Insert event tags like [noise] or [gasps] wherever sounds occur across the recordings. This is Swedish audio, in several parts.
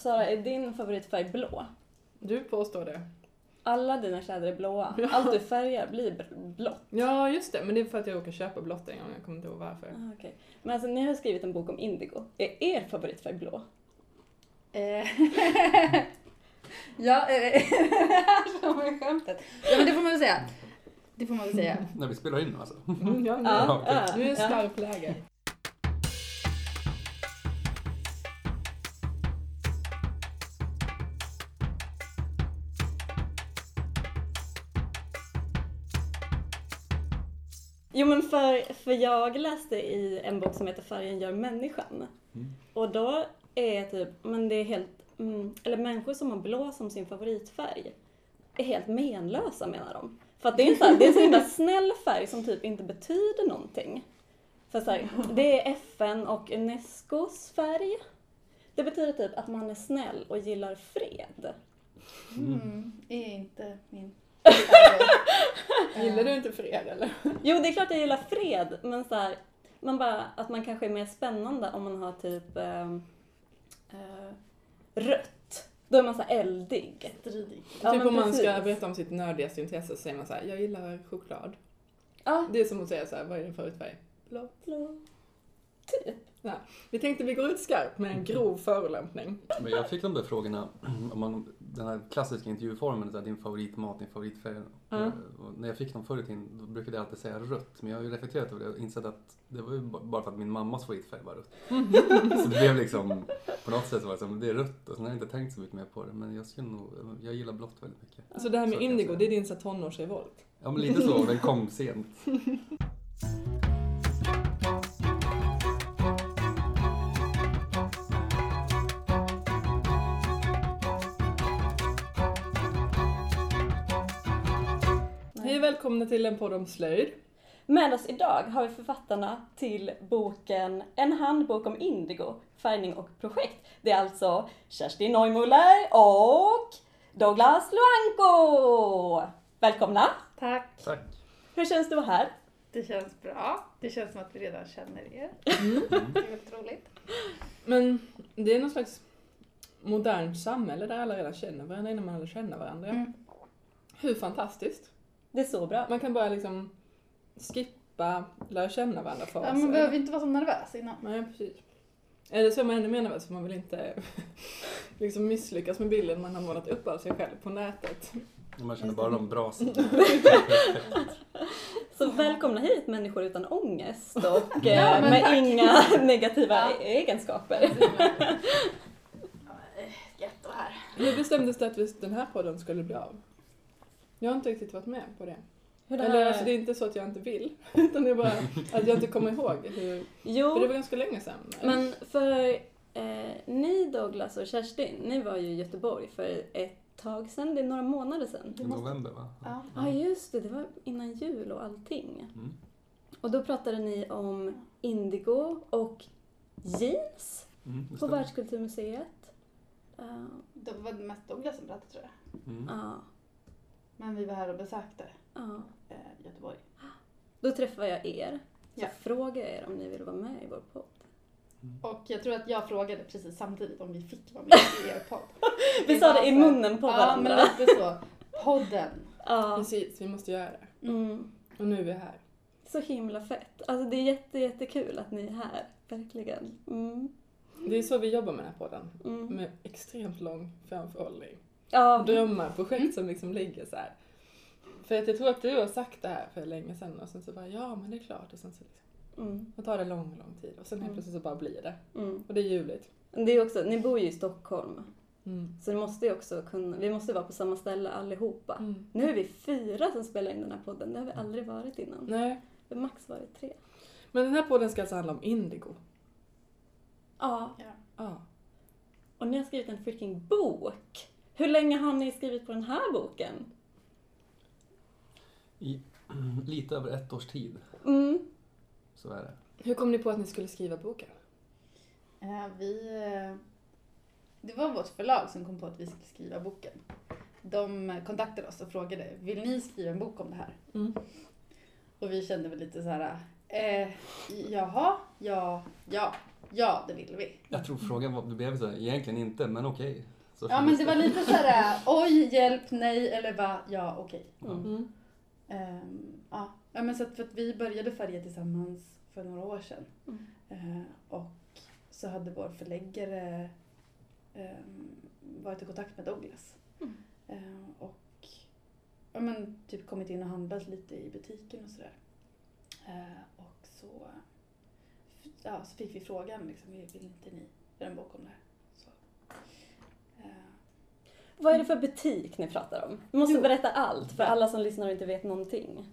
Sara, är din favoritfärg blå? Du påstår det. Alla dina kläder är blåa. Ja. Allt du färgar blir blått. Ja, just det. Men det är för att jag råkar köpa blått en gång. Jag kommer inte ihåg varför. Ah, okej. Men alltså, ni har skrivit en bok om indigo. Är er favoritfärg blå? Eh, [laughs] ja, här [laughs] som är skämtet? Ja men det får man väl säga. Det får man väl säga. När vi spelar in nu alltså. Mm, ja, Ja, ja. ja, Nu är det skarpt läge. Jo men för, för jag läste i en bok som heter Färgen gör människan. Mm. Och då är typ, men det är helt, mm, eller människor som har blå som sin favoritfärg är helt menlösa menar de. För att det är en, så här, det är en så himla [laughs] snäll färg som typ inte betyder någonting. För så här, det är FN och Unescos färg. Det betyder typ att man är snäll och gillar fred. Mm, är inte min Gillar du inte fred eller? Jo, det är klart jag gillar fred, men så här, man bara, att man kanske är mer spännande om man har typ ehm, eh, rött. Då är man så här eldig. stridig? Ja, typ men om man ska berätta om sitt nördigaste intresse så säger man så här, jag gillar choklad. Ja, Det är som att säga så här, vad är din favoritfärg? Blå. blå. Typ. Vi tänkte vi går ut skarpt med en grov förolämpning. Men jag fick de där frågorna, om man, den här klassiska intervjuformen, så här, din favoritmat, din favoritfärg. Ja. Och när jag fick dem förr i tiden, då brukade jag alltid säga rött. Men jag har ju reflekterat över det och insett att det var ju ba- bara för att min mammas favoritfärg var rött. [laughs] Så det blev liksom, på något sätt så var det som, det är rött. Och sen har jag inte tänkt så mycket mer på det. Men jag skulle nog, jag gillar blått väldigt mycket. Så det här Så med jag indigo, det är din så tonårsrevolt. Ja men lite så, den kom sent. [laughs] Och välkomna till en podd om slöjd. Med oss idag har vi författarna till boken En handbok om indigo, färgning och projekt. Det är alltså Kerstin Neumuller och Douglas Luanco. Välkomna! Tack. Tack. Hur känns det att vara här? Det känns bra. Det känns som att vi redan känner er. [laughs] Mm. Det är väldigt roligt. Men det är någon slags modernt samhälle där alla redan känner varandra innan man lär känna varandra. Mm. Hur fantastiskt. Det är så bra. Man kan bara liksom skippa lära känna varandra Ja, faser. man behöver inte vara så nervös innan. Nej, precis. Eller så är man ännu mer nervös för man vill inte [laughs] liksom misslyckas med bilden man har målat upp av sig själv på nätet. Man känner bara de bra sidorna. [laughs] Så välkomna hit människor utan ångest och eh, Ja, men med tack. inga [laughs] negativa Ja. egenskaper. Jätte här. Hur bestämdes det att den här podden skulle bli av? Jag har inte riktigt varit med på det. Hur det Eller här... alltså det är inte så att jag inte vill, [laughs] utan det är bara att jag inte kommer ihåg hur... Jo, För det var ganska länge sedan. men för eh, ni Douglas och Kerstin, ni var ju i Göteborg för ett tag sedan, det är några månader sedan. I november va? Ja. Ja just det, det var innan jul och allting. Mm. Och då pratade ni om indigo och jeans Mm, på. Världskulturmuseet. Uh, Det var mest Douglas som pratade tror jag. Mm. ja, Men vi var här och besökte ja. eh, Göteborg. Då träffade jag er. Så Ja. frågade jag er om ni ville vara med i vår podd. Och jag tror att jag frågade precis samtidigt om vi fick vara med i er podd. [laughs] Vi sa det i munnen på Ja, varandra. men lite så. Podden. Ja. Precis, vi måste göra det. Mm. Och nu är vi här. Så himla fett. Alltså det är jätte, jättekul att ni är här. Verkligen. Mm. Det är så vi jobbar med den här podden. Mm. Med extremt lång framförhållning. Ja, Drömmar, projekt som liksom ligger så här. För att jag tror att du har sagt det här för länge sedan och sen så bara ja men det är klart och sen så liksom, mm. då tar det lång, lång tid och sen helt Mm. plötsligt så bara blir det. Mm. Och det är ljuvligt. Det är också, ni bor ju i Stockholm. Mm. Så ni måste ju också kunna, vi måste vara på samma ställe allihopa. Mm. Nu är vi fyra som spelar in den här podden. Det har vi aldrig varit innan. Nej, Vi har max varit tre. men den här podden ska alltså handla om indigo. Ja. Ja. Och ni har skrivit en freaking bok. Hur länge har ni skrivit på den här boken? I [clears throat] lite över ett års tid, Mm. så är det. Hur kom ni på att ni skulle skriva boken? Eh, vi, eh, det var vårt förlag som kom på att vi skulle skriva boken. De kontaktade oss och frågade, vill ni skriva en bok om det här? Mm. Och vi kände väl lite så här, eh, jaha, ja, ja. ja det vill vi. Jag tror frågan var, det blev så här, egentligen inte, men okej. Så Ja men det var lite såhär, oj, hjälp, nej eller va, ja, okej. Mm. Mm. Ehm, ja. ja, men så att, för att vi började färga tillsammans för några år sedan. Mm. Eh, och så hade vår förläggare ehm, varit i kontakt med Douglas. Mm. Eh, och ja, men, typ kommit in och handlat lite i butiken och sådär. Eh, och så, ja, så fick vi frågan, liksom, vill inte ni göra en bok om det här? Så, eh, Vad är det för butik ni pratar om? Vi måste Jo. berätta allt för alla som lyssnar och inte vet någonting.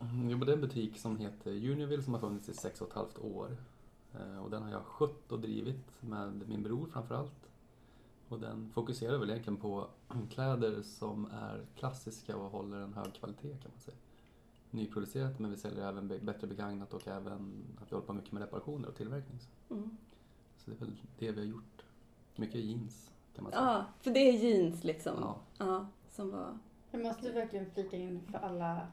Mm, Jo, men det är en butik som heter Univille som har funnits i sex och ett halvt år. Eh, Och den har jag skött och drivit med min bror framförallt. Och den fokuserar väl egentligen på [clears throat] kläder som är klassiska och håller en hög kvalitet kan man säga. Nyproducerat men vi säljer även bättre begagnat och även att vi håller på mycket med reparationer och tillverkning. Så- Mm. Så det är väl det vi har gjort. Mycket jeans kan man säga. Ja, för det är jeans liksom. Ja. Ja, som var... Jag måste verkligen flika in för alla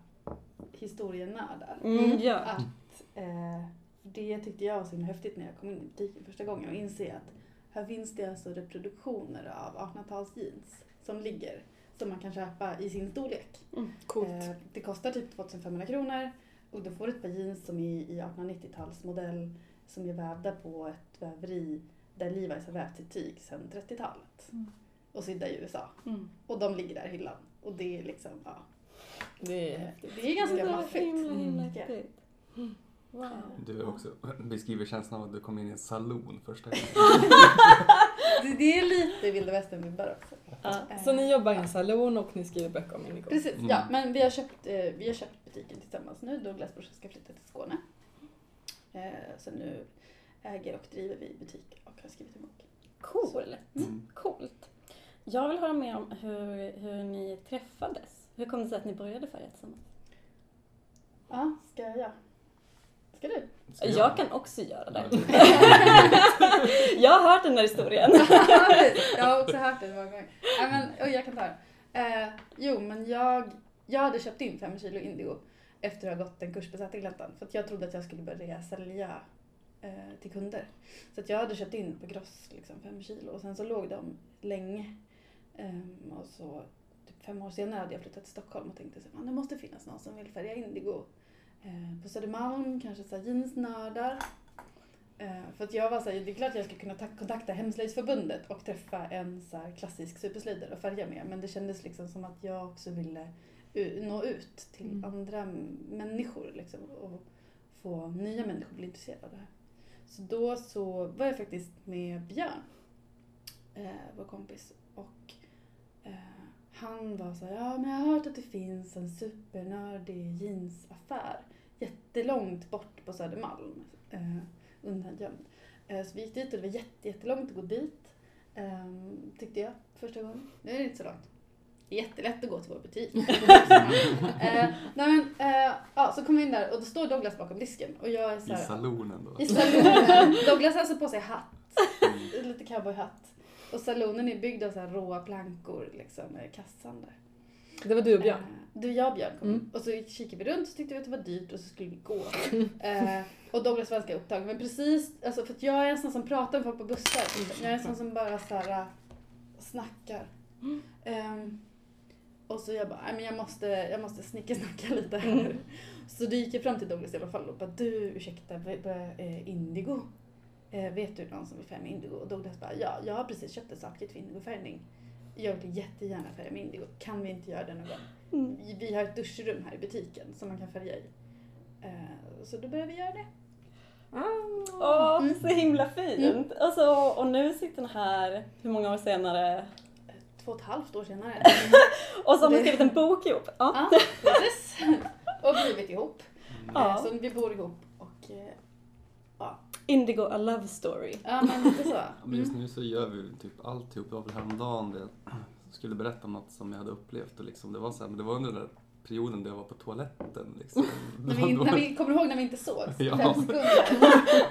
historienördar. Mm, ja. Att eh, det tyckte jag var så häftigt när jag kom in i butiken första gången och inse att här finns det alltså reproduktioner av 1800-tals jeans som ligger som man kan köpa i sin storlek. Coolt. Eh, det kostar typ 2500 kronor och då får du ett par jeans som är i 1890-talsmodell som är vävda på ett väveri där Levi's har vävt sitt tyg sedan 30-talet Mm. och sydda i USA. Mm. Och de ligger där i hyllan. Och det är liksom, ja. Det är häftigt. Det är ganska det maffigt. himla, himla häftigt. Wow. Du också beskriver känslan av att du kom in i en saloon första gången. [laughs] Det, det är lite vilda västern-vibbar också. Ja. Eh, Så ni jobbar i en salon och ni skriver böcker om indigo? Precis, Mm. ja. Men vi har, köpt, eh, vi har köpt butiken tillsammans nu. Douglas brorsa ska flytta till Skåne. Eh, så nu äger och driver vi butik och har skrivit en bok. Coolt. Mm. Coolt. Jag vill höra mer om hur, hur ni träffades. Hur kom det sig att ni började färga tillsammans? Ja, ska jag? Ska du? Ska Jag kan också göra det. Ja, [laughs] Jag har hört den där historien. [laughs] jag har också hört det många gånger. Men, oj, jag kan ta den. Eh, jo, men jag, jag hade köpt in fem kilo indigo efter att ha gått en kurs på Sätergläntan. För att jag trodde att jag skulle börja sälja eh, till kunder. Så att jag hade köpt in på gross liksom, fem kilo och sen så låg de länge. Ehm, och så typ fem år senare hade jag flyttat till Stockholm och tänkte att det måste finnas någon som vill färga indigo. Eh, på Södermalm, kanske så här jeansnördar. Eh, för att jag var såhär, det är klart jag ska kunna ta- kontakta Hemslöjdsförbundet och träffa en så klassisk superslöjdare och färga med. Men det kändes liksom som att jag också ville u- nå ut till Mm. andra människor liksom, och få nya människor att bli intresserade av det här. Så då så var jag faktiskt med Björn, eh, vår kompis, och eh, han var så här, ja men jag har hört att det finns en supernördig jeansaffär jättelångt bort på Södermalm, eh, undangömd. Eh, så vi gick dit och det var jätte, jättelångt att gå dit, eh, tyckte jag första gången. Nu är det inte så långt. Det är jättelätt att gå till vår butik. [laughs] eh, nej men, eh, ja, så kom vi in där och då står Douglas bakom disken och jag är så I salonen då. i salonen. Douglas har alltså på sig hatt, Mm. lite cowboyhatt. Och salonen är byggd av så här råa plankor, liksom, kassan där. Det var du och Björn? Eh, du, jag och Björn kom Mm. Och så kikade vi runt och tyckte vi att det var dyrt och så skulle vi gå. Eh, och Douglas var ganska upptagen. Men precis, alltså för att jag är en sån som pratar med folk på bussar. liksom. Jag är en sån som bara så här, äh, snackar. Ehm, och så jag bara, men jag måste, jag måste snickesnacka [laughs] lite här. Så då gick jag fram till Douglas i alla fall och bara, du ursäkta, är indigo? Eh, vet du någon som vill färga med indigo? Och Douglas bara, ja, jag har precis köpt ett startkit för indigofärgning. Jag vill jättegärna färga med indigo. Kan vi inte göra det någon gång? Mm. Vi- har ett duschrum här i butiken som man kan färga i. Eh, Så då börjar vi göra det. Ah. Åh, så himla fint. Och, så, och nu sitter ni här, hur många år senare? Två och ett halvt år senare. [laughs] Och så har ni Det- skrivit en bok ihop. Ja. Ja, precis. [laughs] Och blivit ihop. Mm. Ja. Eh, Så vi bor ihop och eh, Indigo, a love story. ja men lite så. [laughs] Ja, men just Mm. nu så gör vi typ alltihop. Det var väl häromdagen det jag skulle berätta om något som jag hade upplevt och liksom, det var så här, men det var under den där perioden där jag var på toaletten liksom. När Det vi, då när vi, kommer du ihåg när vi inte sågs? Ja. Fem sekunder.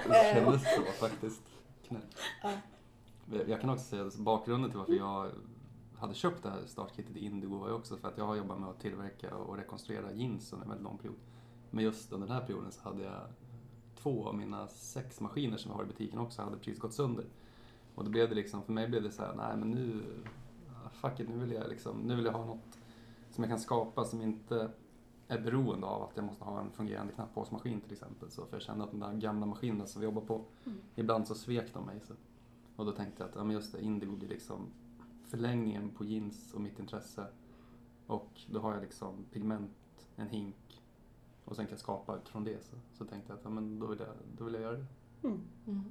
det Eh, kändes så faktiskt. Knäppt. Ja. Jag kan också säga bakgrunden till varför jag hade köpt det här startkittet i Indigo var ju också för att jag har jobbat med att tillverka och rekonstruera jeans under en väldigt lång period. Men just under den här perioden så hade jag två av mina sex maskiner som jag har i butiken också hade precis gått sönder. Och då blev det liksom, för mig blev det så här, nej men nu, ah, fuck it, nu vill jag liksom, nu vill jag ha något som jag kan skapa som inte är beroende av att jag måste ha en fungerande knappbågsmaskin till exempel. Så för jag kände att de där gamla maskinerna som vi jobbar på, Mm. ibland så svek de mig. Så. Och då tänkte jag att ja, men just det, Indigo blir liksom förlängningen på jeans och mitt intresse. Och då har jag liksom pigment, en hink och sen kan jag skapa utifrån det. Så, så tänkte jag att ja, men då, vill jag, då vill jag göra det. Mm. Mm.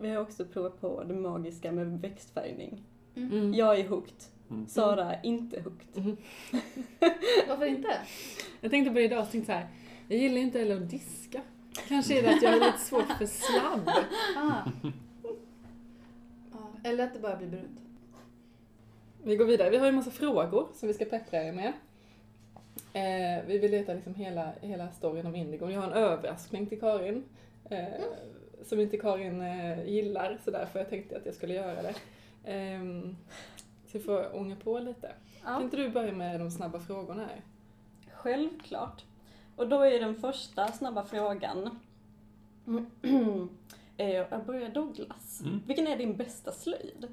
Vi har också provat på det magiska med växtfärgning. Mm. Jag är hooked. Mm. Sara är inte hooked. Mm. [laughs] Varför inte? Jag tänkte på det idag och tänkte så här, jag gillar inte heller att diska. Kanske är det att jag har lite svårt för slabb. [laughs] Ah. Eller att det bara blir brunt. Vi går vidare. Vi har ju en massa frågor som vi ska peppra er med. Eh, vi vill veta liksom hela, hela storyn om Indigo. Jag har en överraskning till Karin. Eh, Som inte Karin eh, gillar, så därför jag tänkte att jag skulle göra det. Eh, så vi får ånga på lite. Kan Ja, inte du börja med de snabba frågorna här? självklart. Och då är den första snabba frågan. [clears throat] Jag börjar Douglas. Mm. Vilken är din bästa slöjd?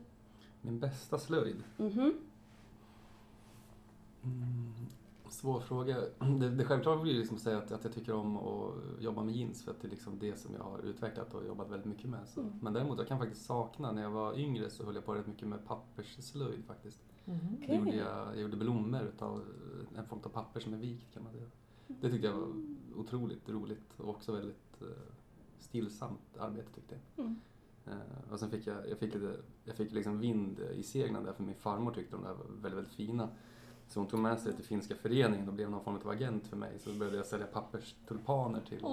Min bästa slöjd? Mhm. Mm, svår fråga. Det, det självklart blir liksom att säga att, att jag tycker om att jobba med jeans för att det är liksom det som jag har utvecklat och jobbat väldigt mycket med. Så. Mm. Men däremot jag kan faktiskt sakna, när jag var yngre så höll jag på rätt mycket med pappersslöjd faktiskt. Mhm. Okej. Då gjorde jag, jag gjorde blommor utav en form av papper som är vikt kan man säga. Det tyckte jag var otroligt roligt och också väldigt eh, stillsamt arbete tyckte jag. Mm. Eh, och sen fick jag, jag fick, lite, jag fick liksom vind i seglen där för min farmor tyckte de där var väldigt, väldigt fina. Så hon tog med sig det till finska föreningen och blev någon form av agent för mig. Så då började jag sälja papperstulpaner till.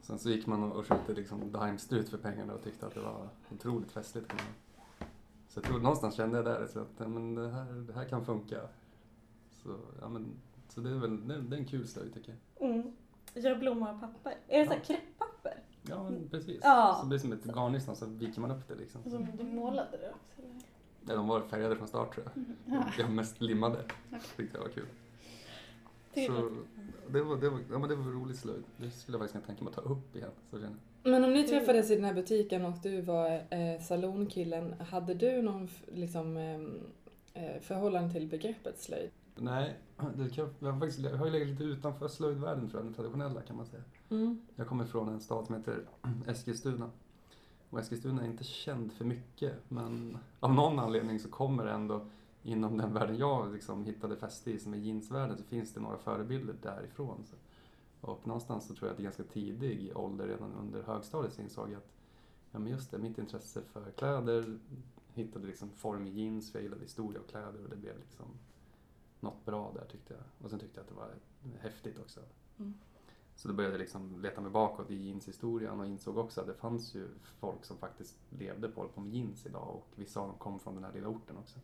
Sen så gick man och, och köpte liksom daimstrut för pengarna och tyckte att det var otroligt festligt. Så jag tror någonstans kände jag där så att ja, men det, här, det här kan funka. Så, ja, men, så det är väl det är, det är en kul slöjd tycker jag. Mm. Gör blommor av papper. Är det så här Ja. Ja, men precis. Ja. Så det blir som ett garnnystan så viker man upp det liksom. Som du målade det också? eller? Ja, de var färgade från start tror jag. Ja. Jag mest limmade. Okej. Tyckte jag var kul. Så det var, det var, ja, men det var rolig slöjd. Det skulle jag faktiskt kunna tänka mig att ta upp igen. Så känner. Men om ni träffades i den här butiken och du var eh, salonkillen, hade du någon liksom, ehm, eh, förhållande till begreppet slöjd? Nej, det kan, jag, har faktiskt, jag har ju legat lite utanför slöjdvärlden tror jag, den traditionella kan man säga. Mm. Jag kommer från en stad som heter [clears throat] Eskilstuna. Och Eskilstuna är inte känd för mycket, men av någon anledning så kommer det ändå inom den världen jag liksom hittade fäste i, som är jeansvärlden, så finns det några förebilder därifrån. Så. Och någonstans så tror jag att i ganska tidig ålder, redan under högstadiet, så insåg jag att ja, men just det, mitt intresse för kläder hittade liksom form i jeans, för jag gillade historia och kläder och det blev liksom något bra där tyckte jag. Och sen tyckte jag att det var häftigt också. Mm. Så då började jag liksom leta mig bakåt i jeanshistorien och insåg också att det fanns ju folk som faktiskt levde på, på med jeans idag och vissa av dem kom från den här lilla orten också.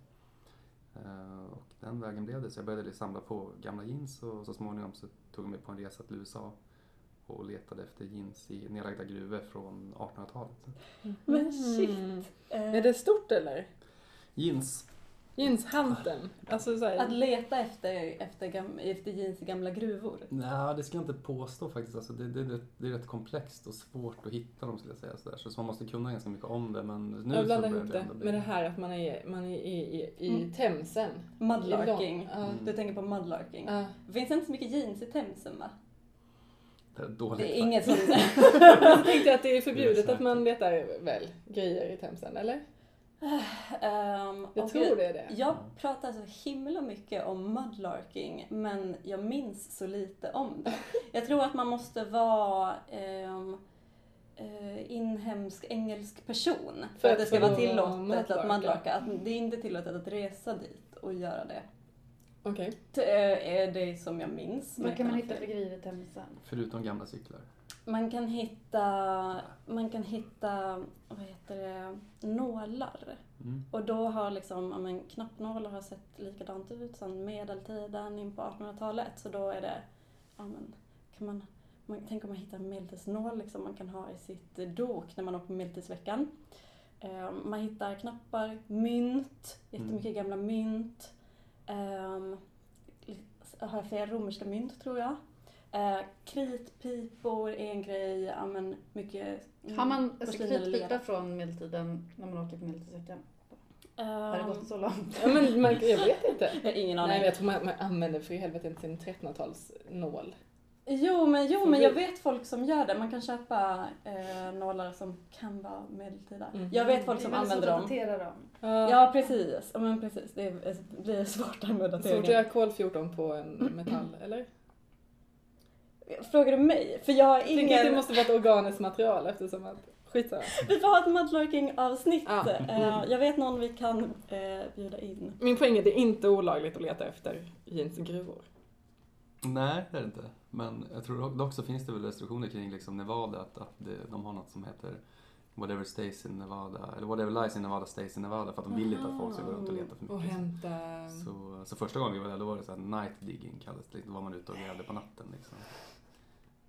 Eh, och den vägen blev det, så jag började samla på gamla jeans och så småningom så tog jag mig på en resa till USA och letade efter jeans i nedlagda gruvor från 1800-talet. Men shit. Mm. Är det stort eller? Jeans, Jeanshanten? Alltså så Att här, leta efter, efter, gam, efter jeans i gamla gruvor. nej det ska jag inte påstå faktiskt. Alltså det, det, det, det är rätt komplext och svårt att hitta dem skulle jag säga. Sådär. Så man måste kunna ganska mycket om det men nu jag så blandar ihop det med det här att man är, man är i, i, i Mm. Themsen. Mudlarking. Mm. Du tänker på mudlarking. Det finns inte så mycket jeans i Themsen va? Det är dåligt Det är inget som... [laughs] Jag tänkte att det är förbjudet Det är att man letar väl grejer i Themsen, eller? Ehm, Jag tror det är det. Jag pratar så himla mycket om mudlarking men jag minns så lite om det. [laughs] Jag tror att man måste vara ehm, eh, inhemsk engelsk person för, För att det ska vara tillåtet att mudlarka. Att det är inte tillåtet att resa dit och göra det. Okej. Det är det som jag minns. men Vad kan man hitta för grejer i Themsen? Förutom gamla cyklar. Man kan hitta, man kan hitta, vad heter det, nålar. Mm. Och då har liksom, ja men knappnålar har sett likadant ut sedan medeltiden in på 1800-talet. Så då är det, ja men, kan man, man tänk om man hittar en medeltidsnål liksom man kan ha i sitt dok när man åker på medeltidsveckan. Eh, man hittar knappar, mynt, jättemycket gamla mynt. Um, har jag fel romerska mynt tror jag. Eh, kritpipor är en grej, ja men mycket Har man alltså, lera. från medeltiden när man åker på medeltidsveckan? Har det Ehm, gått så långt? Ja, men man, jag vet inte. [laughs] Jag har ingen Nej, aning. men jag tror man, man använder för i helvete inte sin 1300-talsnål. Jo, men, jo, men jag vet folk som gör det. Man kan köpa eh, nålar som kan vara medeltida. Mm. Jag vet folk Det är som väldigt använder svårt dem. att datera dem. Ja, precis. Ja, men precis. Det är- blir svårt där med Svårt att dateringen. göra kol-14 på en metall, eller? Frågar du mig? För jag har Jag att det ingen... måste vara ett organiskt material eftersom att... Skitsamma. Vi får ha ett mudlarking-avsnitt. Ja. Eh, jag vet någon vi kan eh, bjuda in. Min poäng är att det är inte olagligt att leta efter jeans i gruvor. Nej, det är det inte. Men jag tror dock- så finns det väl restriktioner kring liksom Nevada, att, att det, de har något som heter Whatever stays in Nevada, eller Whatever lies in Nevada stays in Nevada, för att de vill inte att folk ska gå runt och leta för Och mycket. hämta... Så, så första gången vi var där, då var det så här night digging kallades det. Då var man ute och grävde på natten liksom.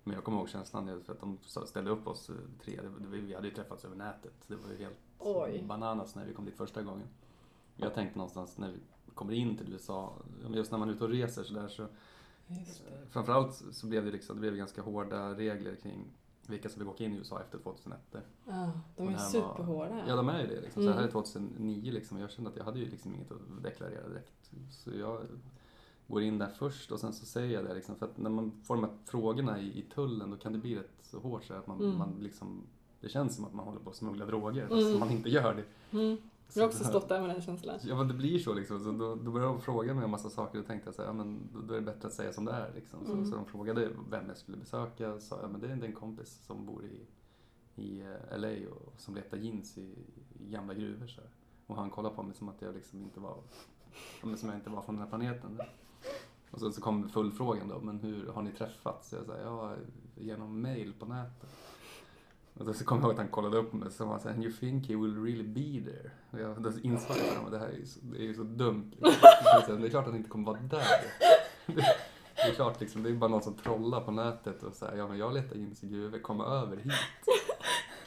Men jag kommer ihåg känslan för att de ställde upp oss eh, tre. Vi hade ju träffats över nätet. Det var ju helt Oj. bananas när vi kom dit första gången. Jag tänkte någonstans när vi kommer in till USA, just när man är ute och reser så där så Just det. Framförallt så blev det, liksom, det blev ganska hårda regler kring vilka som fick åka in i USA efter 2001. Ja, de Och är superhårda. Ja, de är ju det. Liksom. Så Mm. här är 2009 liksom. Jag kände att jag hade ju liksom inget att deklarera direkt. Så jag går in där först och sen så säger jag det liksom. För att när man får de här frågorna i, i tullen då kan det bli rätt så hårt så att man, Mm. man liksom det känns som att man håller på att smuggla droger fast Mm. man inte gör det. Mm. Jag har också stått där med den känslan. Ja men det blir så liksom. Så då, då började de fråga mig en massa saker och tänkte jag så här, ja, men då, är det bättre att säga som det är liksom. Så, Mm. så de frågade vem jag skulle besöka. sa jag, men det är en kompis som bor i, i eh, LA och som letar jeans i, i gamla gruvor så här. Och han kollade på mig som att jag liksom inte var, ja, som jag inte var från den här planeten. Och så, så kom fullfrågan då, men hur har ni träffats? Så jag sa, ja genom mail på nätet. Och då så kom jag ihåg att han kollade upp mig och sa han you think he will really be there? Och jag, då insåg jag att det här är ju så, det är ju så dumt. [laughs] Liksom. Det är klart att han inte kommer vara där. [laughs] Det, är klart liksom, det är bara någon som trollar på nätet och säger, ja men jag letar jeans i gruvor, kom över hit.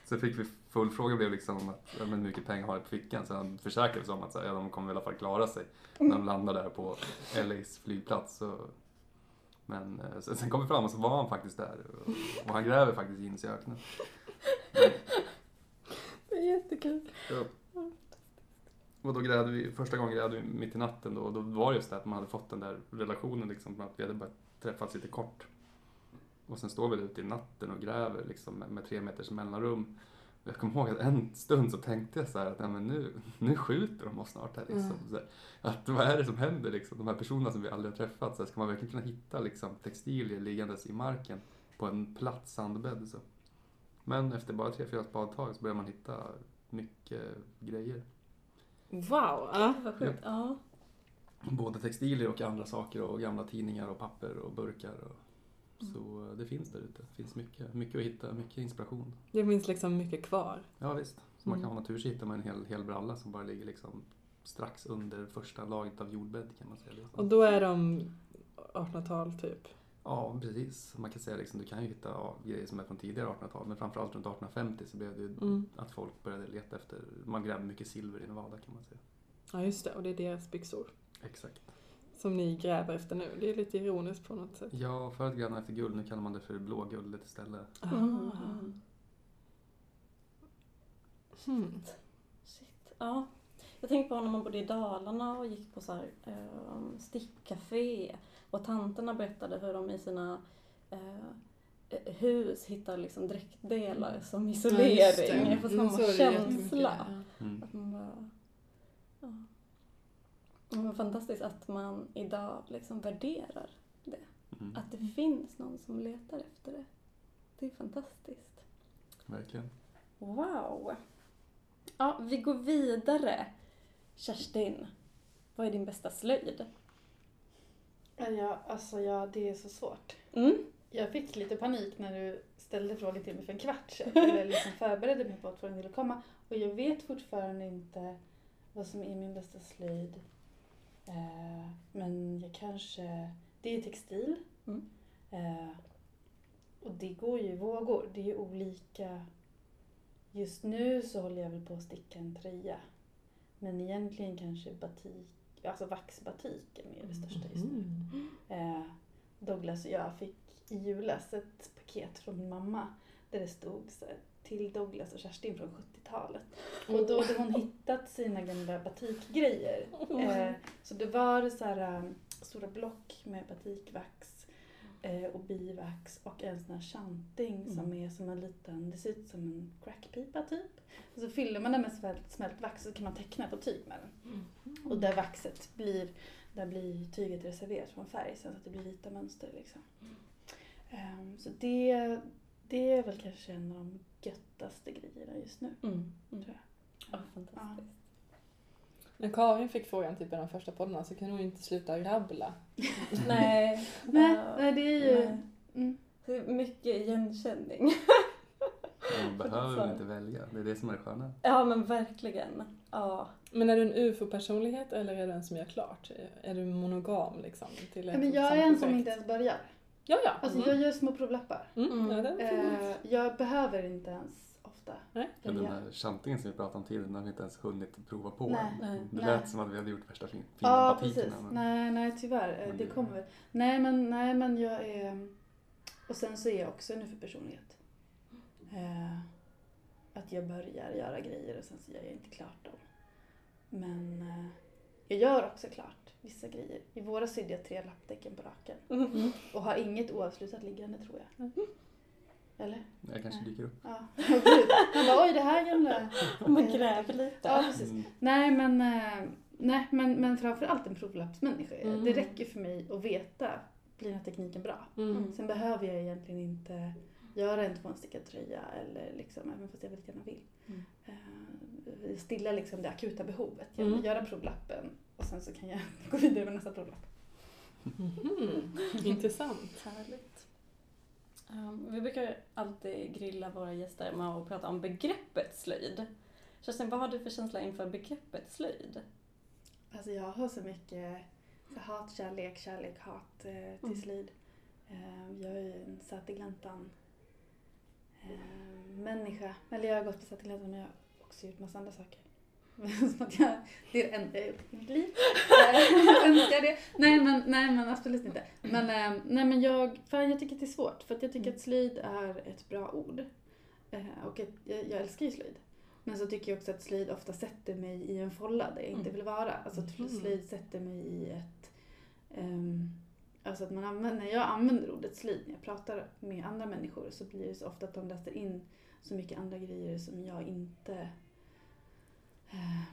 Så fick vi fullfråga blev liksom att, ja, men hur mycket pengar har jag på fickan? Så han försäkrade sig om att så här, ja, de kommer i alla fall klara sig när de landar där på LAs flygplats. Så, men eh, sen, sen kom vi fram och så var han faktiskt där och, och han gräver faktiskt jeans i öknen. Men, Det är jättekul. Ja. Och då grävde vi, första gången grävde vi mitt i natten då, och då var det just det att man hade fått den där relationen liksom, att vi hade bara träffats lite kort. Och sen står vi ute i natten och gräver liksom med, med tre meters mellanrum. Jag kommer ihåg att en stund så tänkte jag så här att nej, men nu, nu skjuter de oss snart här liksom. Mm. Att vad är det som händer liksom? De här personerna som vi aldrig har träffat, så här, ska man verkligen kunna hitta liksom, textilier liggandes i marken på en platt sandbädd så. Men efter bara tre, fyra spadtag så börjar man hitta mycket grejer. Wow! Ja. Vad sjukt. Ja. Både textilier och andra saker och gamla tidningar och papper och burkar. Och, så eh, det finns där ute. Det finns mycket, mycket att hitta, mycket inspiration. Det finns liksom mycket kvar. Ja visst. Så man kan Mm. ha natur så hittar man en hel, hel bralla som bara ligger liksom strax under första lagret av jordbädd kan man säga. Och då är de 1800-tal typ. Ja, precis. Man kan säga liksom, du kan ju hitta ja, grejer som är från tidigare 1800-tal, men framförallt runt 1850 så blev det ju Mm. att folk började leta efter, man grävde mycket silver i Nevada kan man säga. Ja just det, och det är deras byxor. Exakt. Som ni gräver efter nu. Det är lite ironiskt på något sätt. Ja, förut grävde man efter guld, nu kallar man det för blåguldet istället. Ah. Mm. Hmm. Shit. Ja. Jag tänkte på när man bodde i Dalarna och gick på så här, eh, stickcafé och tanterna berättade hur de i sina eh, hus hittar liksom dräktdelar som isolering. Ja, jag får Mm, samma känsla. Mm. Att man bara, ja. Det var fantastiskt att man idag liksom värderar Mm. att det finns någon som letar efter det. Det är fantastiskt. Verkligen. Wow! Ja, vi går vidare. Kerstin, vad är din bästa slöjd? Ja, alltså ja, det är så svårt. Mm. Jag fick lite panik när du ställde frågan till mig för en kvart sedan. Eller liksom [laughs] förberedde mig på att frågan ville komma. Och jag vet fortfarande inte vad som är min bästa slöjd. Eh, men jag kanske... Det är textil. Mm. Eh, och det går ju i vågor. Det är ju olika. Just nu så håller jag väl på att sticka en tröja. Men egentligen kanske batik, alltså vaxbatik är mer det största just nu. Mm. Eh, Douglas och jag fick i julas ett paket från min mamma där det stod så här, till Douglas och Kerstin från 70-talet. Och då hade hon hittat sina gamla batikgrejer. Eh, så det var så här eh, stora block med batikvax eh, och bivax och en sån här chanting som Mm. är som en liten, det ser ut som en crackpipa typ. Och så fyller man den med smält, smält vax och så kan man teckna på tyg med den. Och där vaxet blir, där blir tyget reserverat från färg sen så att det blir vita mönster liksom. Ehm, så det, det är väl kanske en av de göttaste grejerna just nu. Mm. Mm. Tror Ja, fantastiskt. När Karin fick frågan typ i de första poddarna så kan hon ju inte sluta rabbla. [laughs] Nej. Nej, ja, nej, det är ju... nej. Mm. Det är mycket igenkänning. Man [laughs] behöver inte välja, det är det som är det sköna. Ja men verkligen. Ja. Men är du en ufo-personlighet eller är du en som gör klart? Är du monogam liksom? Till Ja, men jag är en som projekt? inte ens börjar. Ja, ja. Alltså mm. jag gör små provlappar. Mm. Mm. Eh, jag behöver inte ens ofta Nej. Men den där chantingen som vi pratade om tidigare, den har vi inte ens hunnit prova på Nej. än. Det Nej. lät som att vi hade gjort värsta fin, fina Ja, precis. batikerna. men- Nej, nej tyvärr. Men Det det- kommer väl. Nej men, nej, men jag är... Och sen så är jag också en UFO-personlighet. Eh, att jag börjar göra grejer och sen så gör jag inte klart dem. Men eh, jag gör också klart vissa grejer. I våras sydde jag tre lapptäcken på raken. Mm. Och har inget oavslutat liggande tror jag. Eller? Jag kanske dyker upp. Ja. [laughs] Åh, gud. Man bara oj det här gamla... [laughs] Man gräver lite. Ja precis. Mm. Nej men, eh, nej, men, men framförallt en provlappsmänniska. Mm. Det räcker för mig att veta, blir den här tekniken bra? Mm. Sen behöver jag egentligen inte göra en tvåstickad tröja eller liksom, även fast jag väldigt gärna vill. Mm. Stilla liksom det akuta behovet genom Mm. att göra provlappen och sen så kan jag [laughs] gå vidare med nästa provlapp. Mhm. Intressant. [laughs] Härligt. Um, vi brukar alltid grilla våra gäster med att prata om begreppet slöjd. Kerstin, vad har du för känsla inför begreppet slöjd? Alltså jag har så mycket så hat, kärlek, kärlek, hat eh, till Mm. slöjd. Eh, jag är ju en Sätergläntan eh, människa. Eller jag har gått på Sätergläntan men jag också gjort massa andra saker. [laughs] Som att jag, det är det enda jag gjort i mitt liv. [laughs] Önskar det. Nej men, nej men absolut inte. Men, eh, nej, men jag, fan, jag tycker att det är svårt för att jag tycker att slöjd är ett bra ord. Eh, och att jag, jag älskar ju slöjd. Men så tycker jag också att slöjd ofta sätter mig i en folla där jag inte Mm. vill vara. Alltså att Mhm. slöjd sätter mig i ett... ehm, alltså att man använder, när jag använder ordet slöjd när jag pratar med andra människor så blir det så ofta att de läser in så mycket andra grejer som jag inte... eh,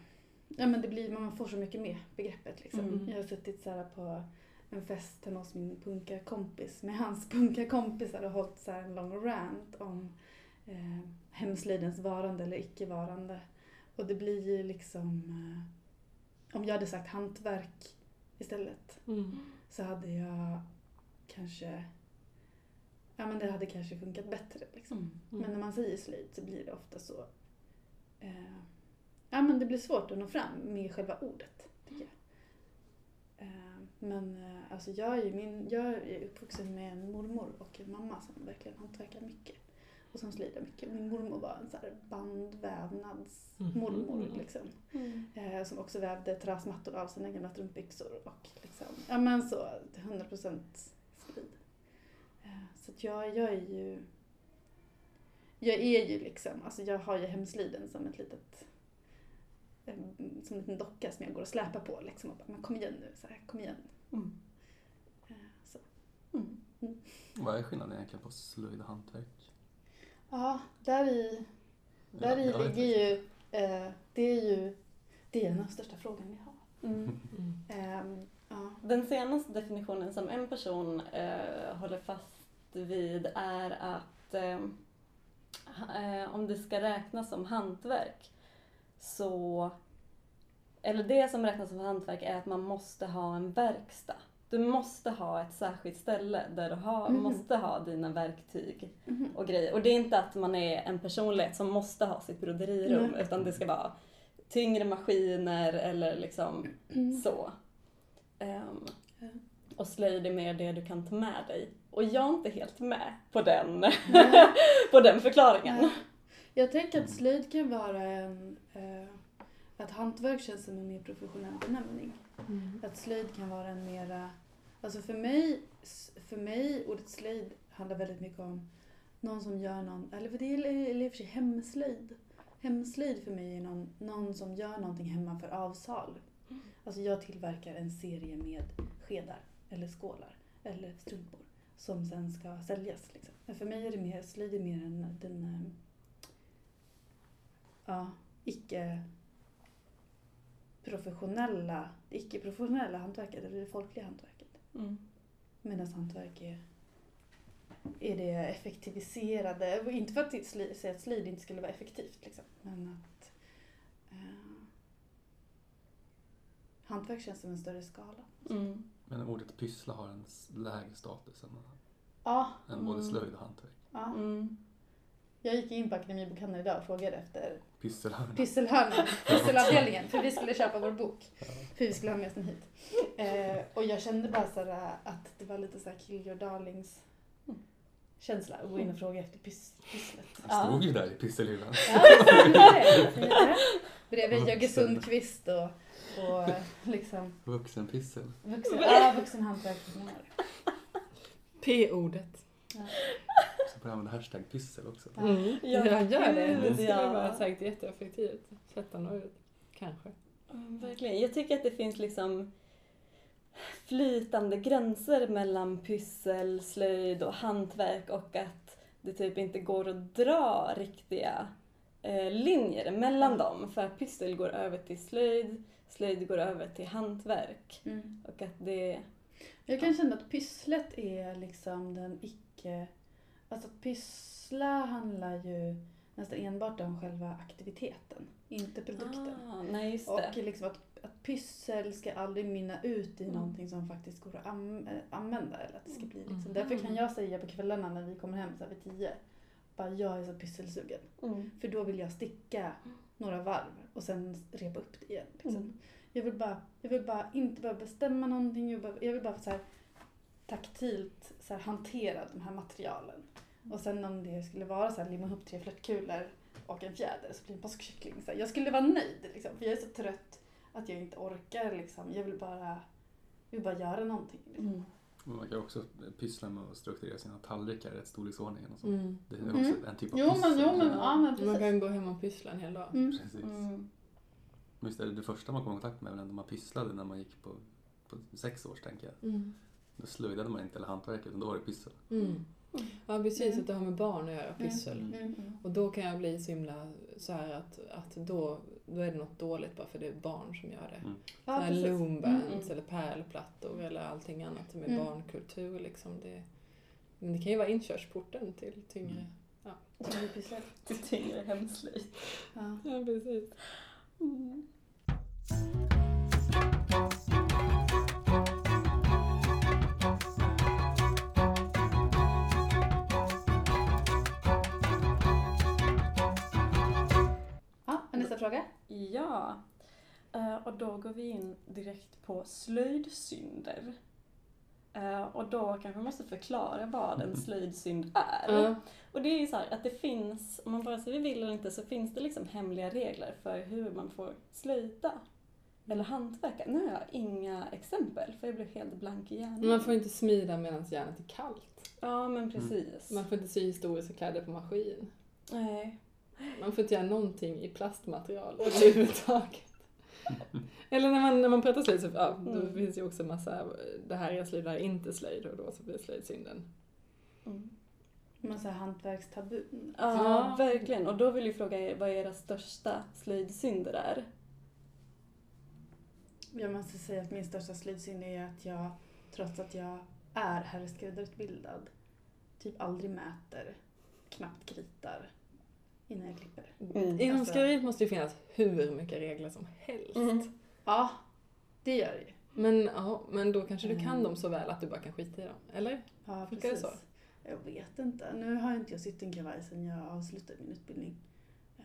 ja men det blir, man får så mycket med begreppet liksom. Mm. Jag har suttit så här på en fest hemma hos min punkarkompis med hans [laughs] punkarkompisar och hållit så en lång rant om eh, hemslöjdens varande eller icke-varande. Och det blir ju liksom... Eh, om jag hade sagt hantverk istället Mm. så hade jag kanske... Ja men det hade kanske funkat bättre liksom. Mm. Men när man säger slöjd så blir det ofta så... Eh, ja men det blir svårt att nå fram med själva ordet, tycker jag. Eh, men eh, alltså jag är ju min, jag är uppvuxen med en mormor och en mamma som verkligen hantverkar mycket. Och som slöjdar mycket. Min mormor var en så här bandvävnadsmormor Mhm. liksom. Mm. Eh, som också vävde trasmattor av sina gamla strumpbyxor och liksom, ja men så 100% slöjd. Eh, så att jag, jag är ju, jag är ju liksom, alltså jag har ju hemslöjden som ett litet, som en liten docka som jag går och släpar på liksom och bara, men kom igen nu, så här, kom igen. Mm. Eh, så. Mm. Vad är skillnaden egentligen på slöjd och hantverk? Ja, där i, där i ligger ju, eh, det är ju, det är den största frågan vi har. Mm. Mm. Ehm, ja. Den senaste definitionen som en person eh, håller fast vid är att eh, eh, om det ska räknas som hantverk så eller det som räknas som hantverk är att man måste ha en verkstad. Du måste ha ett särskilt ställe där du har, Mhm. måste ha dina verktyg Mhm. och grejer. Och det är inte att man är en personlighet som måste ha sitt broderirum Nej. utan det ska vara tyngre maskiner eller liksom så. Ehm, Ja. och slöjd är mer det du kan ta med dig. Och jag är inte helt med på den, [laughs] på den förklaringen. Nej. Jag tänker att slöjd kan vara en... Eh, att hantverk känns som en mer professionell benämning. Mm. Att slöjd kan vara en mera... Alltså för mig, för mig ordet slöjd handlar väldigt mycket om någon som gör någon, eller för det är i och för sig hemslöjd. Hemslöjd för mig är någon, någon som gör någonting hemma för avsalu. Alltså jag tillverkar en serie med skedar eller skålar eller strumpor som sen ska säljas. Liksom. Men för mig är det mer, slöjd är mer än den eh, ja, icke professionella, icke-professionella hantverket, eller det folkliga hantverket. Mm. Medan hantverk är, är det effektiviserade, inte för att säga att slöjd inte skulle vara effektivt, liksom, men att eh, hantverk känns som en större skala. Mm. Men ordet pyssla har en lägre status än, Ja, än både Mm. slöjd och hantverk. ja. Mm. Jag gick in på Akademibokhandeln idag och frågade efter Pysselhörna. pysselhörnan, [laughs] pysselavdelningen, för vi skulle köpa vår bok. För vi skulle ha med oss den hit. Eh, och jag kände bara så här att det var lite så här kill your darlings känsla att gå in och fråga efter pys- pysslet. Jag stod ju där i pysselhyllan. Ja, det. [laughs] Bredvid Jögge. Sundqvist och, och liksom Vuxenpyssel. vuxen, [laughs] ja, vuxenhantverkare. P-ordet. Så får jag använda hashtag pyssel också. Mm. Ja, jag gör det. Det skulle ja. vara säkert jätteeffektivt. Sätta nå ut. Kanske. Ja, Verkligen. Jag tycker att det finns liksom flytande gränser mellan pyssel, slöjd och hantverk och att det typ inte går att dra riktiga eh, linjer mellan dem. För att pyssel går över till slöjd, slöjd går över till hantverk. Mm. Och att det... Jag kan känna att pysslet är liksom den icke... Alltså att pyssla handlar ju nästan enbart om själva aktiviteten, inte produkten. Ah, nej, Och liksom att, att pyssel ska aldrig mynna ut i Mm. någonting som faktiskt går att äh, använda. Eller att det ska bli liksom. Mm. Därför kan jag säga på kvällarna när vi kommer hem så här vid tio, bara jag är så pysselsugen. Mm. För då vill jag sticka några varv och sen repa upp det igen. Liksom. Mm. Jag, vill bara, jag vill bara inte behöva bestämma någonting, jag, bara, jag vill bara så här, taktilt så här, hantera de här materialen. Och sen om det skulle vara så här, limma ihop tre flörtkulor och en fjäder så blir det en påskkyckling. Så här, jag skulle vara nöjd liksom, för jag är så trött att jag inte orkar. Liksom. Jag vill bara, jag vill bara göra någonting. Liksom. Mm. Men Man kan också pyssla med att strukturera sina tallrikar i rätt storleksordning. Och sånt. Mm. Det är också Mm. en typ av Jo men, pyssel. jo men, ja men Man kan gå hem och pyssla en hel dag. Mm. Precis. Mm. Men just det, det första man kom i kontakt med var när man pysslade när man gick på, på sex års tänker jag. Mm. Då slöjdade man inte eller hantverk utan då var det pyssel. Mm. Ja precis, Mm. att det har med barn att göra, pyssel. Mm. Mm. Och då kan jag bli så himla så här att, att då, då är det något dåligt bara för det är barn som gör det. Mm. Ja, här loombands Mm. eller pärlplattor eller allting annat som är Mm. barnkultur liksom. Det, men det kan ju vara inkörsporten till tyngre. Mm. Så det är pyssel. Det tyngre hemslöjd. Ja. Ja precis. Fråga. Ja, eh, och då går vi in direkt på slöjdsynder. Eh, Och då kanske vi måste förklara vad en slöjdsynd är. Ja. Och det är ju så här att det finns, om man vare sig vi vill eller inte, så finns det liksom hemliga regler för hur man får slöjda. Eller hantverka. Nu har jag inga exempel för jag blev helt blank i hjärnan. Man får inte smida medan järnet är kallt. Ja men precis. Man får inte sy historiska kläder på maskin. Nej. Man får inte göra någonting i plastmaterial överhuvudtaget. [laughs] Eller när man, när man pratar slöjd så ja, då Mm. finns ju också massa, det här är slöjd, det här är inte slöjd och då så blir slöjdsynden. Mm. Man säger hantverkstabun. Ja, Ja. verkligen. Och då vill jag fråga er vad era största slöjdsynder är. Jag måste säga att min största slöjdsynd är att jag, trots att jag är herrskräddarutbildad, typ aldrig mäter, knappt kritar innan jag klipper. Mm. Inom Alltså- skriveriet måste det finnas hur mycket regler som helst. Mm. Ja, det gör det ju. Men, ja, men då kanske du kan Mm. dem så väl att du bara kan skita i dem. Eller? Ja, Funkar det precis. så? Jag vet inte. Nu har inte jag sytt en kavaj sedan jag avslutade min utbildning. Eh,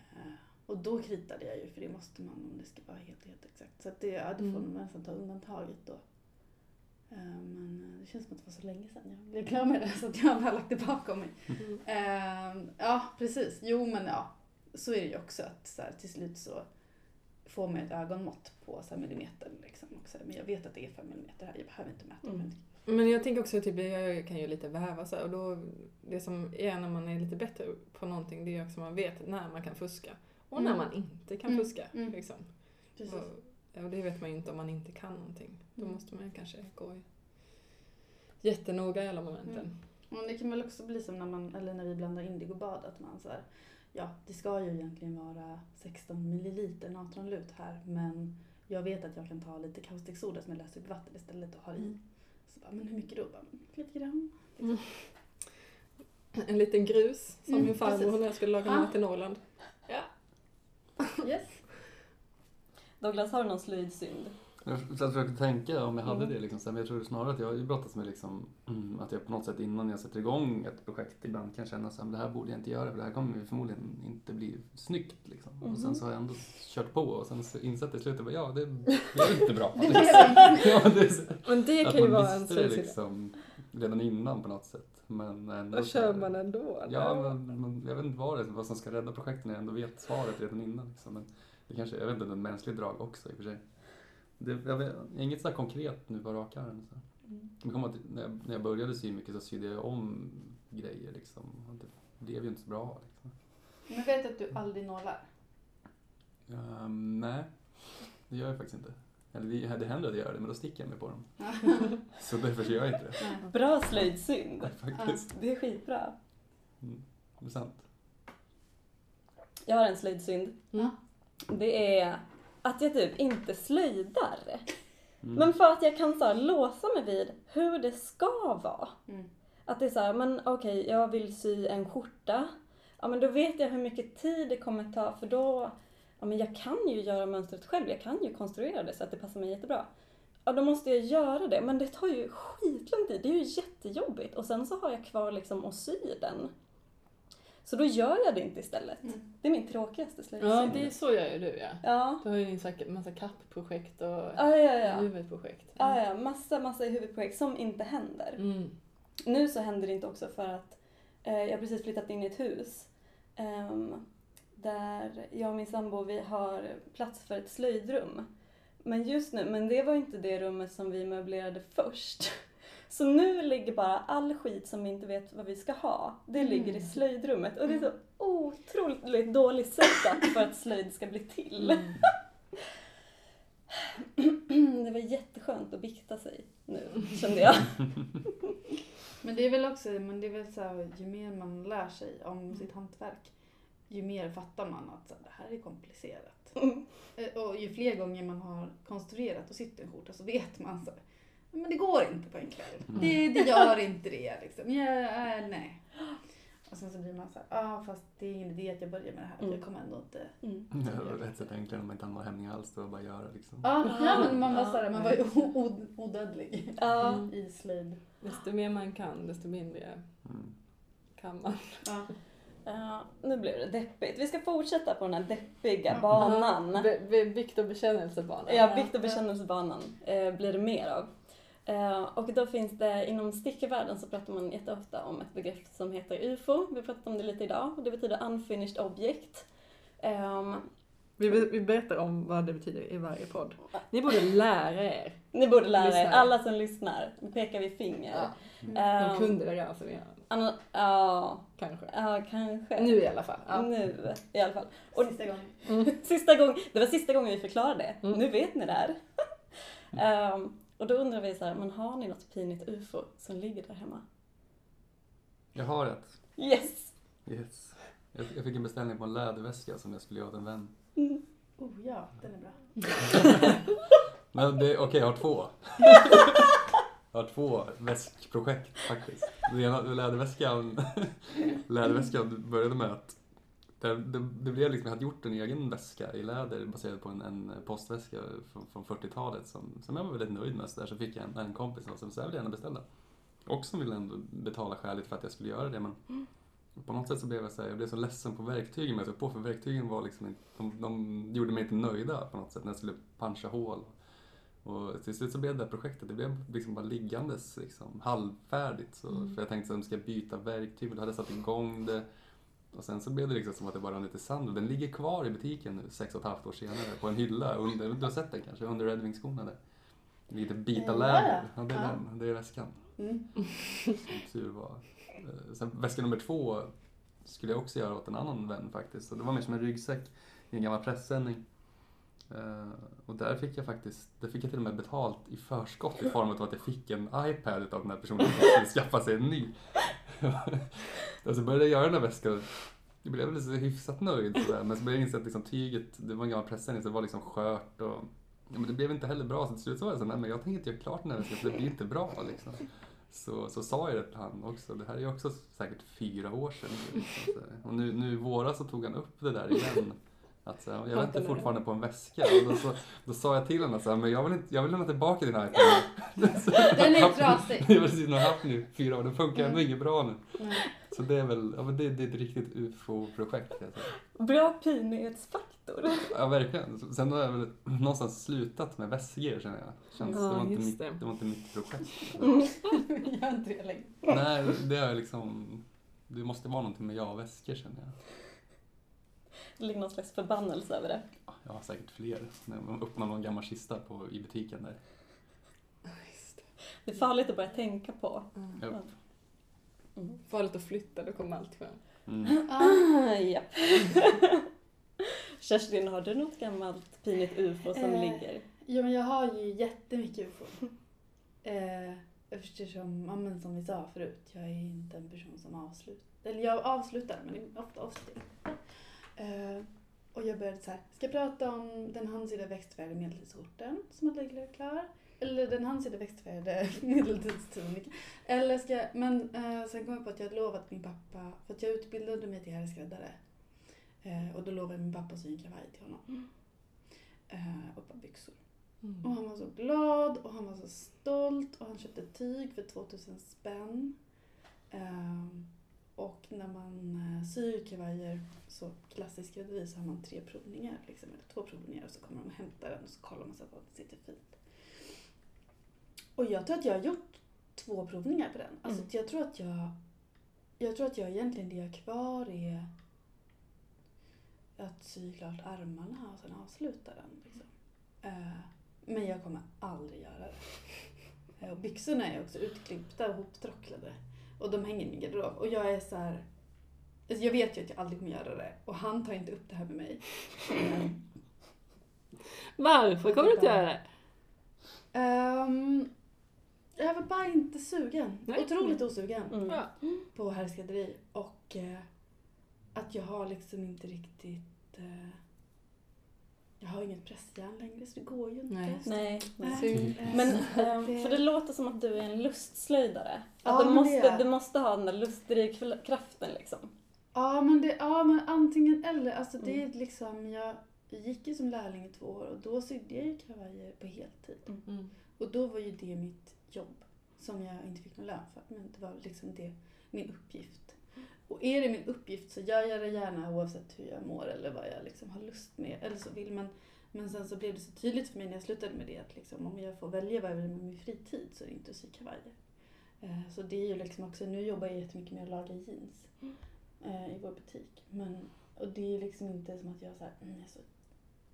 Och då kritade jag ju, för det måste man om det ska vara helt, helt exakt. Så att det, ja, det får Mm. nog nästan ta undantaget då. Eh, Men eh, det känns som att det var så länge sedan jag blev klar med det, så att jag har bara lagt det bakom mig. Eh, Ja, precis. Jo, men ja. Så är det ju också att så här, till slut så får man ett ögonmått på så här, millimeter. Liksom, och så här, men jag vet att det är fem millimeter här, jag behöver inte mäta. Mm. Mm. Men jag tänker också typ, jag kan ju lite väva så här, och då, det som är när man är lite bättre på någonting, det är också att man vet när man kan fuska. Och när Mm. man inte kan Mm, fuska. mm. Liksom. Precis. Och, och det vet man ju inte om man inte kan någonting. Då Mm. måste man kanske gå i jättenoga i alla momenten. Mm. Men det kan väl också bli som när, man, eller när vi blandar indigobad, att man så här, ja det ska ju egentligen vara 16 milliliter natronlut här men jag vet att jag kan ta lite kaustiksoda som jag löser upp vatten istället och har i. Mm. Så bara, men hur mycket då? Bara, "Mm, lite grann. En liten grus, som Mm, min farmor precis. när jag skulle laga Ah. mat i Norrland. Yes. Douglas, har du någon slöjdsynd? Jag försökte tänka om jag hade Mm. det. Liksom. Men jag tror snarare att jag brottats med liksom, mm, att jag på något sätt innan jag sätter igång ett projekt ibland kan känna att det här borde jag inte göra för det här kommer förmodligen inte bli snyggt. Liksom. Och sen Mhm. så har jag ändå kört på och sen så insett i slutet att ja, det blev inte bra. Det [laughs] liksom. ja, det Men det att kan ju vara en visste det slöjdsida. liksom redan innan på något sätt. Men ändå Då så kör man ändå. Ja, men, men jag vet inte vad, det, är, vad som ska rädda projekten när jag ändå vet svaret redan innan. Liksom. Men det kanske, jag vet inte, en mänsklig drag också i och för sig. Det, jag vet, inget så här konkret nu på rak arm. Så. Jag kommer ihåg att när jag, när jag började sy mycket så sydde jag om grejer liksom. Det blev ju inte så bra. Liksom. Men vet du att du aldrig nålar? Ehm, nej, det gör jag faktiskt inte. Eller det, det händer att jag gör det, men då sticker jag mig på dem. [laughs] så därför gör jag inte det. Bra slöjdsynd. Faktiskt. Det är skitbra. Mm, det är sant. Jag har en slöjdsynd. Mm. Det är att jag typ inte slöjdar. Mm. Men för att jag kan så här, låsa mig vid hur det ska vara. Mm. Att det är så här, men okej, jag vill sy en skjorta. Ja, men då vet jag hur mycket tid det kommer ta för då, ja men jag kan ju göra mönstret själv. Jag kan ju konstruera det så att det passar mig jättebra. Ja, då måste jag göra det. Men det tar ju skitlång tid. Det är ju jättejobbigt. Och sen så har jag kvar liksom att sy den. Så då gör jag det inte istället. Mm. Det är min tråkigaste slöjdsynd. Ja, det är så gör ju du ja. Ja. Du har ju en massa kappprojekt och Ja, ja, ja. huvudprojekt. Ja, ja. Massa, massa huvudprojekt som inte händer. Mm. Nu så händer det inte också för att eh, jag precis flyttat in i ett hus ehm, där jag och min sambo vi har plats för ett slöjdrum. Men just nu, men det var inte det rummet som vi möblerade först. Så nu ligger bara all skit som vi inte vet vad vi ska ha, det ligger i slöjdrummet. Och det är så otroligt dålig setup för att slöjd ska bli till. Mm. [clears throat] Det var jätteskönt att bikta sig nu, kände jag. [laughs] Men det är väl också, men det är väl så här, ju mer man lär sig om sitt hantverk, ju mer fattar man att så här, det här är komplicerat. Mm. Eh, Och ju fler gånger man har konstruerat och sytt en skjorta så vet man så här, men det går inte på en kväll. Mm. Det, det gör inte det liksom. Ja, äh, nej. Och sen så blir man så här, ja ah, fast det är ingen idé att jag börjar med det här för Mm. jag kommer ändå inte. Mm. [laughs] Det var rätt sätt enklare om man inte har några hämningar alls. Var bara göra liksom. Ja, ja men man var, Ja. så här, man var ju odödlig. Mm. [laughs] i slöjd. Desto mer man kan, desto mindre Mm. kan man. Ja. Ja, nu blev det deppigt. Vi ska fortsätta på den här deppiga banan. Be- be- Vikt och bekännelsebanan. Ja, vikt och bekännelsebanan eh, blir det mer av. Eh, och då finns det, inom stickervärlden så pratar man jätteofta om ett begrepp som heter UFO. Vi pratat om det lite idag. Och det betyder unfinished object. Ehm, Vi, vi berättar om vad det betyder i varje podd. Ni borde lära er. ni borde lära er, alla som lyssnar, nu pekar vi finger. Ja. Mm. De Ehm, kunde det redan så vi anna- Ja, kanske. ja, kanske. Nu i alla fall. Ja. Nu i alla fall. Och Sista gången. [laughs] Sista gång, det var sista gången vi förklarade det. Mm. Nu vet ni det här. [laughs] Ehm, och då undrar vi så här, men har ni något pinigt ufo som ligger där hemma? Jag har ett. Yes! Yes. Jag, jag fick en beställning på en läderväska som jag skulle göra åt en vän. Mm. Oh ja, den är bra. [laughs] Men det, okej, jag har två. Jag har två väskprojekt faktiskt. Det ena, läderväskan, [laughs] läderväskan började med att det, det, det blev liksom, jag hade gjort en egen väska i läder baserad på en, en postväska från, från 40-talet som, som jag var väldigt nöjd med. Så, där, så fick jag en, en kompis som sa, så här vill jag gärna beställa. Och som ville ändå betala skäligt för att jag skulle göra det. Men på något sätt så blev jag så här, jag blev så ledsen på verktygen jag tog på för verktygen var liksom de, de gjorde mig inte nöjda på något sätt när jag skulle puncha hål. Och till slut så blev det här projektet, det blev liksom bara liggandes liksom, halvfärdigt. Så, Mm. För jag tänkte att ska jag byta verktyg och då hade jag satt igång det. Och sen så blev det liksom som att det bara rann lite sand och den ligger kvar i butiken nu sex och ett halvt år senare på en hylla under, du har sett den kanske, under Red Wing-skorna där. Lite bita läder. ja. Det är den. Det är väskan. Mm. Som tur var. Eh, Sen väska nummer två skulle jag också göra åt en annan vän faktiskt. Så det var mer som en ryggsäck i en gammal pressändning. Eh, och där fick jag faktiskt, där fick jag till och med betalt i förskott i form av att jag fick en iPad av den här personen som skulle skaffa sig en ny och [laughs] så alltså, började jag göra den här väskan. Jag blev väl så hyfsat nöjd sådär. Men så började jag inse att liksom tyget, det var en gammal pressändning så det var liksom skört och ja, men det blev inte heller bra. Så till slut så var jag så nej men jag tänker inte göra klart den här väskan för det blir inte bra liksom. Så, så sa jag det till han också. Det här är ju också säkert fyra år sedan. Liksom, så. Och nu, nu i våras så tog han upp det där igen. Att, jag väntar fortfarande på en väska. Och då, så, då sa jag till honom så här, men jag vill, inte, jag vill lämna tillbaka din iPad. [laughs] Den är trasig. Jag har precis haft i fyra år, den funkar ändå Mm. inget bra nu. Nej. Så det är väl, ja men det, det är ett riktigt ufo-projekt. jag. Bra pinlighetsfaktor. Ja verkligen. Sen har jag väl någonstans slutat med väskor känner jag. Känns, Ja, det, var inte mitt, det. det var inte mitt projekt. [laughs] Gör inte det längre. Nej, det är liksom, det måste vara någonting med ja-väskor känner jag. Det ligger någon slags förbannelse över det. Jag har säkert fler. När man öppnar någon gammal kista på, i butiken där. Det är farligt att börja tänka på. Mm. Ja. Mm. Farligt att flytta, då kommer allt fram. Mm. Ja. Japp. [laughs] Kerstin, har du något gammalt pinigt ufo som Eh. ligger? Jo men jag har ju jättemycket ufo. Eh, eftersom, ja, men som vi sa förut, jag är inte en person som avslutar. Eller jag avslutar, men det är ofta avslutar jag. Eh, Och jag började så här, ska jag prata om den handsida växtfärgade medeltidsorten som har blivit klar? Eller den handsida växtfärgade [laughs] medeltidstuniken? Eller ska men eh, sen kom jag på att jag hade lovat min pappa, för att jag utbildade mig till herrskräddare. Eh, och då lovade jag min pappa att sy en kavaj till honom. Eh, och ett par byxor. Mm. Och han var så glad och han var så stolt och han köpte tyg för 2000 spänn. Ehm, och när man eh, syr kavajer, så klassisk skrädderi, så har man tre provningar. Liksom, eller två provningar och så kommer de och hämtar den och så kollar man så att allt sitter fint. Och jag tror att jag har gjort två provningar på den. Alltså Mm. jag tror att jag jag tror att jag egentligen det jag har kvar är att sy klart armarna och sen avsluta den. Liksom. Eh, men jag kommer aldrig göra det. Eh, och byxorna är också utklippta och hoptråcklade. Och de hänger i min garderob. Och jag är så här. Alltså jag vet ju att jag aldrig kommer göra det. Och han tar inte upp det här med mig. [laughs] Varför kommer du inte göra det? ehm, jag var bara inte sugen. Nej. Otroligt osugen Mm. På herrskrädderi. Och eh, att jag har liksom inte riktigt... Eh, jag har inget pressjärn längre så det går ju inte. Nej. Nej. nej. Men, så ehm, för det låter som att du är en lustslöjdare. Ja, Att du, men det måste, är du måste ha den där lustdrivkraften liksom. Ja men, det, ja, men antingen eller. Alltså det är Mm. liksom, jag gick ju som lärling i två år och då sydde jag ju kavajer på heltid. Mm. Och då var ju det mitt jobb som jag inte fick någon lön för. Men det var liksom det, min uppgift. Och är det min uppgift så gör jag det gärna oavsett hur jag mår eller vad jag liksom har lust med eller så vill. Men, men sen så blev det så tydligt för mig när jag slutade med det att liksom, om jag får välja vad jag vill med min fritid så är det inte att sy kavajer. Eh, Så det är ju liksom också, nu jobbar jag jättemycket med att laga jeans eh, i vår butik. Men, och det är ju liksom inte som att jag så här, mm, är så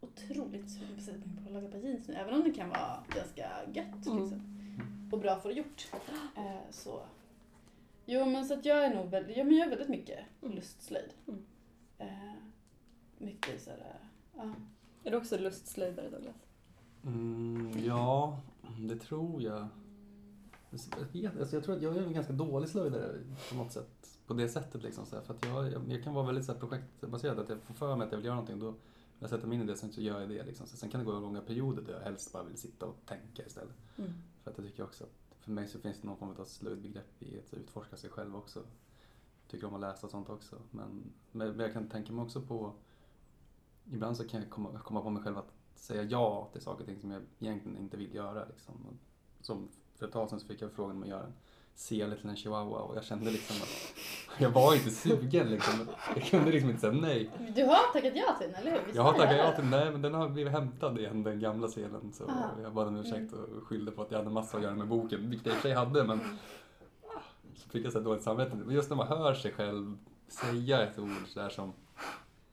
otroligt sugen på att på laga par jeans nu. Även om det kan vara ganska gött Mm. liksom. Och bra för att gjort. Eh, så. Jo men så att jag är nog väldigt, ja, men jag är väldigt mycket Mm. lustslöjd. Mm. Eh, mycket sådär, ja. Är du också lustslöjdare Douglas? Mm, ja, det tror jag. Jag, vet, alltså jag tror att jag är en ganska dålig slöjdare på något sätt. På det sättet liksom. Så här, för att jag, jag, jag kan vara väldigt så här, projektbaserad. Att jag får för mig att jag vill göra någonting. Då jag sätter mig in i det, sen så gör jag det. Liksom. Så sen kan det gå långa perioder där jag helst bara vill sitta och tänka istället. Mm. För att jag tycker också att för mig så finns det någon form av slöjdbegrepp i att utforska sig själv också. Tycker om att läsa och sånt också. Men, men jag kan tänka mig också på Ibland så kan jag komma, komma på mig själv att säga ja till saker och ting som jag egentligen inte vill göra. Liksom. Som för ett tag sedan så fick jag frågan om att göra en sele till en chihuahua och jag kände liksom att jag var inte sugen liksom. Jag kunde liksom inte säga nej. Du har tackat ja till den, eller hur? Visst Jag har tackat ja till den, nej men den har blivit hämtad igen, den gamla selen. Så Ah. jag bad om ursäkt och skyllde på att jag hade massa att göra med boken, vilket jag i och för sig hade men så fick jag så dåligt samvete. Men just när man hör sig själv säga ett ord sådär som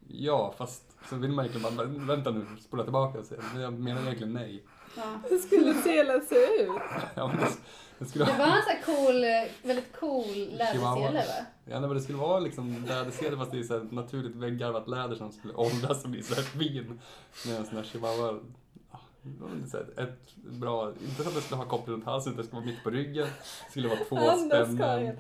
ja, fast så vill man egentligen bara, vänta nu, spola tillbaka och säga, men jag menar egentligen nej. Ja. Hur skulle selen se ut? [laughs] Ja, men det, det skulle Det var en sån här cool, eh, väldigt cool lädersele va? ja, nej, men det skulle vara liksom lädersele fast det är så här naturligt väggarvat läder som skulle åldras och bli så här fin. Med en sån här chihuahua. så här Ett bra, inte så att det skulle ha koppel runt halsen utan det skulle vara mitt på ryggen. Det skulle vara två Andra spännen.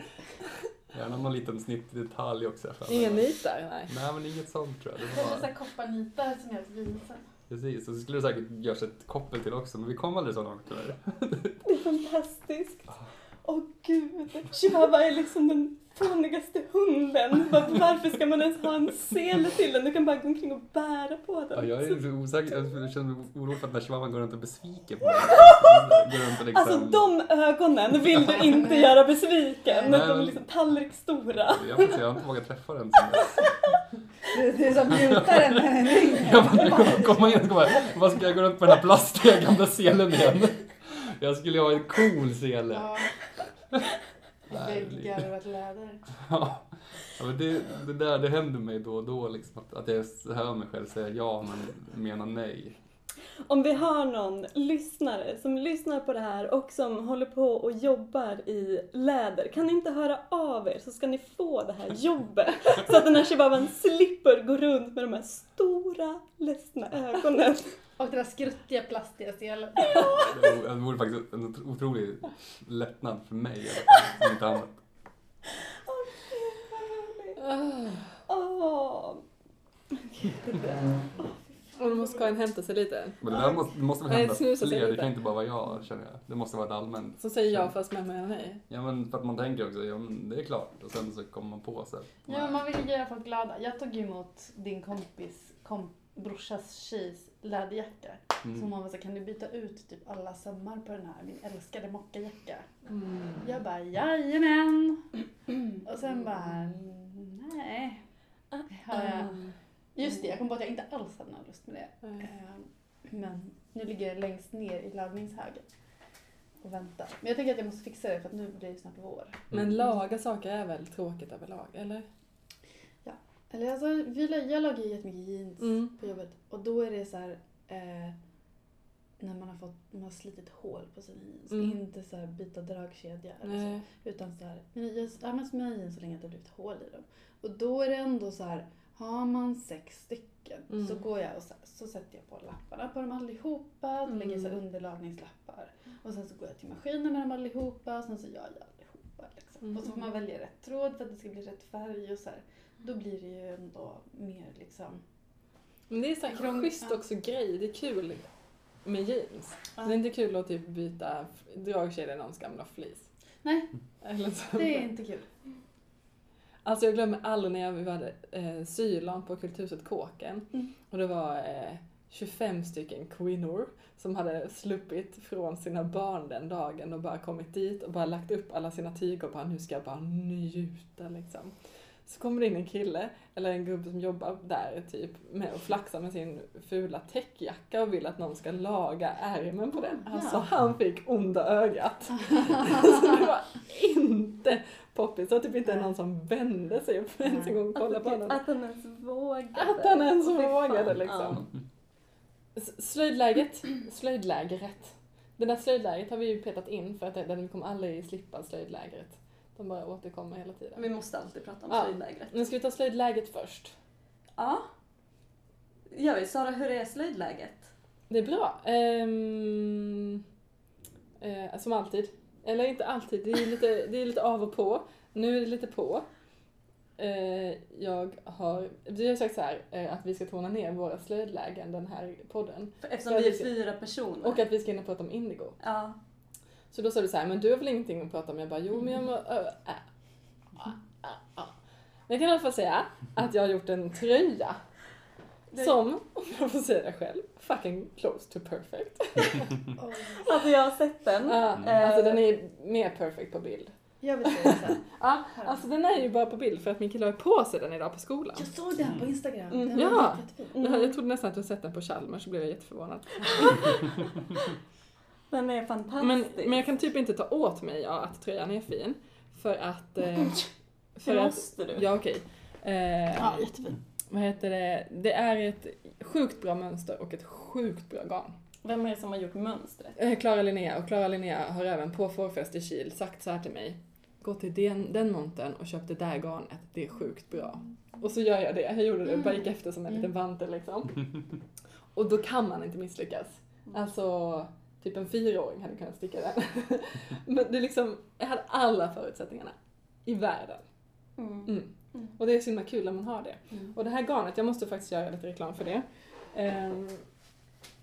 Gärna någon liten snittdetalj också. Inga nitar, nej. Nej men inget sånt tror jag. Det var här kopparnitar som att visa. Precis, och så skulle det säkert göras ett koppel till också men vi kom aldrig så långt tyvärr. Det är fantastiskt. Åh gud, chihuahua är liksom den fånigaste hunden. Var- Varför ska man ens ha en sele till den? Du kan bara gå omkring och bära på den. Ja, jag är så osäker, jag känner mig orolig för att den här chihuahuan går runt och är besviken på mig. [laughs] Går runt och liksom... Alltså de ögonen vill du inte göra besviken. Nej, De är liksom tallriksstora. Jag, jag har inte vågat träffa den sen dess. Det det är som gjutaren med en ring. Jag bara, komma in och komma, vad ska jag gå runt på den här plastiga gamla selen igen? Jag skulle ju ha en cool sele. Ja, Nej, det blir- väggarvat läder. [laughs] Ja, Ja, men det, det där det händer mig då och då liksom, att, att jag hör mig själv säga ja men menar nej. Om vi har någon lyssnare som lyssnar på det här och som håller på och jobbar i läder, kan ni inte höra av er så ska ni få det här jobbet. Så att den här chihuahuan slipper gå runt med de här stora ledsna ögonen. Och den där skruttiga plastiga selen. [laughs] Det det vore faktiskt en otro- otrolig lättnad för mig i alla fall, inte annat. Ah. Åh. Och då måste Karin hämta sig lite. Men det där måste, det måste väl Nej, hända snusa sig fler, det lite. kan inte bara vara jag känner jag. Det måste vara ett allmänt. Så säger jag först men menar nej. Ja men för att man tänker också, ja men det är klart. Och sen så kommer man på så här, Ja, man vill ju göra folk glada. Jag tog ju emot din kompis kom, brorsas tjejs läderjacka. mm. Så hon var så kan du byta ut typ alla sömmar på den här, min älskade mockajacka? Mm. Jag bara, jajamän! [clears throat] Och sen bara, nej. Har jag, just det, jag kom på att jag inte alls hade någon lust med det. Nej. Eh, Men nu ligger jag längst ner i laddningshögen och väntar. Men jag tänker att jag måste fixa det för att nu blir det snart vår. Men laga saker är väl tråkigt överlag, eller? Eller alltså, vi, jag lagar ju jättemycket jeans Mm. på jobbet och då är det så här eh, när man har fått, man har slitit hål på sina jeans. Mm. Inte så här byta dragkedja eller så. Utan så här, men jag har använt mina jeans så länge att det har blivit hål i dem. Och då är det ändå så här, har man sex stycken Mm. så går jag och så, så sätter jag på lapparna på dem allihopa, då lägger så Mm. underlagningslappar. Och sen så går jag till maskinen med dem allihopa och sen så gör jag allihopa. Liksom. Och så får man välja rätt tråd för att det ska bli rätt färg och så här. Då blir det ju ändå mer liksom... Men det är så här Krång- schysst ja. också grej, det är kul med jeans. Ja. Det är inte kul att typ byta dragkedja i någons gamla fleece. Nej, Eller så. det är inte kul. Alltså jag glömmer aldrig när jag vi hade eh, sylan på Kulturhuset Kåken. Mm. Och det var eh, 25 stycken kvinnor som hade sluppit från sina barn den dagen och bara kommit dit och bara lagt upp alla sina tyger och bara nu ska jag bara njuta liksom. Så kommer det in en kille, eller en gubbe som jobbar där typ, med och flaxar med sin fula täckjacka och vill att någon ska laga ärmen på den. Alltså han fick onda ögat. [laughs] så det var inte poppis. Det var typ inte någon som vände sig upp ens en gång och kollade på honom. att han ens vågade. Att han ens vågade liksom. Slöjdläget, slöjdlägret. Det där slöjdlägret har vi ju petat in för att vi kommer aldrig slippa slöjdlägret. De bara återkommer hela tiden. Vi måste alltid prata om Ja. slöjdlägret. Nu ska vi ta slöjdläget först. Ja. Gör vi. Sara, hur är slöjdläget? Det är bra. Ehm, eh, som alltid. Eller inte alltid, det är, lite, det är lite av och på. Nu är det lite på. Eh, jag har, vi har sagt så här, eh, att vi ska tona ner våra slöjdlägen den här podden. Eftersom vi är fyra personer. Och att vi ska in och prata om Indigo. Ja. Så då sa du så här, men du har väl ingenting att prata om? Jag bara, jo men jag må, ö, ä, ä, ä, ä. Men jag kan i alla fall säga att jag har gjort en tröja. Det- Som, om jag får säga det själv, fucking close to perfect. [laughs] Oj. Alltså jag har sett den. Ja, Eh, alltså den är mer perfect på bild. Jag vill säga här. [laughs] Ja, alltså den är ju bara på bild för att min kille har på sig den idag på skolan. Jag såg den på Instagram. Mm. Den Ja. var jättefin. Jag, jag trodde nästan att du sett den på Chalmers så blev jag jätteförvånad. [laughs] Den är fantastisk. Men, men jag kan typ inte ta åt mig ja, att tröjan är fin. För att... Eh, [laughs] för det att måste du. Ja, okej. Eh, Ja, jättefin. vad heter det? Det är ett sjukt bra mönster och ett sjukt bra garn. Vem är det som har gjort mönstret? Eh, Klara Linnea och Klara Linnea har även på fårfest i Kil sagt så här till mig. Gå till den, den montern och köp det där garnet, det är sjukt bra. Och så gör jag det, jag gjorde det, bara gick efter som en liten vante liksom. Och då kan man inte misslyckas. Alltså, typ en fyraåring hade kunnat sticka den. [laughs] Men det är liksom, jag hade alla förutsättningarna i världen. Mm. Mm. Och det är så himla kul när man har det. Mm. Och det här garnet, jag måste faktiskt göra lite reklam för det. Ehm,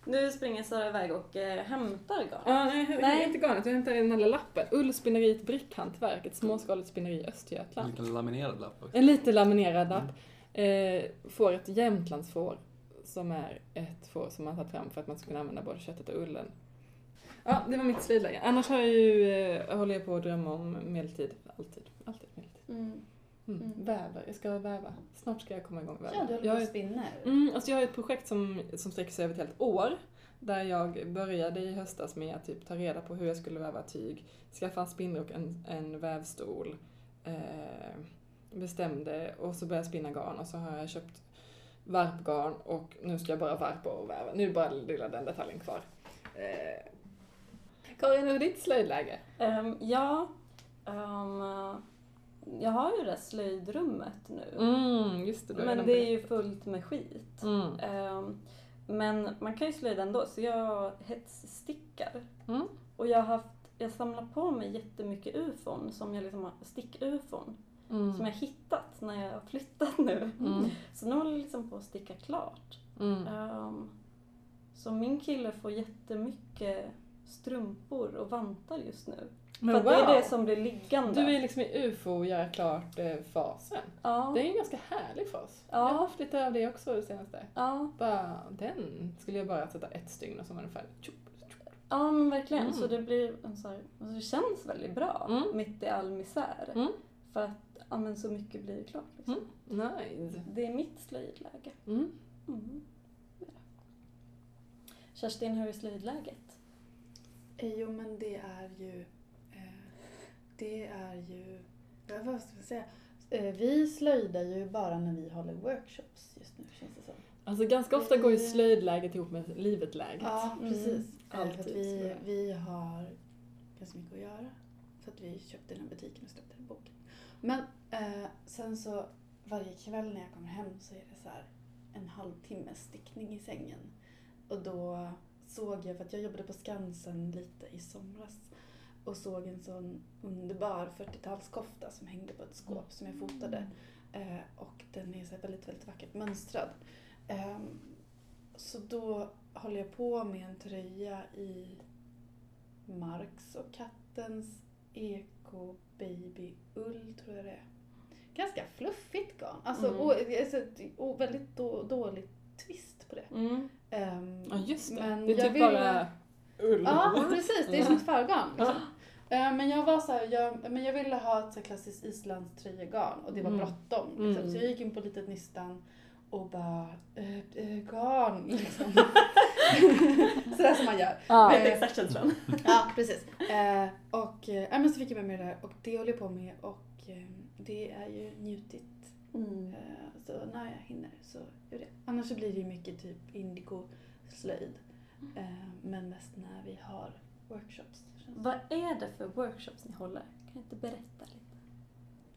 Nu springer Sara iväg och eh, hämtar garn. Ja, nej, Nej. inte garnet, jag hämtar den här lilla lappen. Ullspinneriet Brickhantverk, ett småskaligt spinneri i En Östergötland. liten laminerad lapp också. En lite laminerad lapp. Eh, får ett jämtlandsfår, som är ett får som man tagit fram för att man ska kunna använda både köttet och ullen. Ja, det var mitt slöjdläge. Annars har jag ju, eh, håller jag på att drömma om medeltid. Alltid. Alltid medeltid. Mm. Mm. Mm. Väver, jag ska väva. Snart ska jag komma igång med Ja, du väva. håller Jag på och spinner. Mm, alltså jag har ett projekt som, som sträcker sig över ett helt år. Där jag började i höstas med att typ ta reda på hur jag skulle väva tyg, skaffa en spindel och en, en vävstol. Eh, bestämde och så började jag spinna garn och så har jag köpt varpgarn och nu ska jag bara varpa och väva. Nu är bara lilla den detaljen kvar. Eh, Karin, hur är ditt slöjdläge? Ehm, ja, ehm, jag har ju det slöjdrummet nu. Mm, just det. Men det är ju fullt med skit. Mm. Ehm, men man kan ju slöjda ändå, så jag hetsstickar. Mm. Och jag har haft, jag samlar på mig jättemycket ufon, som jag liksom har, stick-ufon, Mm. som jag hittat när jag har flyttat nu. Mm. [laughs] Så nu håller jag liksom på att sticka klart. Ehm, så min kille får jättemycket strumpor och vantar just nu. Men För att det är wow. det som blir liggande. Du är liksom i ufo göra klart eh, fasen. ja. Det är en ganska härlig fas. Ja. Jag har haft lite av det också det senaste. ja. Bara, den skulle jag bara sätta ett stygn och så var den färdig. Ja men verkligen. Mm. Så det blir så här, alltså det känns väldigt bra Mm. mitt i all misär. Mm. För att ja, men så mycket blir klart. Liksom. Mm. Nice. Det är mitt slöjdläge. Mm. Mm. Kerstin, hur är slöjdläget? Eh, Jo men det är ju, eh, det är ju, vad ska jag säga? Eh, vi slöjdar ju bara när vi håller workshops just nu känns det som. Alltså ganska ofta går ju slöjdläget ihop med livet-läget. Ja Mm. precis. För Alltid att så vi, vi har ganska mycket att göra. För att vi köpte den här butiken och släppte den boken. Men eh, sen så varje kväll när jag kommer hem så är det så här en halvtimmes stickning i sängen. Och då såg jag, för att jag jobbade på Skansen lite i somras och såg en sån underbar 40-talskofta som hängde på ett skåp som jag fotade. Eh, och den är så väldigt, väldigt vackert mönstrad. Ehm, så då håller jag på med en tröja i Marks och kattens Eko Baby Ull tror jag det är. Ganska fluffigt garn. Alltså, Mm. och, alltså, och väldigt då, dålig twist på det. Mm. Ehm, Ja just det. men det är typ ville- bara ull. Ja, precis. Det är som ett förgarn. Liksom. Eh, Men jag var så här, jag, men jag ville ha ett så klassiskt islandströjegarn och det var Mm. bråttom. Liksom. Mm. Så jag gick in på litet nystan och bara, eh, eh, garn liksom. [laughs] Sådär som man gör. Ja. Vet exakt känslan. Ja, precis. Eh, och eh, men så fick jag med mig det där och det håller jag på med och eh, det är ju njutigt. Mm. När jag hinner så gör det. Annars så blir det ju mycket typ indigo slöjd. Eh, men mest när vi har workshops. Vad är det för workshops ni håller? Kan du inte berätta lite?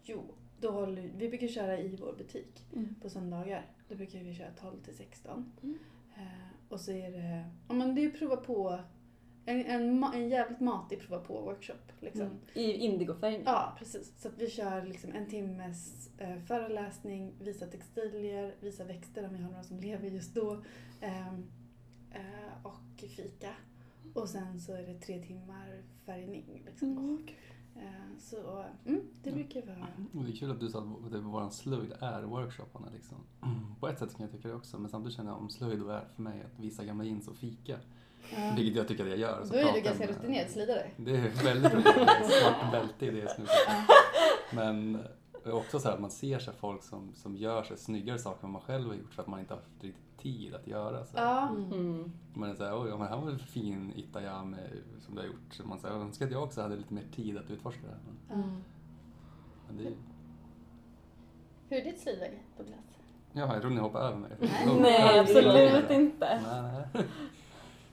Jo, då håller, vi brukar köra i vår butik Mm. på söndagar. Då brukar vi köra 12 till 16. Mm. Eh, och så är det, ja men det är prova på, en, en, en jävligt matig prova på workshop. Liksom. Mm. I indigofärgen? Ja, precis. Så att vi kör liksom en timmes eh, föreläsning, visa textilier, visa växter om vi har några som lever just då. ehm, eh, och fika. Och sen så är det tre timmar färgning. Liksom. Mm. Eh, så mm, det brukar vara... Och det är kul att du sa att det- våran slöjd är workshopparna liksom. [clears throat] På ett sätt kan jag tycka det också, men samtidigt känner jag om slöjd då är för mig att visa gamla jeans och fika. Ja. Vilket jag tycker att jag gör. Så Då är du ganska med- rutinerad slidare. Det är väldigt rutinerat. Svart bälte i det snuset. Men också så här att man ser sig folk som, som gör sig snyggare saker än man själv har gjort för att man inte har haft riktigt tid att göra. Så. Ja. Mm. Man är såhär, oj, ja, men här var en fin itayame som du har gjort. Så man säger, jag önskar att jag också hade lite mer tid att utforska det här. Men, ja. men det är, Hur är ditt slidläge Douglas? ja, jag tror ni hoppar över mig. Nej. Nej, absolut inte. Nej, nej.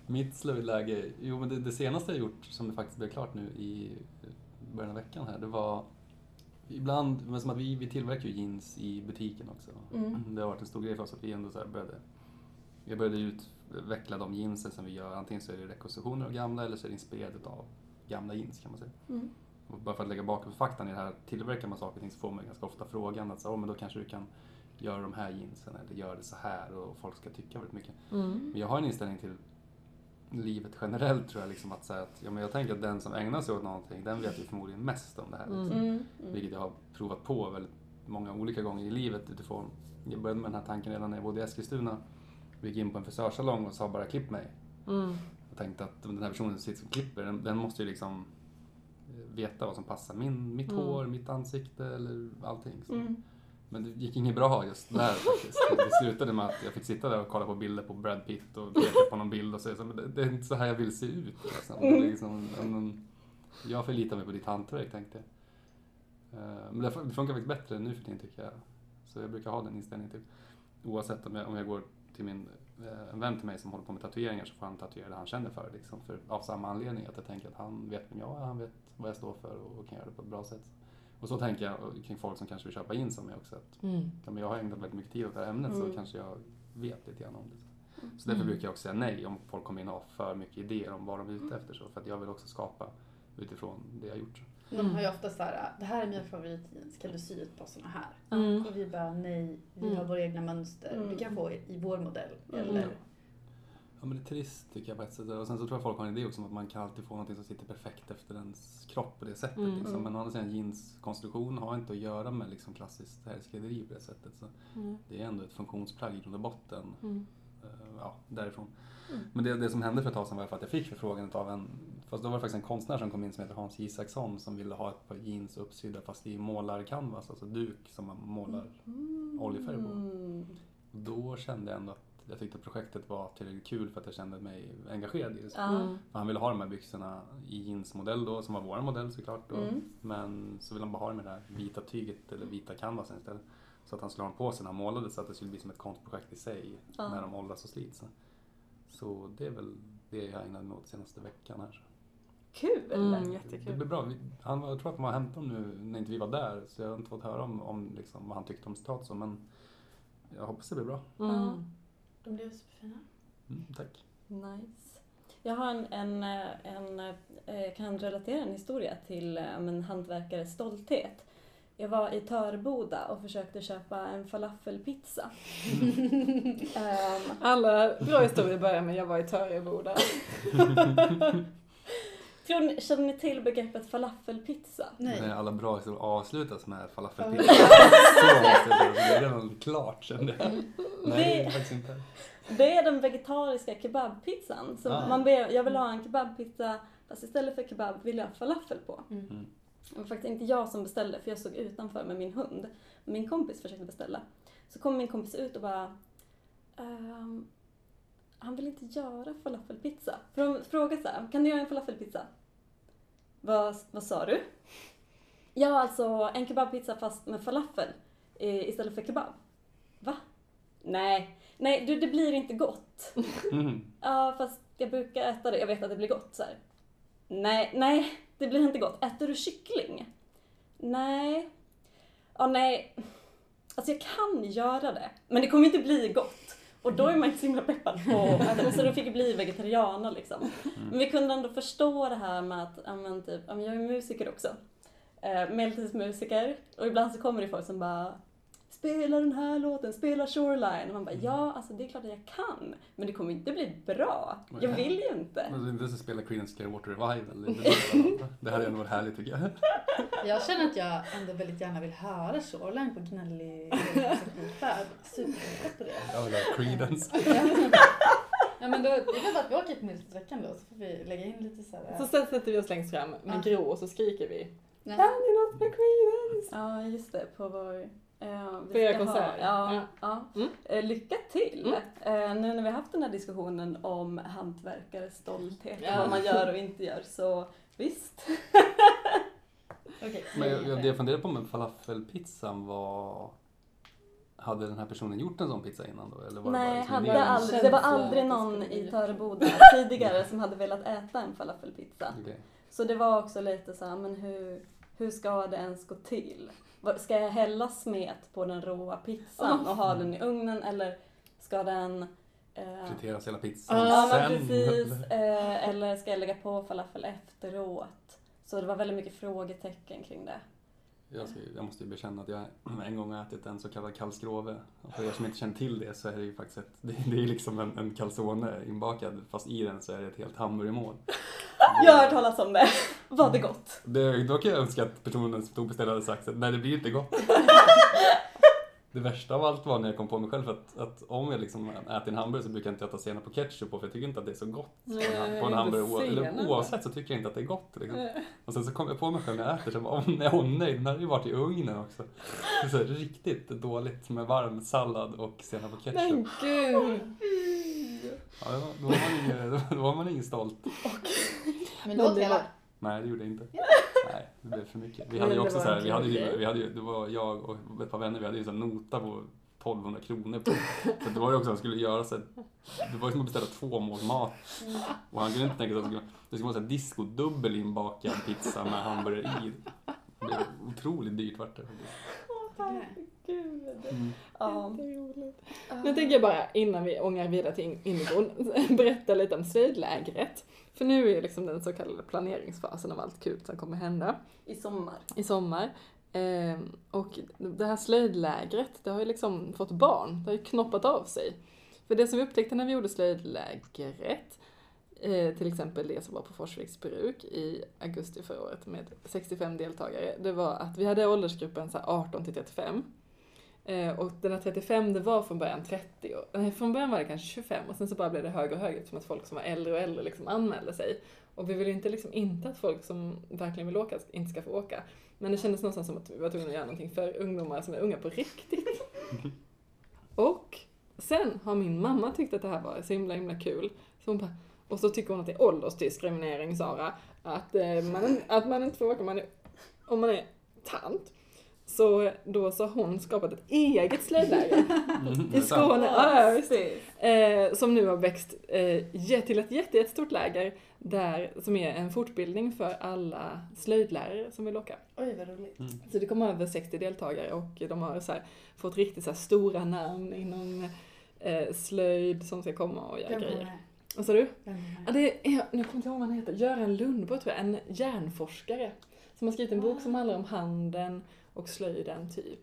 Mitt slöjdläge, jo men det, det senaste jag gjort som det faktiskt blev klart nu i början av veckan här, det var Ibland, men som att vi, vi tillverkar ju jeans i butiken också. Mm. Det har varit en stor grej för oss att vi ändå så här började Vi började utveckla de jeansen som vi gör, antingen så är det rekonstruktioner av gamla eller så är det inspirerat av gamla jeans kan man säga. Mm. Och bara för att lägga bakom faktan i det här, tillverkar man saker och ting så får man ganska ofta frågan att så, oh, men då kanske du kan göra de här jeansen eller göra det så här och folk ska tycka väldigt mycket. Mm. Men jag har en inställning till livet generellt tror jag, liksom att säga att ja, men jag tänker att den som ägnar sig åt någonting, den vet ju förmodligen mest om det här. Liksom. Mm. Mm. Vilket jag har provat på väldigt många olika gånger i livet utifrån, jag började med den här tanken redan när jag bodde i Eskilstuna. Vi gick in på en frisörsalong och sa bara klipp mig. Mm. Jag tänkte att den här personen som sitter som klipper, den, den måste ju liksom eh, veta vad som passar min, mitt Mm. hår, mitt ansikte eller allting. Så. Mm. Men det gick inget bra just där faktiskt. Det slutade med att jag fick sitta där och kolla på bilder på Brad Pitt och peka på någon bild och säga så, men det, det är inte så här jag vill se ut. Liksom. Det är liksom, en, en, jag förlitar mig på ditt hantverk tänkte jag. Eh, Men det fun- det funkar faktiskt bättre nu för tiden tycker jag. Så jag brukar ha den inställningen till oavsett om jag, om jag går till min, eh, en vän till mig som håller på med tatueringar så får han tatuera det han känner för. Liksom, för av samma anledning att jag tänker att han vet vem jag är, han vet vad jag står för och, och kan göra det på ett bra sätt. Och så tänker jag kring folk som kanske vill köpa in som mig också. Att, Mm. ja, men jag har ägnat väldigt mycket tid åt det här ämnet Mm. så kanske jag vet lite grann om det. Så därför Mm. brukar jag också säga nej om folk kommer in och har för mycket idéer om vad de är ute efter. Så, för att jag vill också skapa utifrån det jag gjort. De har ju ofta så här, det här är mina favoritjeans, kan du sy ett par såna här? Mm. Och vi bara, nej, vi Mm. har våra egna mönster, Mm. du kan få i, vår modell. Mm. Eller, Ja men det är trist tycker jag på ett sätt. Och sen så tror jag folk har en idé också om att man kan alltid få någonting som sitter perfekt efter ens kropp på det sättet. Mm. Liksom. Mm. Men å andra sidan jeanskonstruktion har inte att göra med liksom, klassiskt herrskrädderi på det sättet. Så Mm. det är ändå ett funktionsplagg i grund och botten. Mm. eh, Ja, därifrån. Mm. Men det, det som hände för ett tag sedan var att jag fick förfrågan av en, fast då var det faktiskt en konstnär som kom in som heter Hans Isaksson som ville ha ett par jeans uppsydda fast i målarcanvas, alltså duk som man målar. oljefärg på. Mm. Och då kände jag ändå att jag tyckte projektet var tillräckligt kul för att jag kände mig engagerad i det. Mm. Han ville ha de här byxorna i jeansmodell då, som var vår modell såklart. Då. Mm. Men så ville han bara ha det med det här vita tyget eller vita canvasen istället. Så att han skulle ha dem på sig när han målade så att det skulle bli som ett konstprojekt i sig Ja. när de åldras och slits. Så det är väl det jag ägnade mig åt senaste veckan här. Kul! Mm, Det jättekul. blir bra. Han, jag tror att de har hämtat dem nu när inte vi var där så jag har inte fått höra om, om liksom, vad han tyckte om citat så men jag hoppas det blir bra. Mm. De blev superfina. Mm, tack. Nice. Jag har en, en, eh, en, eh, kan relatera en historia till eh, en hantverkares stolthet. Jag var i Töreboda och försökte köpa en falafelpizza. [laughs] [laughs] Ehm, Alla bra historier börjar med jag var i Töreboda. [laughs] tror ni, känner ni till begreppet falafelpizza? Nej. När alla bra historier avslutas med falafelpizza. så måste jag säga. Det är redan klart kände jag. Nej, det är faktiskt inte. Det är den vegetariska kebabpizzan. Så Ah. man ber, jag vill ha en kebabpizza fast istället för kebab vill jag ha falafel på. Mm. Det var faktiskt inte jag som beställde för jag stod utanför med min hund. Min kompis försökte beställa. Så kom min kompis ut och bara ehm, Han vill inte göra falafelpizza. För de frågade så här, kan du göra en falafelpizza? Vad, vad sa du? Ja, alltså en kebabpizza fast med falafel eh, istället för kebab. Va? Nej, nej du, det blir inte gott. Mm. [laughs] Ja, fast jag brukar äta det. Jag vet att det blir gott så här. Nej, nej, det blir inte gott. Äter du kyckling? Nej. Ja, nej. Alltså jag kan göra det, men det kommer inte bli gott. Och då är man inte så himla peppad [laughs] på Så då fick jag bli vegetarianer liksom. Men vi kunde ändå förstå det här med att, ja men typ, jag är musiker också. Eh, medeltidsmusiker. Och ibland så kommer det folk som bara Spela den här låten, spela Shoreline. Och man bara, ja alltså det är klart att jag kan. Men det kommer inte bli bra. Jag vill ju inte. Alltså inte så spela Creedence Clearwater Revival. Det, är hade ändå varit härligt tycker jag. Jag känner att jag ändå väldigt gärna vill höra Shoreline på gnällig gitarr. Superpepp på det. Jag vill ha Creedence. Ja men då, det är väl att vi åker till Medeltidsveckan då så får vi lägga in lite så här. Så sen sätter vi oss längst fram med Ja. grå och så skriker vi. Kan ni något med Creedence? Ja, just det. På vår... eh, På era konserter. Ja. Ja. ja. Mm. Eh, lycka till! Eh, nu när vi har haft den här diskussionen om hantverkares stolthet Ja. och vad man gör och inte gör så visst. [laughs] Okej. Men jag, jag, det jag funderade på med falafelpizzan var hade den här personen gjort en sån pizza innan då? Eller var Nej, det bara liksom hade aldrig, det var aldrig någon i. Töreboda [laughs] tidigare som hade velat äta en falafelpizza. Okej. Så det var också lite så här, men hur, hur ska det ens gå till? Ska jag hälla smet på den råa pizzan och ha den i ugnen eller ska den... Eh, Friteras hela pizzan ja, men sen? precis. Eh, eller ska jag lägga på falafel efteråt? Så det var väldigt mycket frågetecken kring det. Jag, ska, jag måste ju bekänna att jag [clears throat] en gång har ätit en så kallad kallskrove. Och för er som inte känner till det så är det ju faktiskt ett, det, [laughs] det är liksom en, en calzone inbakad fast i den så är det ett helt hamburgermål. [laughs] Jag har hört talas om det. [laughs] Var det gott? Det, då kan jag önska att personen som tog bestället hade sagt att nej det blir inte gott. Det värsta av allt var när jag kom på mig själv att, att om jag liksom äter en hamburgare så brukar jag inte jag ta senap på ketchup på för jag tycker inte att det är så gott. Nej, på en hamburgare, eller oavsett så tycker jag inte att det är gott. Liksom. Och sen så kom jag på mig själv när jag äter så bara, åh nej, åh nej, den här har ju varit i ugnen också. Det är så här riktigt dåligt med varm sallad och senap och ketchup. Men gud! Ja, då, var man ingen, [laughs] då var man ingen stolt. Men Men då åt hela. Nej, det gjorde jag inte. Det blev för mycket. Vi hade ju också så här, en vi hade ju, vi hade ju, det var jag och ett par vänner, vi hade ju en nota på 1200 kronor på. Så det var ju också, han skulle göra så här, det var ju som att beställa två mål mat. Och han kunde inte tänka sig att det skulle, det skulle vara så här disco-dubbel inbakad pizza med hamburgare i. Det blev otroligt dyrt vart det. Mm. Ja. Jätteroligt. Nu tänker jag bara, innan vi ångar vidare till Indigon, [laughs] berätta lite om slöjdlägret. För nu är ju liksom den så kallade planeringsfasen av allt kul som kommer hända I sommar. i sommar. Ehm, och det här slöjdlägret, det har ju liksom fått barn, det har ju knoppat av sig. För det som vi upptäckte när vi gjorde slöjdlägret, eh, till exempel det som var på Forsviks bruk i augusti förra året med 65 deltagare, det var att vi hade åldersgruppen så här 18 till 35. Eh, och den här 35, det var från början 30. Och, nej, från början var det kanske 25 och sen så bara blev det högre och högre eftersom att folk som var äldre och äldre liksom anmälde sig. Och vi vill ju inte, liksom, inte att folk som verkligen vill åka inte ska få åka. Men det kändes någonstans som att vi var tvungna att göra någonting för ungdomar som är unga på riktigt. [laughs] Och sen har min mamma tyckt att det här var så himla himla kul. Så hon bara, och så tycker hon att det är åldersdiskriminering, Sara. Att, eh, man, att man inte får åka om man är, om man är tant. Så då så har hon skapat ett eget slöjdläger [laughs] Mm, i Skåne. Ja. Eh, som nu har växt eh, till ett jätte, jättestort läger där, som är en fortbildning för alla slöjdlärare som vill åka. Oj vad roligt. Mm. Så det kommer över 60 deltagare och de har så här, fått riktigt så här stora namn inom eh, slöjd som ska komma och göra grejer. Vad sa du? Var Ja, det är, nu kommer jag inte ihåg vad han heter, Göran Lundborg tror jag, en järnforskare. Som har skrivit en bok som handlar om handen och slöjden typ.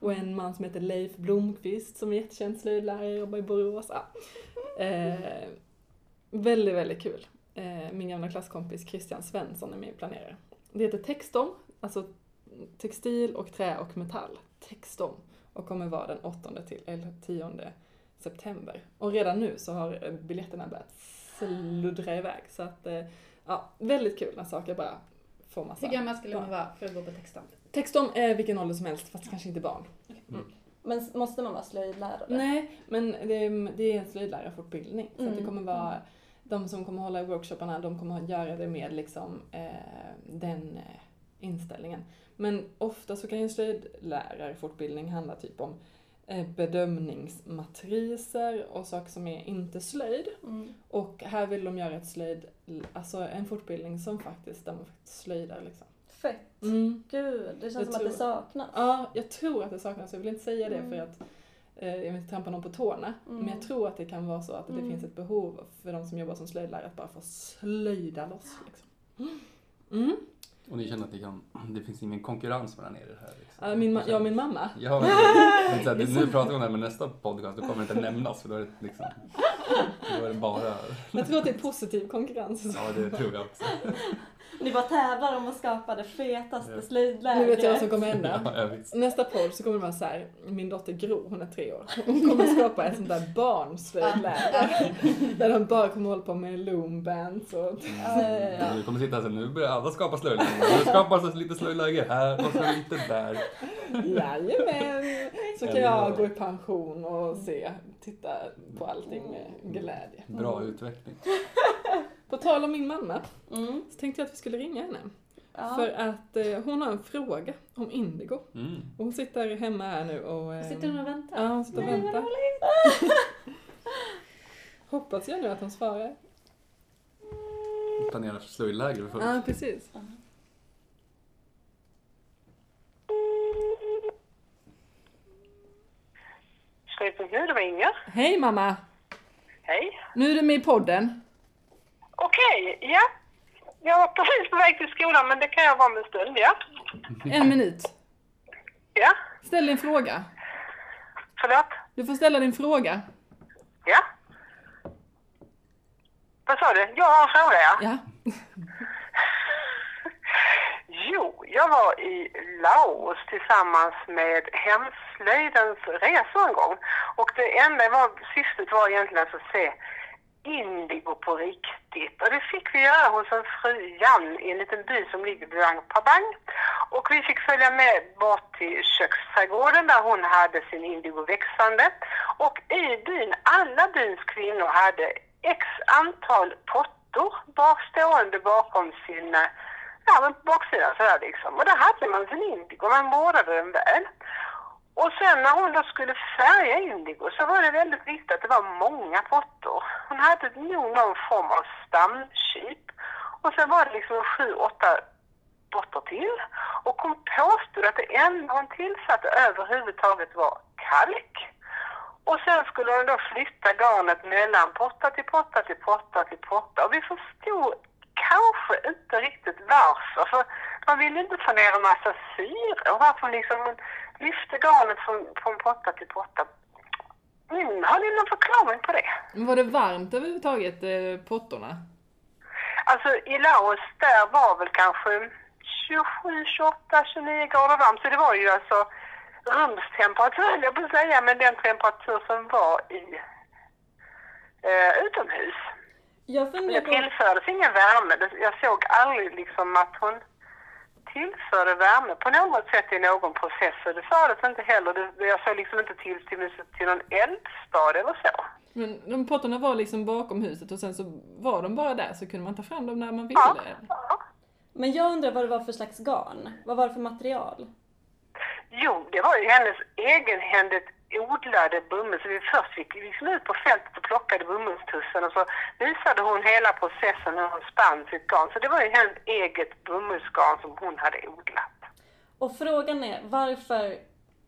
Och en man som heter Leif Blomqvist som är jättekänd slöjdlärare, jobbar i Borås. Ja. Eh, väldigt, väldigt kul. Eh, min gamla klasskompis Christian Svensson är med och planerar. Det heter Textom, alltså textil och trä och metall. Textom. Och kommer vara den 8 till eller 10 september. Och redan nu så har eh, biljetterna börjat sluddra iväg. Så att, eh, ja, väldigt kul när saker bara får massa... Hur gammal skulle man vara för att gå på texten? Textom är vilken ålder som helst, fast kanske inte barn. Men s- måste man vara slöjdlärare? Nej, men det är, det är en slöjdlärarfortbildning. Så att det Mm. kommer vara, de som kommer hålla i workshopparna, de kommer att göra det med liksom, eh, den eh, inställningen. Men ofta så kan ju en slöjdlärarfortbildning handla typ om bedömningsmatriser och saker som är inte slöjd. Mm. Och här vill de göra ett slöjd, alltså en fortbildning som faktiskt, där man faktiskt slöjdar liksom. Fett. Mm. Gud, det känns Jag som att tror- det saknas. Ja, jag tror att det saknas. Jag vill inte säga det Mm. för att eh, jag vill inte trampa någon på tårna. Mm. Men jag tror att det kan vara så att det Mm. finns ett behov för de som jobbar som slöjdlärare att bara få slöjda loss. Liksom. Och ni känner att ni kan, [clears throat] det finns ingen konkurrens mellan er här? Liksom. Ja, min, jag och min mamma. Ja, men, men, så här, [laughs] det, nu pratar vi om det här med nästa podcast, då kommer det inte nämnas för då är det liksom, [laughs] då är det bara, Jag tror att det är positiv konkurrens. ja det tror jag också. [laughs] Ni bara tävlar om att skapa det fetaste Ja. slöjdlägret. Nu vet jag vad som kommer hända. [laughs] Ja. Nästa podd så kommer det vara så här, min dotter Gro, hon är tre år, hon kommer skapa ett sånt där barnslöjdläger. där de bara kommer hålla på med loombands och... Ja, ja, ja. Mm. Kommer sitta här sen, nu börjar alla skapa slöjläger. Nu skapas lite slöjläger här och så lite där. Jajamän! Så kan jag gå i pension och se, titta på allting med glädje. Bra utveckling. [laughs] På tal om min mamma, Mm. så tänkte jag att vi skulle ringa henne. Ja. För att eh, hon har en fråga om indigo. Mm. Och hon sitter hemma här nu och... Eh, Sitter hon och väntar? Ja, hon sitter och Nej, väntar. [laughs] Hoppas jag nu att hon svarar. Planerar för slöjdläger för fullt. Ja, precis. Slutpunkt nu, det var Inger. Hej mamma! Hej. Nu är du med i podden. Okej, ja. Jag var precis på väg till skolan, men det kan jag vara om en stund, ja. En minut. Ja, Ställ din fråga. förlåt. Du får ställa din fråga. Ja. Vad sa du? Jag har en fråga, ja. Ja. [laughs] Jo, jag var i Laos tillsammans med Hemslöjdens resor en gång. Och det enda var, syftet var egentligen att se indigo på riktigt. Och det fick vi göra hos en fru Jan i en liten by som ligger vid Luang Prabang. Och vi fick följa med bort till köksträdgården där hon hade sin indigo växande. Och i byn, alla byns kvinnor hade x antal pottor bakstående bakom sin eh, ja, men baksidan sådär liksom. Och där hade man sin indigo, man vårdade den väl. Och sen när hon då skulle färga indigo så var det väldigt viktigt att det var många pottor. Hon hade nog någon form av stamkyp, Och sen var det liksom sju, åtta pottor till. Och hon påstod att det enda hon tillsatte överhuvudtaget var kalk. Och sen skulle hon då flytta garnet mellan potta till potta till potta till potta. Och vi förstod kanske inte riktigt varför. För man ville inte få ner en massa syre. Och varför liksom lyfte garnet från, från potta till potta. Mm, har ni någon förklaring på det? Men var det varmt överhuvudtaget, eh, pottorna? Alltså i Laos där var väl kanske 27, 28, 29 grader varmt. Så det var ju alltså rumstemperatur höll jag på att säga, men den temperatur som var i eh, utomhus. Jag Det funderar på... tillfördes ingen värme. Det- Jag såg aldrig liksom att hon tillförde värme på något sätt i någon process. Och det sades inte heller. Det, jag såg liksom inte till, till, till någon eldstad eller så. Men de pottorna var liksom bakom huset och sen så var de bara där så kunde man ta fram dem när man ville. Ja, ja. Men jag undrar vad det var för slags garn? Vad var det för material? Jo, det var ju hennes egenhändigt odlade bomull. Så vi först gick vi liksom ut på fältet och plockade bomullstussen och så visade hon hela processen hur hon spann sitt garn. Så det var ju hennes eget bomullsgarn som hon hade odlat. Och frågan är varför,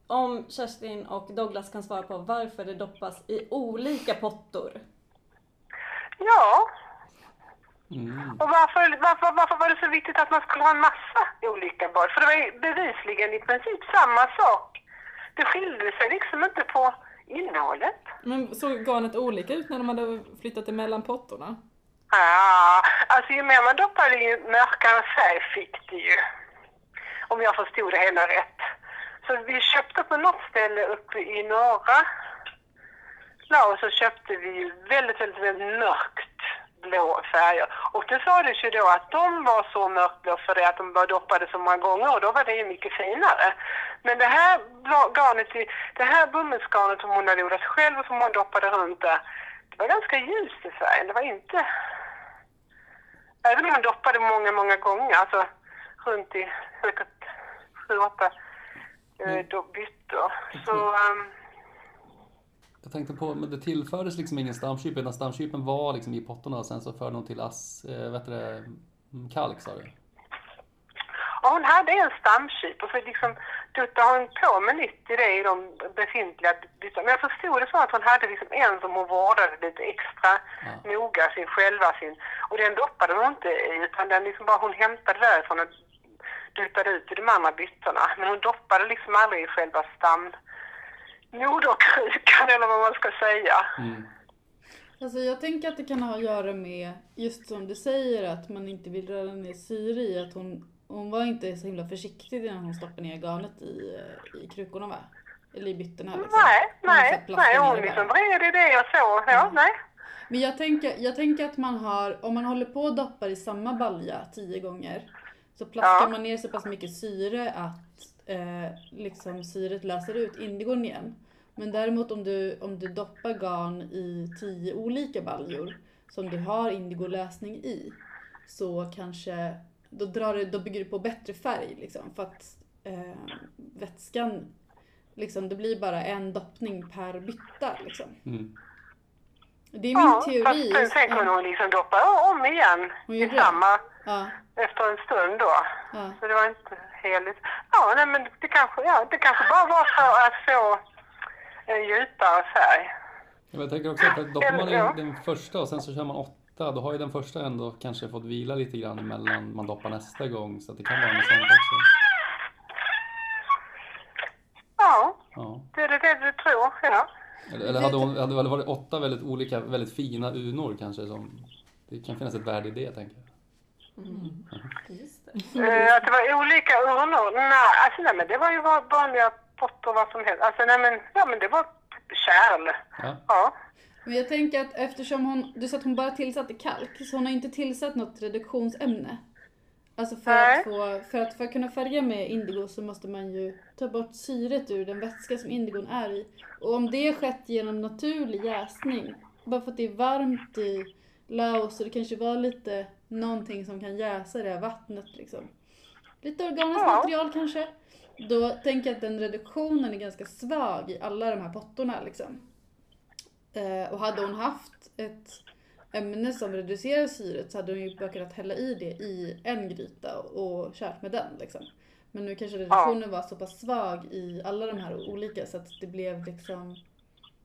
om Kerstin och Douglas kan svara på varför det doppas i olika pottor. Ja, Mm. och varför, varför, varför var det så viktigt att man skulle ha en massa olika bad? För det var ju bevisligen i princip samma sak. Det skilde sig liksom inte på innehållet. Men såg garnet olika ut när de hade flyttat det mellan pottorna? Ja, alltså ju mer man doppade ju mörkare färg fick det ju. Om jag förstod det hela rätt. Så vi köpte på något ställe uppe i norra Laos så köpte vi ju väldigt, väldigt, väldigt mörkt blå färger. Och det sades ju då att de var så mörkblå för det att de var doppade så många gånger och då var det ju mycket finare. Men det här garnet, i- det här bomullsgarnet som hon hade odlat själv och som hon doppade runt där, det var ganska ljust i färgen. Det var inte... Även om hon doppade många, många gånger, alltså runt i säkert sju, åtta eh, då byttor. Så... ehm, Jag tänkte på, men det tillfördes liksom ingen stamkyp, utan stamkypen var liksom i pottorna och sen så förde hon till ass, eh, vet du det, mm, kalk sa du? Och hon hade en stamkyp och så liksom duttade hon på med nytt i det i de befintliga byttorna. Men jag förstod det så att hon hade liksom en som hon vårdade lite extra Ja. noga, sin själva sin. Och den doppade hon inte i utan den liksom bara hon hämtade därifrån och duttade ut i de andra byttorna. Men hon doppade liksom aldrig i själva stam moderkrukan eller vad man ska säga. Mm. Alltså jag tänker att det kan ha att göra med, just som du säger, att man inte vill röra ner syre i. Att hon, hon var inte så himla försiktig när hon stoppade ner garnet i, eh, i krukorna va? Eller i byttorna liksom. Nej, Hon nej, plast nej, hon liksom vred i det och så. Ja, Mm. nej. Men jag tänker, jag tänker att man har, om man håller på och doppar i samma balja tio gånger. Så plaskar Ja. man ner så pass mycket syre att eh, liksom syret löser ut indigon igen. Men däremot om du, om du doppar garn i tio olika baljor som du har indigolösning i. Så kanske då, drar det, då bygger det på bättre färg liksom. För att eh, vätskan, liksom, det blir bara en doppning per bytta liksom. Mm. Det är min Ja, teori. fast sen kunde Ja, hon liksom doppa om igen i samma ja, efter en stund då. ja. Så det var inte heligt. Ja, nej, men det kanske, ja, det kanske bara var för att få en djupare färg. Ja, Jag tänker också att doppar man Ja. i den första och sen så kör man åtta, då har ju den första ändå kanske fått vila lite grann emellan man doppar nästa gång. Så att det kan vara något sånt också. Ja, Ja. det är det, det du tror, ja. Eller, eller hade, hon, hade det varit åtta väldigt olika, väldigt fina unor kanske som... Det kan finnas ett värde i det, tänker jag. Just det. Eh, att det var olika urnor? Nej, alltså, nej men det var ju vanliga pottor vad som helst. Alltså nej men, ja men det var typ kärl. Ja. Ja. Men jag tänker att eftersom hon, du sa att hon bara tillsatte kalk, så hon har inte tillsatt något reduktionsämne. Alltså för Nej. att, få, för att för att kunna färga med indigo så måste man ju ta bort syret ur den vätska som indigon är i. Och om det skett genom naturlig jäsning, bara för att det är varmt i Laos så det kanske var lite någonting som kan jäsa det här vattnet liksom. Lite organiskt Ja. material kanske. Då tänker jag att den reduktionen är ganska svag i alla de här pottorna liksom. Eh, och hade hon haft ett ämne som reducerar syret så hade hon ju bara kunnat hälla i det i en gryta och kört med den liksom. Men nu kanske reduktionen var så pass svag i alla de här olika så att det blev liksom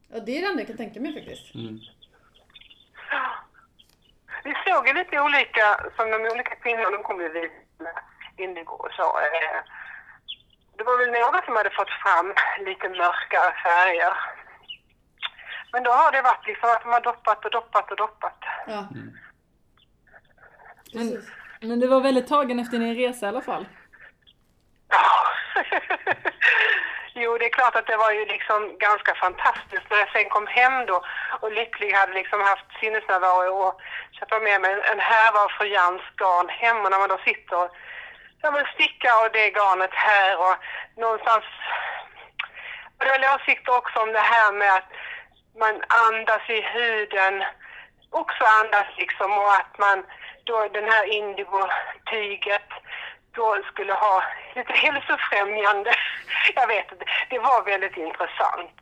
Ja det är det enda jag kan tänka mig faktiskt. Mm. Vi såg ju lite olika, som de olika kvinnorna, de kom ju vid indigo och så. eh, Det var väl några som hade fått fram lite mörkare färger. Men då har det varit liksom att de har doppat och doppat och doppat. Ja. Mm. Precis. Men du var väldigt tagen efter din resa i alla fall. Ja. [laughs] jo, det är klart att det var ju liksom ganska fantastiskt. När jag sen kom hem då och lycklig hade liksom haft sinnesnärvaro och köpa med mig en härva av fru Jans garn hem. Och när man då sitter och ja, men sticka och det garnet här och någonstans och det var väl åsikter också om det här med att man andas i huden, också andas liksom och att man då den här indigo-tyget då skulle ha lite hälsofrämjande. Jag vet inte, det var väldigt intressant.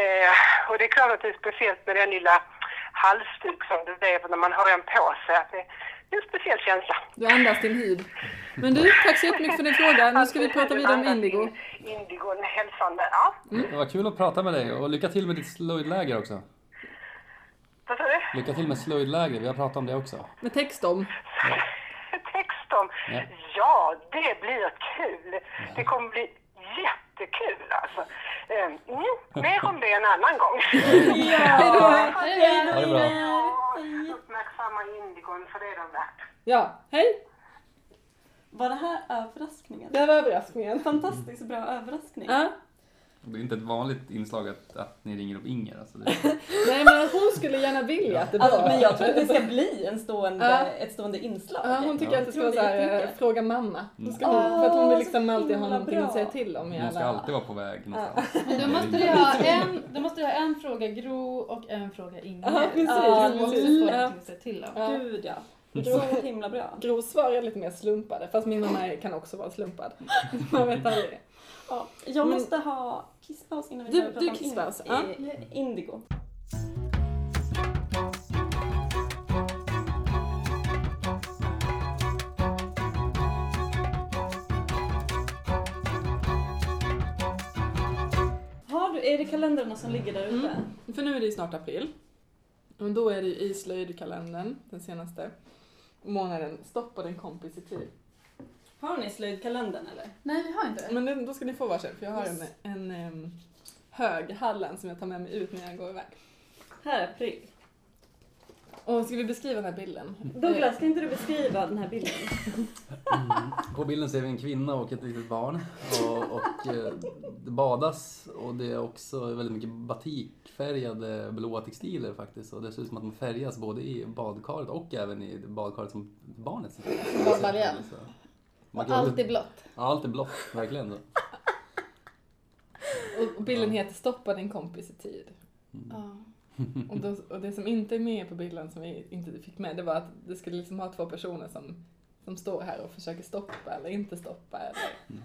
Eh, och det är klart att det är speciellt med den lilla halsduk som du vet när man har den på sig. Att det, det är en speciell känsla. Du andas din hud. Men du, tack så jättemycket för din fråga. Nu ska vi prata vidare om indigo. Indigon, hälsande, ja. Det var kul att prata med dig och lycka till med ditt slöjdläger också. Vad sa du? Lycka till med slöjdläger, vi har pratat om det också. Med text om. [laughs] Text om? Ja. Ja, det blir kul. Det kommer bli jättekul alltså. Mm, mer om det en annan gång. [laughs] Ha det bra. Ja, Uppmärksamma indigon för det är de värt. Ja, hej! Var det här överraskningen? Det var överraskningen. Fantastiskt bra överraskning. Ja. Det är inte ett vanligt inslag att, att ni ringer upp Inger. Alltså det, [laughs] Nej men hon skulle gärna vilja att det var... Alltså, men jag tror att det ska bli en stående, ett stående inslag. Ja, hon tycker Ja. att det ska vara såhär, fråga mamma. Då ska hon, Mm. för att hon vill liksom alltid ha någonting att bra. säga till om hon ska alltid vara på väg någonstans. [laughs] Men då måste du ha en, då måste du ha en fråga Gro och en fråga Inger. Ja, precis, Ja, precis. får Ja. någonting att säga till om. Ja. Gud ja. Så himla bra. Gros svar är lite mer slumpade, fast min mamma kan också vara slumpad. [laughs] Man vet aldrig. Ja, jag Men- måste ha kisspaus innan vi Du- börjar prata du om kisspaus, in- ja. Indigo. Har du, är det kalendrarna som ligger där uppe? Mm. För nu är det ju snart april. Och då är det ju i slöjdkalendern, den senaste månaden, stoppa din kompis i tid. Har ni slöjdkalendern eller? Nej, vi har inte. Men då ska ni få varsin, för jag har Yes. en, en em, hög Hallen som jag tar med mig ut när jag går iväg. Här är april. Och ska vi beskriva den här bilden? Douglas, kan inte du beskriva den här bilden? Mm. På bilden ser vi en kvinna och ett litet barn. Och, och eh, det badas och det är också väldigt mycket batikfärgade blåa textiler faktiskt. Och det ser ut som att man färgas både i badkaret och även i badkaret som barnet sitter i. Badbaljan. Man kan- allt är blått. Ja, allt är blått, verkligen. Så. Och bilden heter Stoppa din kompis i tid. Ja. Och, då, och det som inte är med på bilden som vi inte fick med, det var att det skulle liksom ha två personer som som står här och försöker stoppa eller inte stoppa. Eller...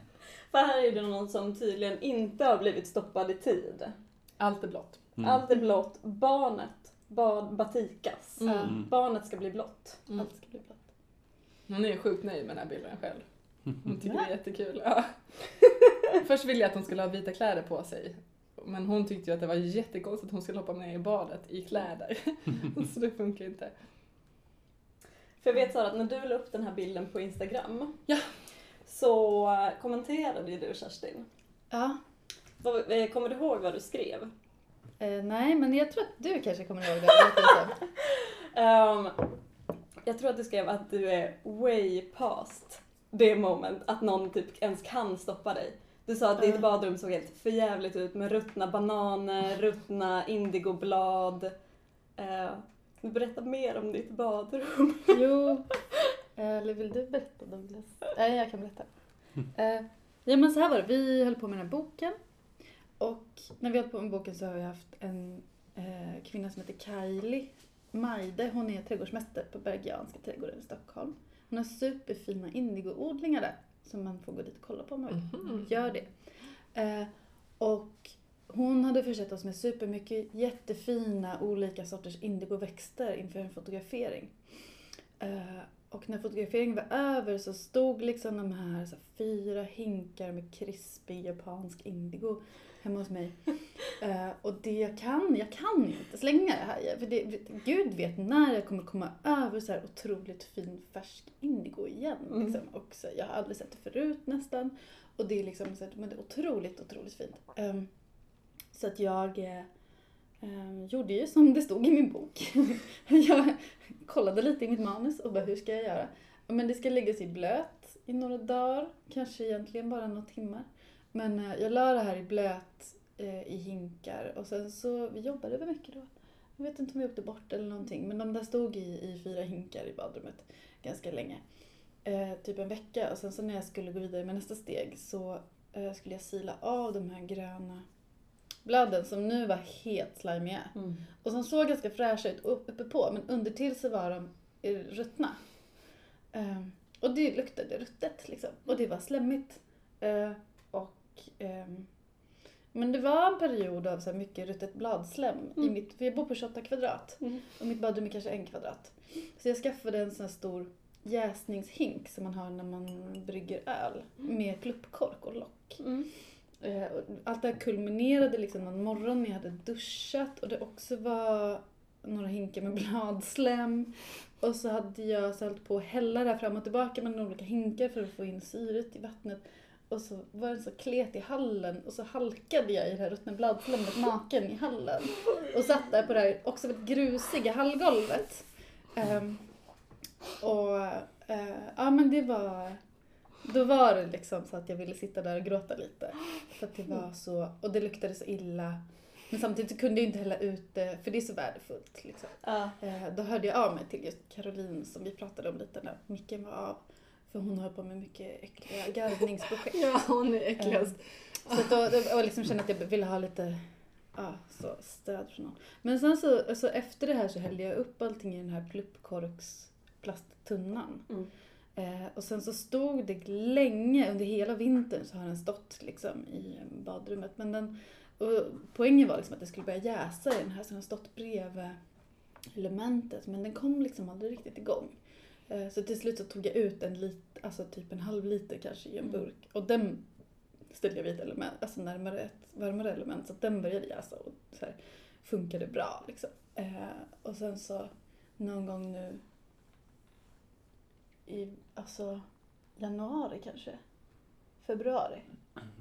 För här är det någon som tydligen inte har blivit stoppad i tid. Allt är blått. Mm. Allt är blått. Barnet bad batikas. Mm. Mm. Barnet ska bli blått. Mm. Allt ska bli blått. Hon är sjukt nöjd med den här bilden själv. Hon tycker det är jättekul. Ja. [laughs] Först ville jag att hon skulle ha vita kläder på sig. Men hon tyckte ju att det var jättekonstigt att hon skulle hoppa ner i badet i kläder. [laughs] Så det funkar inte. För jag vet Sara att när du la upp den här bilden på Instagram Ja. så kommenterade ju du Kerstin. Ja. Eh, Kommer du ihåg vad du skrev? Eh, nej, men jag tror att du kanske kommer ihåg det. [laughs] Ehm, jag tror att du skrev att du är way past det moment att någon typ ens kan stoppa dig. Du sa att ditt badrum såg helt förjävligt ut med ruttna bananer, ruttna indigoblad. Du berätta mer om ditt badrum. [laughs] Jo. Eh, Eller vill du berätta? Jag... Nej, jag kan berätta. [laughs] Eh, ja, men så här var det. Vi höll på med den här boken. Och när vi höll på med boken så har vi haft en eh, kvinna som heter Kylie Majde. Hon är trädgårdsmästare på Bergianska trädgården i Stockholm. Hon har superfina indigoodlingar där. Som man får gå dit och kolla på om man vill. Mhm. Gör det. Eh, och hon hade försett oss med supermycket jättefina olika sorters indigoväxter inför en fotografering. Eh, och när fotograferingen var över så stod liksom de här, så här fyra hinkar med krispig japansk indigo hemma hos mig. [laughs] Eh, och det jag kan, jag kan inte slänga det här. För det, Gud vet när jag kommer komma över så här otroligt fin färsk indigo igen. Mm. Liksom. Och så, jag har aldrig sett det förut nästan. Och det är liksom så, här- men det är otroligt, otroligt fint. Ehm, så att jag eh, gjorde ju som det stod i min bok. [laughs] jag kollade lite i mitt manus och bara, hur ska jag göra? Men det ska läggas i blöt i några dagar, kanske egentligen bara några timmar. Men eh, jag la det här i blöt eh, i hinkar och sen så, vi jobbade väl mycket då. Jag vet inte om vi åkte bort eller någonting, men de där stod i, i fyra hinkar i badrummet ganska länge. Eh, typ en vecka och sen så när jag skulle gå vidare med nästa steg så eh, skulle jag sila av de här gröna bladen som nu var helt slimiga. Och som såg ganska fräscha ut upp- uppe på men under till så var de eh, ruttna. Ehm, och det luktade ruttet liksom. Och det var slemmigt. Och, ehm, men det var en period av så mycket ruttet bladslem i Mm. mitt, för jag bor på 28 kvadrat Mm. och mitt badrum är kanske en kvadrat. Så jag skaffade en sån här stor jäsningshink som man har när man brygger öl med pluppkork och lock. Mm. Eh, Allt det här kulminerade liksom någon morgon när jag hade duschat och det också var några hinkar med [laughs] bladslem. Och så hade jag så på att hälla det här fram och tillbaka med olika hinkar för att få in syret i vattnet. Och så var det så klet i hallen och så halkade jag i det här ruttna bladslemmet naken i hallen. Och satt där på det här också väldigt grusiga hallgolvet. Ehm, och eh, ja men det var då var det liksom så att jag ville sitta där och gråta lite. För att det var så, och det luktade så illa. Men samtidigt så kunde jag inte hälla ut det, för det är så värdefullt. Liksom. Ja. Eh, då hörde jag av mig till just Caroline som vi pratade om lite när micken var av. För hon höll på med mycket äckliga garvningsprojekt. [laughs] Ja, hon är äckligast. Så att då, då, och liksom kände att jag ville ha lite ja, så stöd från någon. Men sen så, så efter det här så hällde jag upp allting i den här pluppkorks plasttunnan. Mm. Eh, och sen så stod det länge, under hela vintern så har den stått liksom i badrummet. Men den, och poängen var liksom att det skulle börja jäsa i den här så den har stått bredvid elementet. Men den kom liksom aldrig riktigt igång. Eh, så till slut så tog jag ut en lit, alltså typ en halv liter kanske i en Mm. burk. Och den ställde jag vid ett element, alltså närmare ett varmare element så den började jäsa och så här, funkade bra liksom. Eh, och sen så någon gång nu i alltså januari kanske, februari.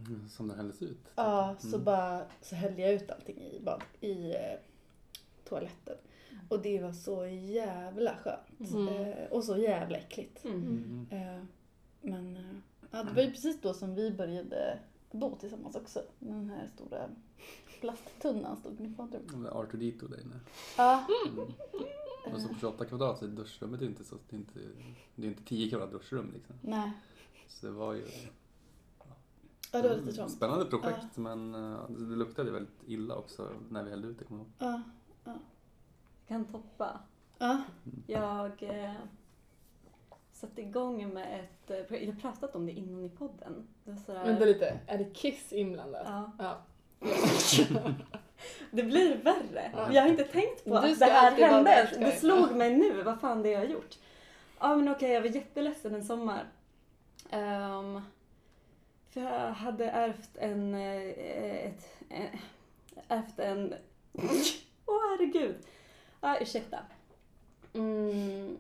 Mm, Som den hälldes ut. Ja, så Mm. bara så hällde jag ut allting i, bad, i eh, toaletten. Och det var så jävla skönt. Mm. Eh, och så jävla äckligt. Mm. Mm. Eh, men eh, ja, det var ju precis då som vi började bo tillsammans också. Den här stora plasttunnan stod i mitt badrum. Mm. R2D2 där inne. Ja, Mm. Och så på 28 kvadrat så är duschrummet inte så, det är inte, det är inte 10 kvadrat duschrum liksom. nej. Så det var ju Ja, det var lite trångt. spännande projekt men eh, det luktade väldigt illa också när vi hällde ut det. kommer jag ihåg. Ja, Kan toppa. ja. Jag eh, satte igång med ett, eh, jag har pratat om det innan i podden. Det, var sådär, Vänta lite, är det Kiss inblandat? ja, Ja. [laughs] det blir värre. Ja. Jag har inte tänkt på att det här hände. Det slog mig nu, vad fan det är jag har gjort. Ja men okej, jag var jätteledsen en sommar. Ehm, för jag hade ärvt en, eh, ett, eh, ärvt en, [laughs] åh herregud. Ja, ursäkta. Mm,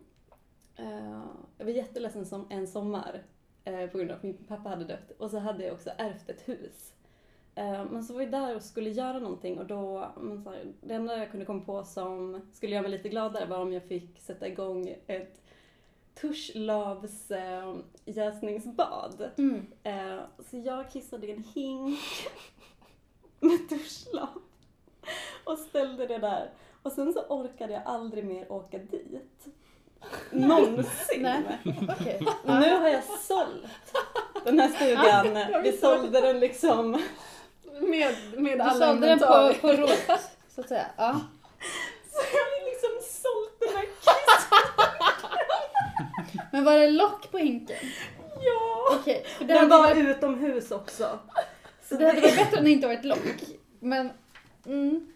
eh, jag var jätteledsen som en sommar eh, på grund av att min pappa hade dött. Och så hade jag också ärvt ett hus. Eh, men så var jag där och skulle göra någonting och då, men så här, det enda jag kunde komma på som skulle göra mig lite gladare var om jag fick sätta igång ett Tuschlavs eh, jäsningsbad. Mm. Eh, så jag kissade i en hink [laughs] med duschlav och ställde det där. Och sen så orkade jag aldrig mer åka dit. Någonsin. Nej. Och nu har jag sålt den här stugan. Vi sålde den liksom. Med, med Du alla sålde den på, på rot, så att säga. Ja. Så jag har liksom sålt den här kiss. [laughs] Men var det lock på hinken? Ja! Okej, för det Den var varit, utomhus också. så det hade varit bättre om det inte varit lock. Men, mm.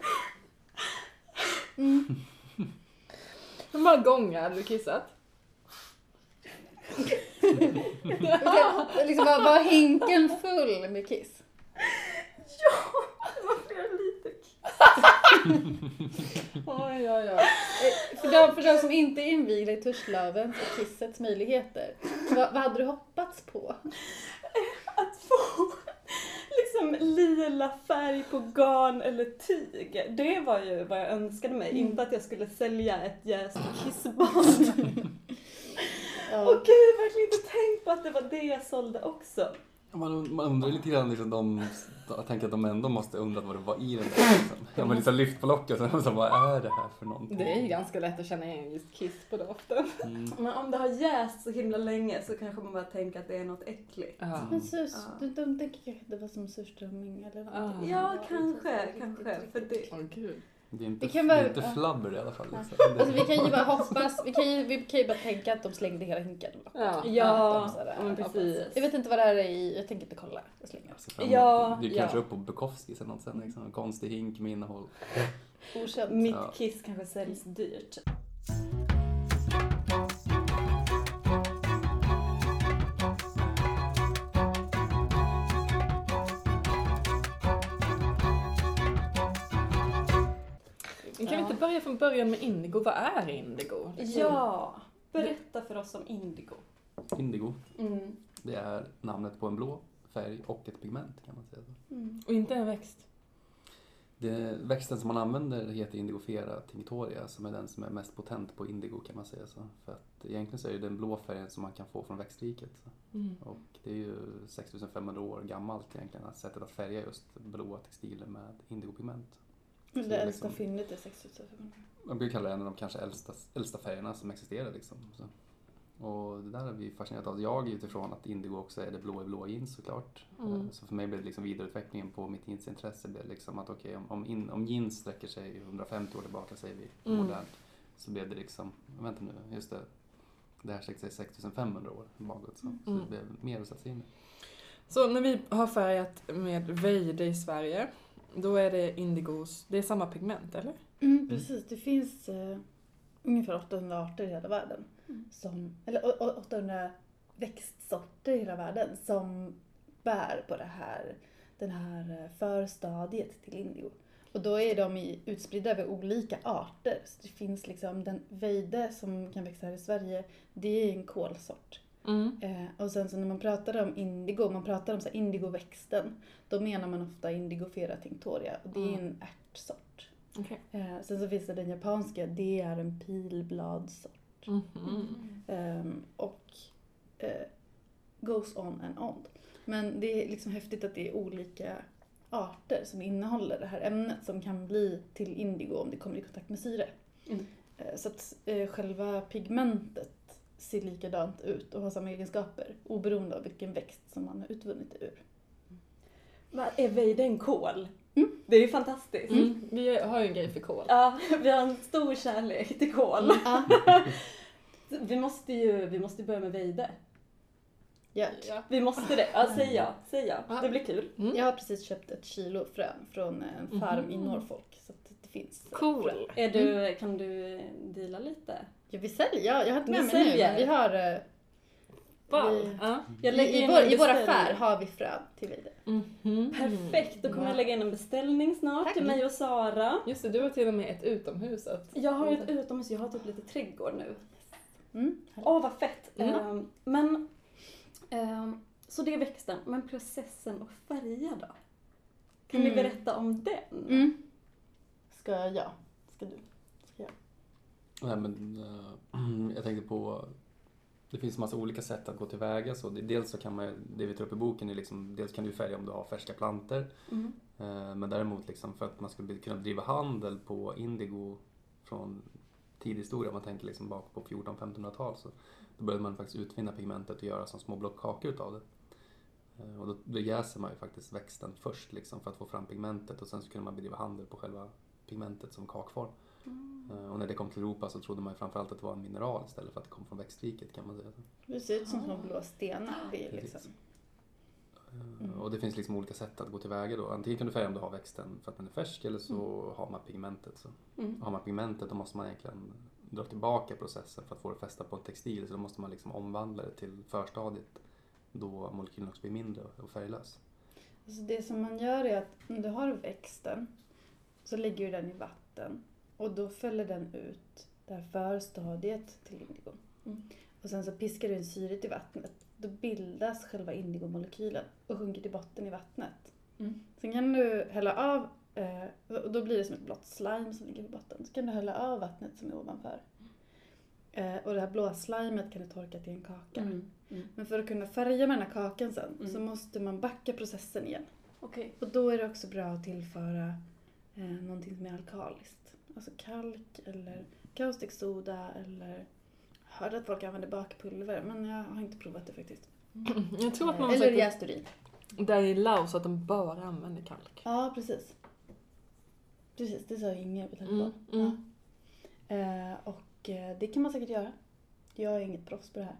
Mm. Hur många gånger hade du kissat? Liksom var, var hinken full med kiss? Ja! Det var flera liter kiss. [laughs] Oj, oj, oj. Eh, För de, för de som inte är invigda i Tuschlavens och kissets möjligheter, vad, vad hade du hoppats på? Att få liksom lila färg på garn eller tyg. Det var ju vad jag önskade mig. Inte att jag skulle sälja ett jäst kissbad. [laughs] Åh Ja. gud, jag har verkligen inte tänkt på att det var det jag sålde också. Man, man undrar lite grann, liksom, de, jag tänker att de ändå måste undrat vad det var i den där. Liksom. Jag var liksom lyft på locket och så vad är det här för någonting? Det är ju ganska lätt att känna igen just kiss på doften. Mm. Men om det har jäst så himla länge så kanske man bara tänker att det är något äckligt. Ja. Men sus, Ja. du, de tänker kanske att det var som surströmming eller någonting. Ja, det kanske, kanske. För det, Åh gud. Det är inte, Det kan det vara- är inte ja. flabber i alla fall. Ja. Liksom. Alltså vi kan ju bara hoppas, vi kan ju, vi kan ju bara tänka att de slängde hela hinken. Ja. ja, sådär. men precis. Jag vet inte vad det här är i, jag tänker inte kolla. Jag slänger. Emot- Ja, det ja. kanske upp på Bukowskis eller något sen. Liksom. En konstig hink med innehåll. Okänt. Mitt Ja. kiss kanske säljs dyrt. Börja från början med indigo? Vad är indigo? Ja, berätta för oss om indigo. Indigo, Mm. det är namnet på en blå färg och ett pigment kan man säga. Mm. Och inte en växt? Det, växten som man använder heter Indigofera tinctoria som är den som är mest potent på indigo kan man säga så. För att egentligen så är det den blå färgen som man kan få från växtriket. Så. Mm. Och det är ju 6500 år gammalt egentligen, att sättet att färga just blåa textiler med indigopigment. Men Så det är äldsta liksom- fyndet är 6500. Man brukar kalla det en av de kanske äldsta, äldsta färgerna som existerar. Liksom. Så. Och det där är vi fascinerade av. Jag utifrån att indigo också är det blå i blå jeans såklart. Mm. Eh, Så för mig blev det liksom vidareutvecklingen på mitt jeansintresse blev liksom att okej om, om, in, om jeans sträcker sig 150 år tillbaka säger vi, Mm. modernt. Så blev det liksom, vänta nu, just det. Det här sträcker sig 6500 år bakåt. Så, så Mm. det blev mer att sätta sig in i. Så när vi har färgat med vejde i Sverige, då är det indigos, det är samma pigment eller? Mm, precis, det finns eh, ungefär 800 arter i hela världen. Mm. Som, eller å- å- 800 växtsorter i hela världen som bär på det här, den här eh, förstadiet till indigo. Och då är de i, utspridda över olika arter. Så det finns liksom den vejde som kan växa här i Sverige, det är en kolsort. Mm. Eh, och sen så när man pratar om indigo, man pratar om så indigoväxten, då menar man ofta indigofera tinctoria och det är Mm. en ärtsort. Okej. Eh, sen så finns det den japanska, det är en pilbladsort. Mhm. Ehm, och eh, goes on and on. Men det är liksom häftigt att det är olika arter som innehåller det här ämnet som kan bli till indigo om det kommer i kontakt med syre. Mm. Så att själva pigmentet ser likadant ut och har samma egenskaper oberoende av vilken växt som man har utvunnit det ur. Vad är vejde en kol? Mm. Det är ju fantastiskt. Mm. Vi har ju en grej för kol. Ja, vi har en stor kärlek till kol. Ja. [laughs] Vi måste ju vi måste börja med Veide. Ja. Vi måste det. Ja, säg ja. Säg ja. Det blir kul. Mm. Jag har precis köpt ett kilo frön från en farm i Norfolk. Så att det finns Cool. frön. Är du, kan du deala lite? Ja, vi säljer. Jag, jag har inte med mig nu, men vi har... eh, Wow. Vi- Ja. Jag I, lägger i, in vår, I vår affär har vi frön till Veide. Mhm. Perfekt, då kommer jag lägga in en beställning snart Tack. till mig och Sara. Just det, du har till och med ett utomhus att... Jag har ett utomhus, jag har typ lite trädgård nu. Mm. Åh vad fett! Mm. Ehm, men, ehm, så det är växten, men processen och färga då? Kan Mm. ni berätta om den? Mm. Ska jag? Ska du? Ska? Nej, men, eh, [clears throat] jag tänkte på, det finns massa olika sätt att gå tillväga. Så det, dels så kan man, det vi tar upp i boken är liksom, dels kan du färga om du har färska plantor. Mm. Eh, Men däremot liksom för att man skulle kunna driva handel på indigo från tidig historia, om man tänker liksom bak på 1400-1500-tal, så då började man faktiskt utvinna pigmentet och göra som små blockkakor utav det. Eh, Och då, då jäser man ju faktiskt växten först liksom för att få fram pigmentet och sen så kunde man bedriva handel på själva pigmentet som kakform. Eh, Och när det kom till Europa så trodde man framförallt att det var en mineral istället för att det kom från växtriket kan man säga. Det ser ut som små blå stenar. Liksom. Eh, Och det finns liksom olika sätt att gå tillväga då. Antingen kan du färga om du har växten för att den är färsk eller så har man pigmentet. Så Mm. har man pigmentet då måste man egentligen dra tillbaka processen för att få det fästa på en textil. Så då måste man liksom omvandla det till förstadiet då molekylen också blir mindre och färglös. Alltså det som man gör är att om du har växten så lägger du den i vatten och då fäller den ut det här förstadiet till indigon. Mm. Och sen så piskar du in syret i vattnet. Då bildas själva indigomolekylen och sjunker till botten i vattnet. Mm. Sen kan du hälla av, eh, och då blir det som ett blått slime som ligger på botten. Så kan du hälla av vattnet som är ovanför. Eh, och det här blåa slimet kan du torka till en kaka. Mm. Mm. Men för att kunna färga med den här kakan sen Mm. så måste man backa processen igen. Okej. Och då är det också bra att tillföra eh, någonting som är alkaliskt. Alltså kalk eller kaustik soda eller jag hörde att folk använder bakpulver men jag har inte provat det faktiskt. Jag tror att man eller sagt jäst urin. att där i Laos att de bara använder kalk. Ja, precis. Precis, det sa Inger på telefon. Mm, mm. Ja. Eh, och eh, det kan man säkert göra. Jag är inget proffs på det här.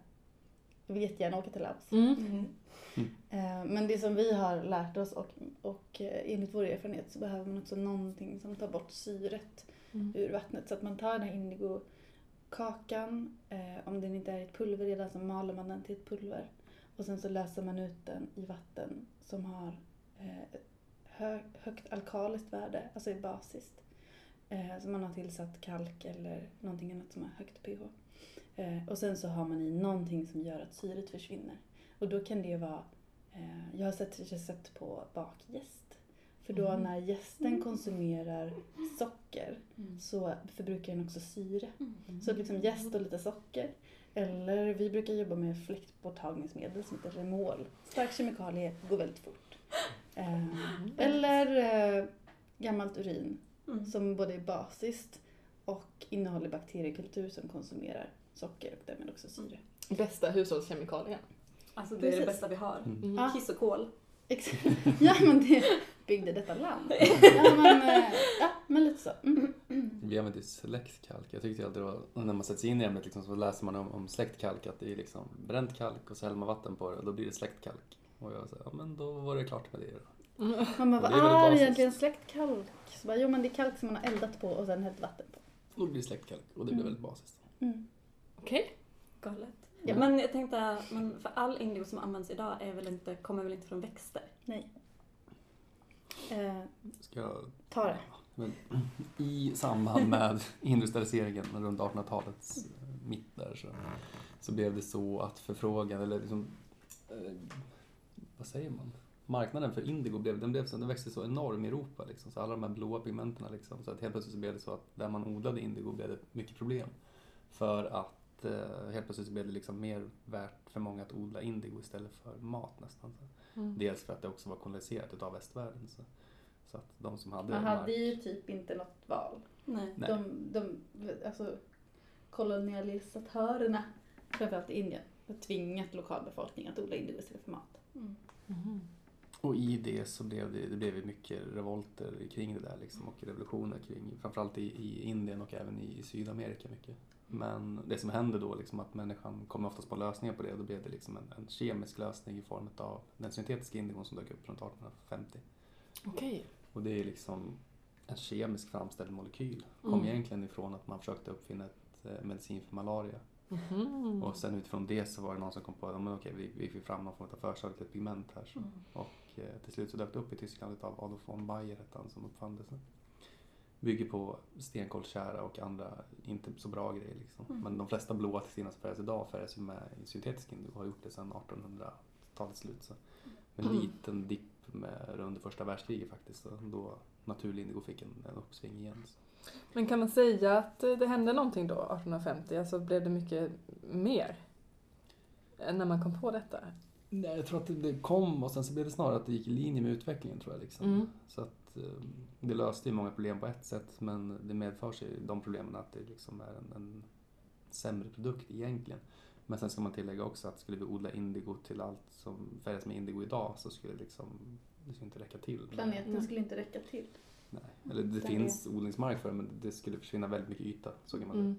Jag vill jättegärna åka till Laos. Mm. Mm. Eh, Men det som vi har lärt oss och, och eh, enligt vår erfarenhet så behöver man också någonting som tar bort syret Mm. ur vattnet. Så att man tar den här indigokakan, eh, om den inte är i ett pulver redan så maler man den till ett pulver. Och sen så löser man ut den i vatten som har eh, hö, högt alkaliskt värde, alltså är basiskt. Eh, så man har tillsatt kalk eller någonting annat som har högt pH. Eh, och sen så har man i någonting som gör att syret försvinner. Och då kan det vara, eh, jag har sett recept på bakjäst. För då när gästen konsumerar socker Mm. så förbrukar den också syre. Mm. Så liksom jäst och lite socker. Eller vi brukar jobba med fläktborttagningsmedel som heter Remol. Stark kemikalie, går väldigt fort. Eh, eller eh, gammalt urin Mm. som både är basiskt och innehåller bakteriekultur som konsumerar socker och därmed också syre. Bästa hushållskemikalien. Alltså det är det Precis. bästa vi har. Mm. Kiss och kol. Ja men det byggde detta land. [laughs] Ja men, eh, ja, men lite så. Mm. Vi använder ju släktkalk. Jag tyckte alltid det var, när man sätter sig in i ämnet liksom, så läser man om, om släktkalk att det är liksom bränt kalk och så häller man vatten på det och då blir det släktkalk. Och jag sa, ja men då var det klart med det då. Man bara, Det är vad väldigt är basiskt. egentligen släktkalk? Så bara, jo men det är kalk som man har eldat på och sen hällt vatten på. Då blir det släktkalk och det blir Mm. väldigt basiskt. Mm. Okej. Galet. Ja. Men jag tänkte, men för all indigo som används idag är väl inte, kommer väl inte från växter? Nej. Eh, Ska jag ta det. Men I samband med [laughs] industrialiseringen runt 1800-talets eh, mitt där så, så blev det så att förfrågan, eller liksom, eh, vad säger man? Marknaden för indigo blev, den, blev så, den växte så enorm i Europa. Liksom, så alla de här blåa pigmenterna. Liksom, så att helt plötsligt så blev det så att där man odlade indigo blev det mycket problem. För att eh, helt plötsligt blev det liksom mer värt för många att odla indigo istället för mat nästan. Så. Mm. Dels för att det också var koloniserat utav västvärlden. Så, så att de som hade Man mark- hade ju typ inte något val. Nej. Nej. De, de, alltså kolonialisatörerna, framförallt i Indien, har tvingat lokalbefolkningen att odla indigo istället för mat. Mm. Mhm. Och i det så blev det, det blev mycket revolter kring det där liksom och revolutioner kring, framförallt i, i Indien och även i, i Sydamerika mycket. Men det som hände då liksom att människan kom oftast på lösningar på det och då blev det liksom en, en kemisk lösning i form av den syntetiska indigon som dök upp runt 1850. Okej. Och det är liksom en kemisk framställd molekyl. Kom Mm. egentligen ifrån att man försökte uppfinna ett eh, medicin för malaria. Mhm. Och sen utifrån det så var det någon som kom på att men okej, vi, vi fick fram någon form av förstadiet till ett pigment här. Så. Och eh, till slut så dök det upp i Tyskland av Adolf von Bayer han som uppfann det. Bygger på stenkolstjära och andra inte så bra grejer liksom. Men de flesta blåa textilierna som färgas idag färgas ju med syntetisk indigo och har gjort det sedan 1800-talets slut. Så. Med en Mm. liten dipp med under första världskriget faktiskt. Så då naturlig indigo fick en, en uppsving igen. Så. Men kan man säga att det hände någonting då 1850? Alltså blev det mycket mer? När man kom på detta? Nej, jag tror att det- det kom och sen så blev det snarare att det gick i linje med utvecklingen tror jag. Liksom. Mm. Så att eh, det löste ju många problem på ett sätt men det medför sig de problemen att det liksom är en, en sämre produkt egentligen. Men sen ska man tillägga också att skulle vi odla indigo till allt som färgas med indigo idag så skulle det liksom, det skulle inte räcka till. Planeten Mm. skulle inte räcka till. Nej. Eller det Den finns odlingsmark för det men det skulle försvinna väldigt mycket yta. Så kan man Mm.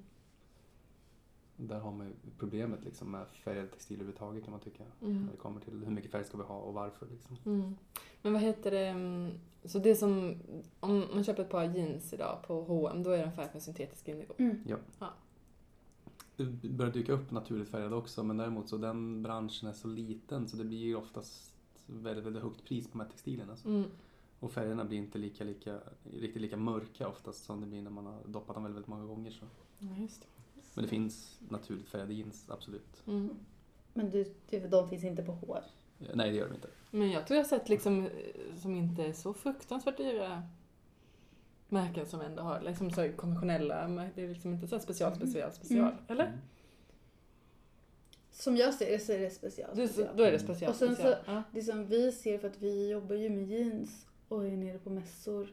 Där har man ju problemet liksom med färgade textilier överhuvudtaget kan man tycka. Mm. När det kommer till hur mycket färg ska vi ha och varför liksom. Mm. Men vad heter det, mm, så det som, om man köper ett par jeans idag på H&M då är den färgad med syntetisk indigo? Det börjar dyka upp naturligt färgade också men däremot så den branschen är så liten så det blir ju oftast väldigt, väldigt högt pris på de här textilierna. Alltså. Mm. Och färgerna blir inte lika, lika, riktigt lika mörka oftast som det blir när man har doppat dem väldigt, väldigt många gånger. Så. Ja, just det. Men det finns naturligt färgade jeans, absolut. Mm. Men du, du, de finns inte på HR. Eh, Nej, det gör de inte. Men jag tror jag har sett liksom, eh, som inte är så fruktansvärt dyra märken som ändå har liksom så konventionella, det är liksom inte så special, special, special. Mm. Eller? Mm. Som jag ser det så är det special. Du, special. då är det special, Och sen special. så- Ja. Det som vi ser, för att vi jobbar ju med jeans och är nere på mässor.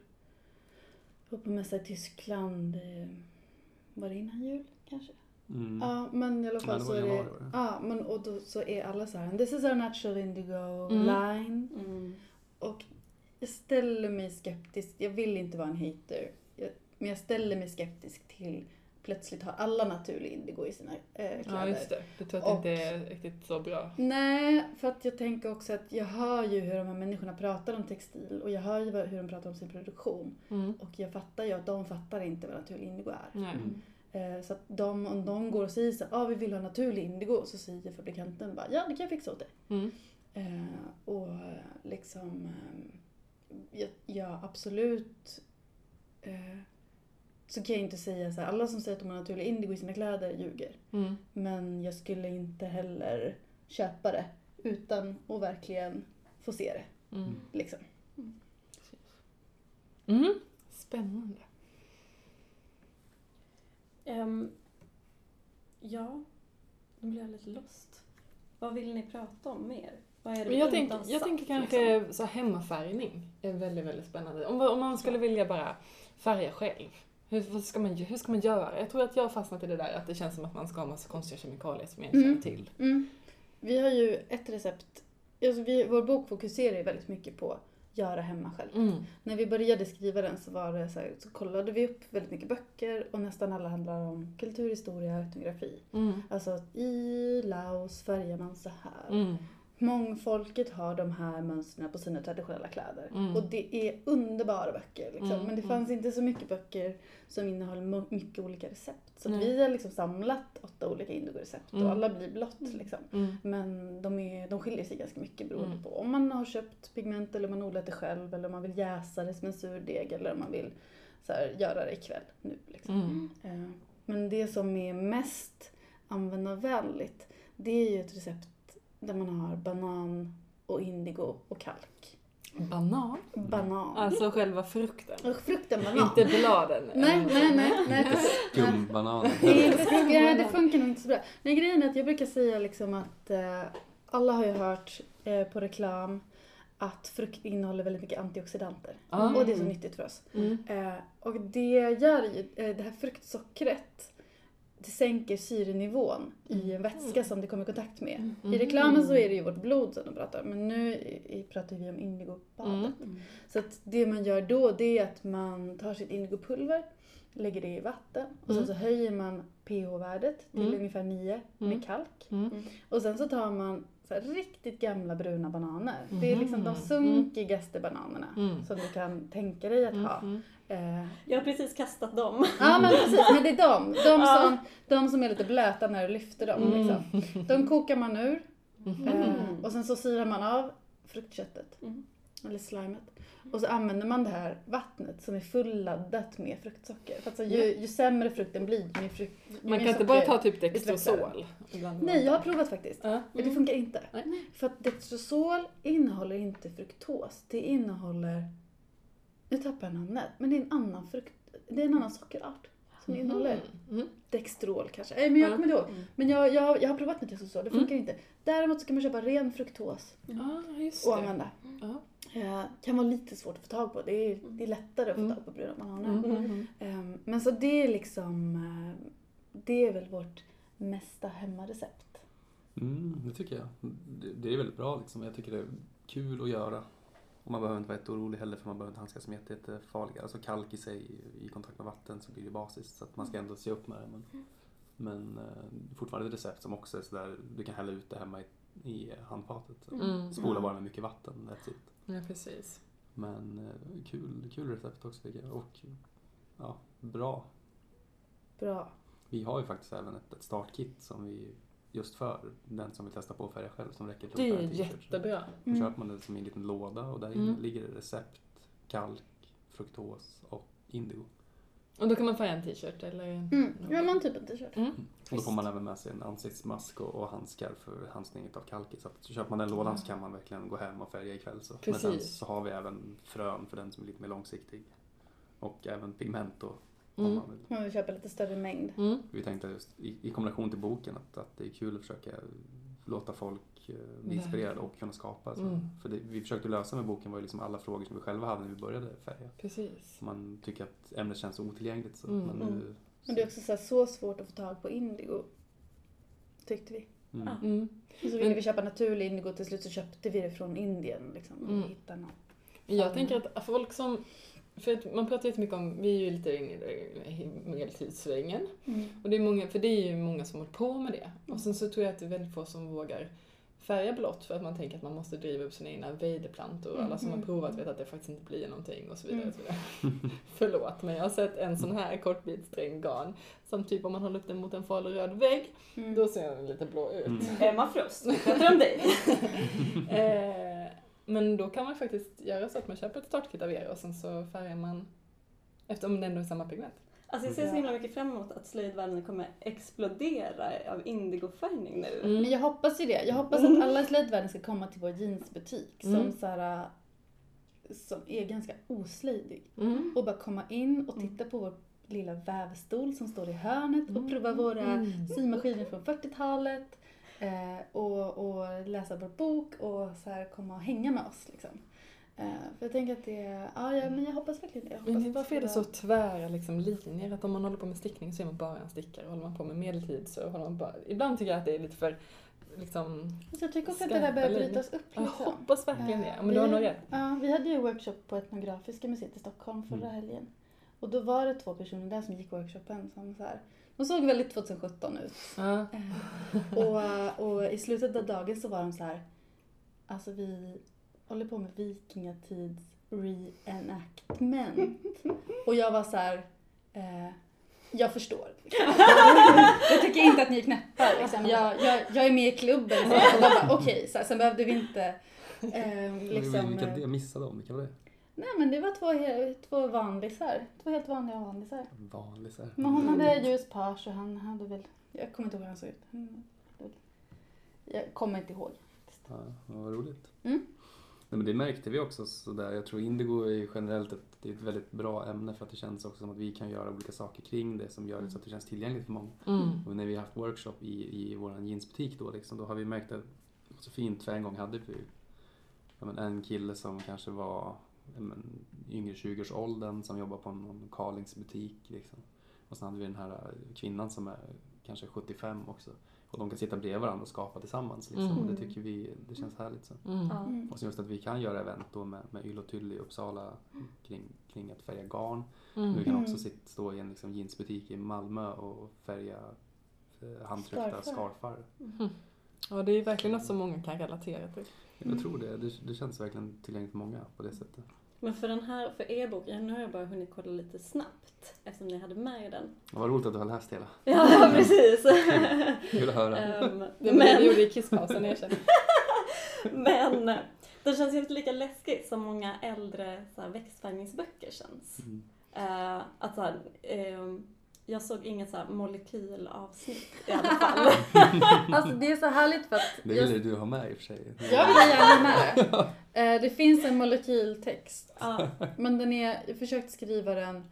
Jag var på mässa i Tyskland, eh, var det innan jul kanske? Mm. Ja, men i alla Ja, fall det så är det, det. ja, men och då så är alla så här, this is our natural indigo Mm. line. Mm. Och jag ställer mig skeptisk, jag vill inte vara en hater, jag, men jag ställer mig skeptisk till plötsligt har alla naturlig indigo i sina eh, kläder. ja, just det. Du tror att det Och- inte är riktigt så bra? Nej, för att jag tänker också att jag hör ju hur de här människorna pratar om textil och jag hör ju hur de pratar om sin produktion. Mm. Och jag fattar ju att de fattar inte vad naturlig indigo är. Nej. Mm. Eh, så att de, om de går och säger så ah, vi vill ha naturlig indigo, så säger fabrikanten bara, ja det kan jag fixa åt dig. Mm. Eh, och liksom, eh, ja, ja absolut eh, så kan jag inte säga så här, alla som säger att de har naturlig indigo i sina kläder ljuger. Mm. Men jag skulle inte heller köpa det utan att verkligen få se det. Mm. Liksom. Mm. Spännande. Ehm, ja, nu blir jag lite lost. Vad vill ni prata om mer? Vad är det Men jag, tänk, jag sagt, tänker liksom? kanske så här hemmafärgning är väldigt, väldigt spännande. Om, om man skulle vilja bara färga själv, hur, vad ska man, hur ska man göra? Jag tror att jag har fastnat i det där att det känns som att man ska ha massa konstiga kemikalier som jag inte Mm. känner till. Mm. Vi har ju ett recept, alltså vi, vår bok fokuserar ju väldigt mycket på göra hemma själv. Mm. När vi började skriva den så, var det så, här, så kollade vi upp väldigt mycket böcker och nästan alla handlar om kulturhistoria och etnografi. Mm. Alltså att i Laos färgar man så här. Mm. Mångfolket har de här mönstren på sina traditionella kläder. Mm. Och det är underbara böcker. Liksom. Mm, Men det mm. fanns inte så mycket böcker som innehåller mo- mycket olika recept. Så Nej. vi har liksom samlat åtta olika indigo-recept Mm. och alla blir blått. Liksom. Mm. Men de, är, de skiljer sig ganska mycket beroende Mm. på om man har köpt pigment eller om man odlat det själv eller om man vill jäsa det som en surdeg eller om man vill så här, göra det ikväll nu. Liksom. Mm. Eh, Men det som är mest användarvänligt det är ju ett recept där man har banan och indigo och kalk. Banan? Banan. Alltså själva frukten. Frukten banan. Inte bladen. Nej, nej, nej. nej inte- ja, det funkar nog inte så bra. Nej, grejen är att jag brukar säga liksom att eh, alla har ju hört eh, på reklam att frukt innehåller väldigt mycket antioxidanter. Ah. Och det är så nyttigt för oss. Mm. Eh, och det gör ju, eh, det här fruktsockret, det sänker syrenivån i en vätska som det kommer i kontakt med. Mm. I reklamen så är det ju vårt blod som de pratar om, men nu pratar vi om indigobadet. Mm. Så att det man gör då det är att man tar sitt indigopulver, lägger det i vatten och sen så höjer man pH-värdet till Mm. ungefär 9 Mm. med kalk. Mm. Och sen så tar man riktigt gamla bruna bananer. Det är liksom de sunkigaste bananerna Mm. som du kan tänka dig att ha. Mm. Eh, Jag har precis kastat dem. Ja men precis, men det är de. De som, de som är lite blöta när du lyfter dem. Mm. Liksom. De kokar man ur Mhm. eh, och sen så syrar man av fruktköttet. Mm. Eller slimet. Och så använder man det här vattnet som är fulladdat med fruktsocker. För att så ju, ju sämre frukten blir, ju mer, frukt, ju Man kan inte bara ta typ Dextrosol? Nej, jag har provat faktiskt. Ja. Men det funkar inte. Nej. För att Dextrosol innehåller inte fruktos. Det innehåller, nu tappar jag namnet, men det är en annan frukt, det är en annan sockerart som innehåller Mm. Dextrol kanske. Nej, men jag Ja. kommer inte ihåg. Mm. Men jag, jag, jag har provat med Dextrosol, det funkar inte. Däremot så kan man köpa ren fruktos Ja, just och det. använda. Ja. Eh, kan vara lite svårt att få tag på. Det är, det är lättare att få Mm. tag på bruna bananer. Mm. Mm. Ehm, men så det är liksom, eh, det är väl vårt mesta hemmarecept. Mm, det tycker jag. Det, det är väldigt bra liksom. Jag tycker det är kul att göra. Och man behöver inte vara jätteorolig heller för man behöver inte handskas med jätte- jättefarliga. Alltså kalk i sig i kontakt med vatten så blir det basiskt. Så att man ska ändå se upp med det. Men, men eh, fortfarande ett recept som också är sådär, du kan hälla ut det hemma i, i handfatet. Så Mm. Spola bara med mycket vatten, that's it. Ja, precis. Men eh, kul, kul recept också tycker jag. Och ja, bra. Bra. Vi har ju faktiskt även ett, ett startkit som vi just för den som vill testa på att färga själv som räcker till Det är jättebra. Då Mm. köper man det som en liten låda och där Mm. ligger det recept, kalk, fruktos och indigo. Och då kan man färga en t-shirt eller? Mm. Ja, men typ en t-shirt. Mm. Och då får man även med sig en ansiktsmask och, och handskar för handstning av kalket. Så att köper man den lådan så kan man verkligen gå hem och färga ikväll. Så. Men sen Precis. så har vi även frön för den som är lite mer långsiktig. Och även pigment då. Mm. Om man vill. Man vill köpa lite större mängd. Mm. Vi tänkte just i, i kombination till boken att, att det är kul att försöka låta folk eh, bli inspirerade och kunna skapa. Så. Mm. För det vi försökte lösa med boken var ju liksom alla frågor som vi själva hade när vi började färga. Precis. Man tycker att ämnet känns otillgängligt. Så. Mm. Men nu, Mm. Men det är också så, här, så svårt att få tag på indigo. Tyckte vi. mm. Ja. Mm. Så ville vi köpa naturlig indigo, till slut så köpte vi det från Indien. Liksom, och Mm. hittade någon. Jag tänker att folk som, för att man pratar jättemycket om, vi är ju lite inne i medeltidssvängen. Och det är många, för det är ju många som håller på med det. Och sen så tror jag att det är väldigt få som vågar färga blått för att man tänker att man måste driva upp sina egna vejdeplantor. Alla som har Mm. provat vet att det faktiskt inte blir någonting och så vidare. Mm. Och så vidare. [laughs] [laughs] Förlåt, men jag har sett en sån här kortbitsträngd garn som typ om man håller upp den mot en farlig röd vägg, Mm. då ser den lite blå ut. Mm. Emma Frost, pratar om dig. [laughs] Men då kan man faktiskt göra så att man köper ett startkit av er och sen så färgar man eftersom det ändå är samma pigment. Alltså jag ser så himla mycket fram emot att slöjdvärlden kommer explodera av indigofärgning nu. Mm. Men jag hoppas ju det. Jag hoppas att alla i slöjdvärlden ska komma till vår jeansbutik Mm. som, så här, som är ganska oslöjdig. Mm. Och bara komma in och titta på vår lilla vävstol som står i hörnet och prova våra Mm. symaskiner från 40-talet. Eh, och, och läsa vår bok och så här komma och hänga med oss. Liksom. Eh, för jag tänker att det, ja, ja men jag hoppas verkligen det. Jag hoppas Men varför är det så tvära liksom, linjer? Att om man håller på med stickning så är man bara en stickare. Håller man på med medeltid så håller man bara... Ibland tycker jag att det är lite för liksom... Så jag tycker också att det där börjar brytas upp Jag lite. hoppas verkligen det. Eh, Men du har vi- nog rätt. Ja, vi hade ju workshop på Etnografiska museet i Stockholm förra Mm. helgen. Och då var det två personer där som gick workshopen som så här, de såg väldigt 2017 ut. Ja. Eh, och, och i slutet av dagen så var de så här, alltså vi håller på med vikingatids reenactment. Och jag var så här, eh, jag förstår. jag tycker inte att ni är knäppa liksom. jag, jag, jag är med i klubben. Så. Bara okej, så här, sen behövde vi inte eh, liksom... Eh, jag missade dem, vilka var det? Nej men det var två, två vanlisar. Två helt vanliga vanlisar. Här. Men hon hade ljus page och han hade väl, jag kommer inte ihåg hur han såg ut. Jag kommer inte ihåg. Ja, vad roligt. Mm. Nej, men det märkte vi också sådär. Jag tror indigo är generellt ett, det är ett väldigt bra ämne för att det känns också som att vi kan göra olika saker kring det som gör det så att det känns tillgängligt för många. Mm. Och när vi har haft workshop i, i vår jeansbutik då, liksom, då har vi märkt att så fint för en gång hade vi ja, men en kille som kanske var men, yngre 20-årsåldern som jobbar på någon Carlings butik. Liksom. Och sen hade vi den här kvinnan som är kanske 75 också. Och de kan sitta bredvid varandra och skapa tillsammans. Liksom. Mm. Och det tycker vi det känns härligt. Så. Mm. Mm. Och så just att vi kan göra event då med, med Yll och Tyll i Uppsala kring, kring att färga garn. Mm. Vi kan Mm. också sitt, stå i en liksom, jeansbutik i Malmö och färga eh, handtryckta Scarfar. scarfar. Ja, det är verkligen något som många kan relatera till. Jag tror det. det. Det känns verkligen tillgängligt för många på det sättet. Men för den här, för er bok, nu har jag bara hunnit kolla lite snabbt eftersom ni hade med den. Vad roligt att du har läst hela. Ja, [laughs] precis. [laughs] Kul att höra. Ehm, Det var det men, gjorde i kisspausen, erkänner [laughs] men den känns ju inte lika läskig som många äldre så här, växtfärgningsböcker känns. Mm. Uh, att så här, ehm, jag såg inget så här molekylavsnitt i alla [laughs] fall. [laughs] Alltså det är så härligt för att Det jag, vill du ha med i och för sig. jag vill gärna med det. Eh, Det finns en molekyltext Ja. men den är, jag försökt skriva den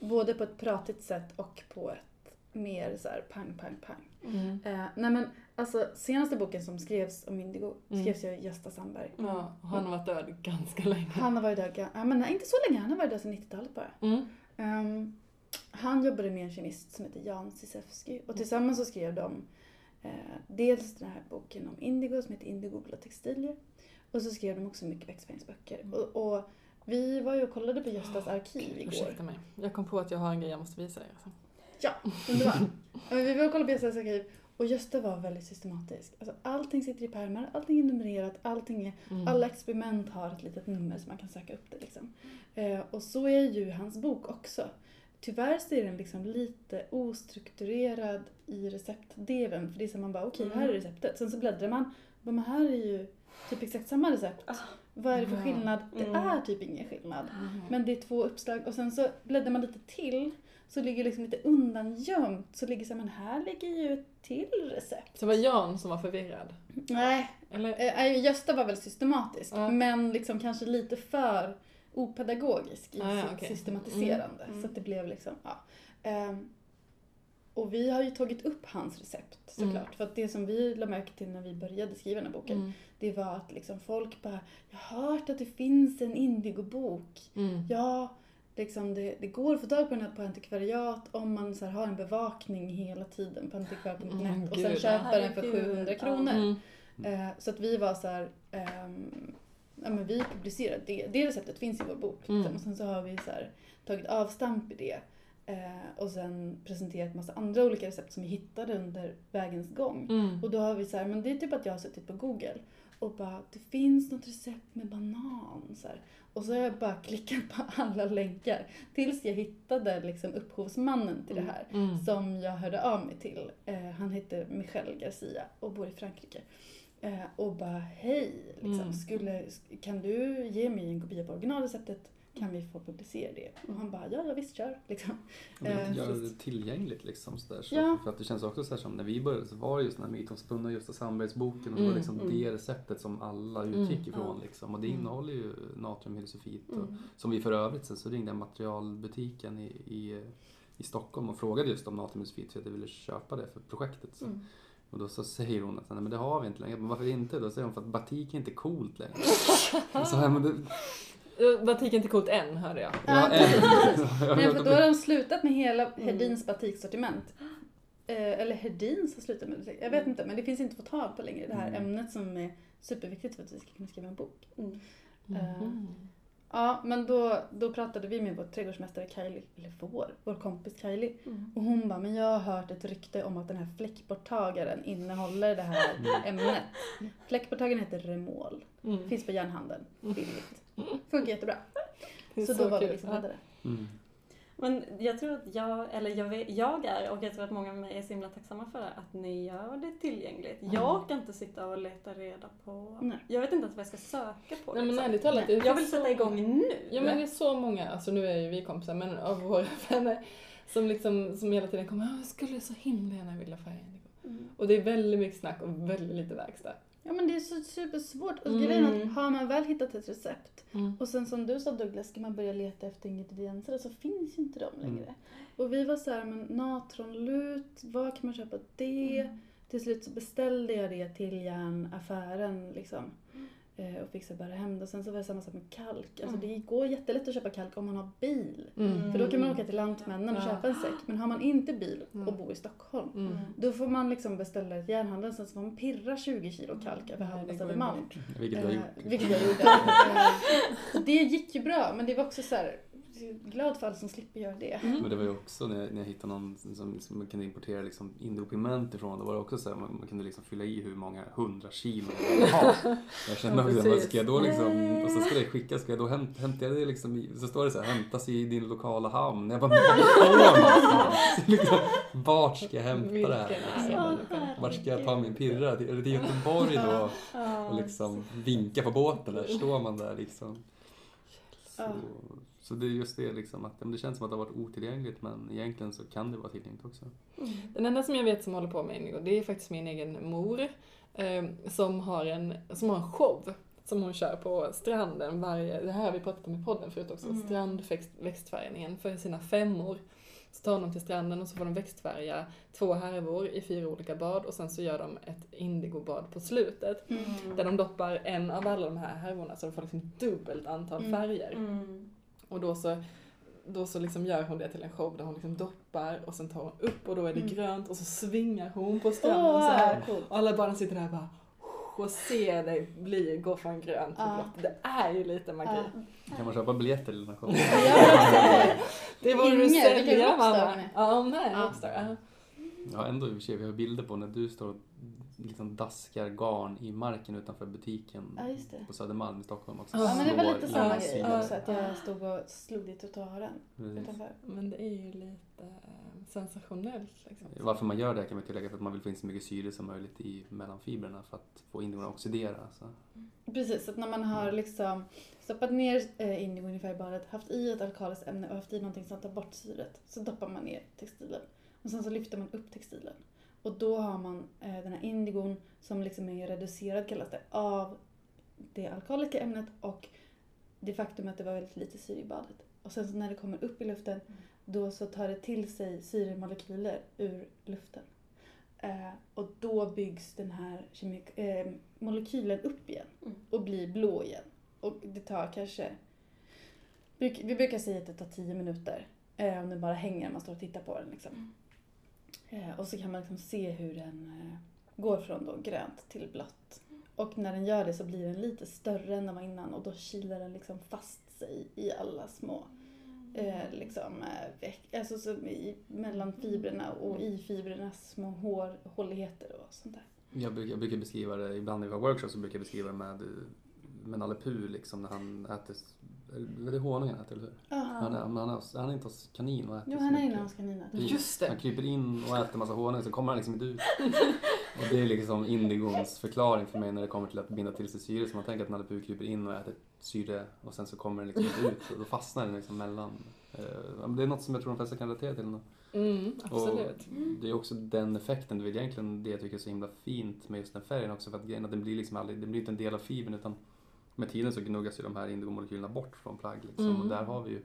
både på ett pratigt sätt och på ett mer så här pang, pang, pang. Mm. Eh, nej men alltså senaste boken som skrevs om Indigo Mm. skrevs ju av Gösta Sandberg. Ja, och han har varit död ganska länge. Han har varit död, ja, men nej, inte så länge, han har varit död sedan 90-talet bara. Mm. Ehm, han jobbade med en kemist som heter Jan Cisewski och tillsammans så skrev de eh, dels den här boken om indigo som heter Indigo blå textilier och så skrev de också mycket växtfärgsböcker. Och, och vi var ju och kollade på Göstas arkiv igår. Ursäkta mig. Jag kom på att jag har en grej jag måste visa er. Alltså. Ja, underbart. Vi var och kollade på Göstas arkiv och Gösta var väldigt systematisk. Alltså, allting sitter i pärmar, allting är numrerat, allting är Mm. Alla experiment har ett litet nummer så man kan söka upp det. Liksom. Eh, och så är ju hans bok också. Tyvärr så är den liksom lite ostrukturerad i receptdelen. För det är så man bara, okej, här är receptet. Sen så bläddrar man. Men här är ju typ exakt samma recept. Ah. Vad är det för skillnad? Det Mm. är typ ingen skillnad. Mm. Men det är två uppslag och sen så bläddrar man lite till. Så ligger liksom lite undangömt. Så ligger så här, men här ligger ju ett till recept. Så det var Jan som var förvirrad. Nej, Eller? Eh, Gösta var väl systematisk, Ja. men liksom kanske lite för opedagogisk i Ah, ja, sitt okej. systematiserande. Mm. Så att det blev liksom, ja. Ehm, och vi har ju tagit upp hans recept såklart. Mm. För att det som vi lade märke till när vi började skriva den här boken, Mm. det var att liksom folk bara, jag har hört att det finns en indigobok. Mm. Ja, liksom det, det går att få tag på den här på antikvariat om man så här har en bevakning hela tiden på antikvariat.net Mm, och sen köper den för Herregud. 700 Ja. kronor. Mm. Eh, så att vi var så här, ehm, ja men vi publicerade det, det receptet finns i vår bok. Liksom. Mm. Och sen så har vi så här, tagit avstamp i det. Eh, och sen presenterat massa andra olika recept som vi hittade under vägens gång. Mm. Och då har vi så här, men det är typ att jag har suttit på google och bara, det finns något recept med banan. Så här. Och så har jag bara [laughs] klickat på alla länkar tills jag hittade liksom upphovsmannen till det här Mm. som jag hörde av mig till. Eh, han heter Michel Garcia och bor i Frankrike. Eh, och bara hej, liksom, Mm. skulle, kan du ge mig en kopia på originalreceptet? Kan vi få publicera det? Och han bara, ja, ja visst kör. Liksom. Eh, gör visst. det tillgängligt liksom. Så där. Så, Ja. För att det känns också så här som när vi började så var det just den här mytomspunna Gösta Sandbergs-boken och det Mm, var liksom mm. det receptet som alla Mm, utgick ifrån ja. liksom. Och det Mm. innehåller ju natriumhydrosulfit och Mm. Som vi för övrigt sen så ringde jag materialbutiken i, i, i Stockholm och frågade just om natriumsulfit för att jag ville köpa det för projektet. Så. Mm. Och då så säger hon att Nej, men det har vi inte längre. Men varför inte? Då säger hon för att batik är inte coolt längre. [laughs] så, ja, men det, Eh, Batik är inte coolt än, hörde jag. Ja, precis. [laughs] Nej, för då har de slutat med hela Mm. Hedins batiksortiment. Eh, eller Hedins har slutat med det. Jag vet inte, men det finns inte att få tag på längre. Det här Mm. ämnet som är superviktigt för att vi ska kunna skriva en bok. Mm. Mhm. Ja, men då, då pratade vi med vår trädgårdsmästare Kylie, eller vår, vår kompis Kylie. Mm. Och hon bara, men jag har hört ett rykte om att den här fläckborttagaren innehåller det här ämnet. Fläckborttagaren heter Remol. Mm. Finns på järnhandeln, billigt. Funkar jättebra. Det är Så, då var vi kul. liksom Ja. räddade. Men jag tror att jag, eller jag, vet, jag är, och jag tror att många med mig är så himla tacksamma för det, att ni gör det tillgängligt. Mm. Jag kan inte sitta och leta reda på, Nej. jag vet inte ens vad jag ska söka på. Nej men liksom. ärligt talat, det jag vill finns sätta så- igång nu. Ja men det är så många, alltså nu är ju vi kompisar, men av våra [laughs] vänner som liksom, som hela tiden kommer, "Ja, jag skulle så himla gärna vilja färga indigo. Mm. Och det är väldigt mycket snack och väldigt lite verkstad. Ja men det är så supersvårt. Och Mm. grejen är att har man väl hittat ett recept Mm. och sen som du sa Douglas, ska man börja leta efter ingredienser så finns ju inte de Mm. längre. Och vi var så här, men natronlut, var kan man köpa det? Mm. Till slut så beställde jag det till järnaffären liksom. Eh, och fixa bära hem det. Och sen så var det samma sak med kalk. Alltså Mm. det går jättelätt att köpa kalk om man har bil. Mm. För då kan man åka till Lantmännen och Ja. köpa en säck. Men har man inte bil Mm. och bor i Stockholm Mm. då får man liksom beställa ett järnhandel sen så får man pirra 20 kilo kalk över halva Södermalm. Vilket du har Eh, gjort. Vilket jag gjorde. [laughs] Det gick ju bra men det var också så här, glad för alla som slipper göra det. Men det var ju också när jag, när jag hittade någon som liksom, man kunde importera liksom indiopigment ifrån. Då var det också så här, man, man kunde liksom fylla i hur många hundra kilo man ville ha. [laughs] Jag kände Ja, också, vad ska jag då liksom, och så ska det skickas, ska jag då hämta, hämta det liksom i, så står det så här, hämtas i din lokala hamn. Jag bara, men [laughs] liksom, Vart ska jag hämta det här? Liksom? Vart ska jag ta min pirra? Är det till Göteborg då? Och liksom vinka på båten, där står man där liksom. Så. Så det är just det liksom, att det känns som att det har varit otillgängligt men egentligen så kan det vara tillgängligt också. Den enda som jag vet som håller på med indigo, det är faktiskt min egen mor. Eh, som, har en, som har en show som hon kör på stranden varje, det här har vi pratat om i podden förut också, Mm. strandväxtfärgningen för sina femmor. Så tar de till stranden och så får de växtfärga två härvor i fyra olika bad och sen så gör de ett indigobad på slutet. Mm. Där de doppar en av alla de här härvorna så de får liksom dubbelt antal Mm. färger. Mm. Och då så, då så liksom gör hon det till en show där hon liksom doppar och sen tar hon upp och då är det Mm. grönt och så svingar hon på stranden Åh, så här. vad coolt. Och alla barnen sitter där och bara och ser dig bli, gå från grönt till Ja. blått. Det är ju lite magi. Ja. Kan man köpa biljetter till den här showen? Ja, [laughs] Det borde du sälja mamma. hon är. Ja, hon är en Ja. rockstar. Ja. Ja, ändå i och för sig, vi har bilder på när du står och liksom daskar garn i marken utanför butiken Ja, just det. på Södermalm i Stockholm också. Ja, Ja men det var lite samma grej också att jag stod och slog i trottoaren utanför. Men det är ju lite eh, sensationellt liksom. Varför man gör det kan man tillägga för att man vill få in så mycket syre som möjligt i mellanfibrerna för att få indigorna att oxidera. Så. Precis, att när man har liksom stoppat ner eh, indigo ungefär i badet, haft i ett alkaliskt ämne och haft i någonting som tar bort syret, så doppar man ner textilen. Och sen så lyfter man upp textilen. Och då har man eh, den här indigon som liksom är reducerad kallas det, av det alkaliska ämnet och det faktum att det var väldigt lite syre i badet. Och sen så när det kommer upp i luften, då så tar det till sig syremolekyler ur luften. Eh, och då byggs den här kemik- eh, molekylen upp igen Mm. och blir blå igen. Och det tar kanske, vi brukar säga att det tar 10 minuter eh, om den bara hänger när man står och tittar på den. Liksom. Eh, och så kan man liksom se hur den eh, går från då grönt till blått. Och när den gör det så blir den lite större än den var innan och då kilar den liksom fast sig i alla små eh, liksom, eh, alltså så i, mellan fibrerna och i fibrernas små hår, håligheter och sånt där. Jag, brukar, jag brukar beskriva det, ibland när vi har workshops så brukar jag beskriva det med, med Nalle Puh liksom när han äter, det honung han äter eller hur? Han, är, men han, är, han är inte hos kanin och äter Jo, han är inne hos kaninen. Just det. Han kryper in och äter massa honung så kommer han liksom inte ut. [laughs] och det är liksom indigons förklaring för mig när det kommer till att binda till sig syre. Så man tänker att Nalle Puh kryper in och äter syre och sen så kommer den liksom inte ut och då fastnar den liksom mellan. Eh, Det är något som jag tror de flesta kan relatera till. ändå. Mm, absolut. Det är också den effekten, det är egentligen det jag tycker är så himla fint med just den färgen också för att grejen är att den blir liksom aldrig, den blir inte en del av fibern utan med tiden så gnuggas ju de här indigomolekylerna bort från plagg liksom. Mm. och där har vi ju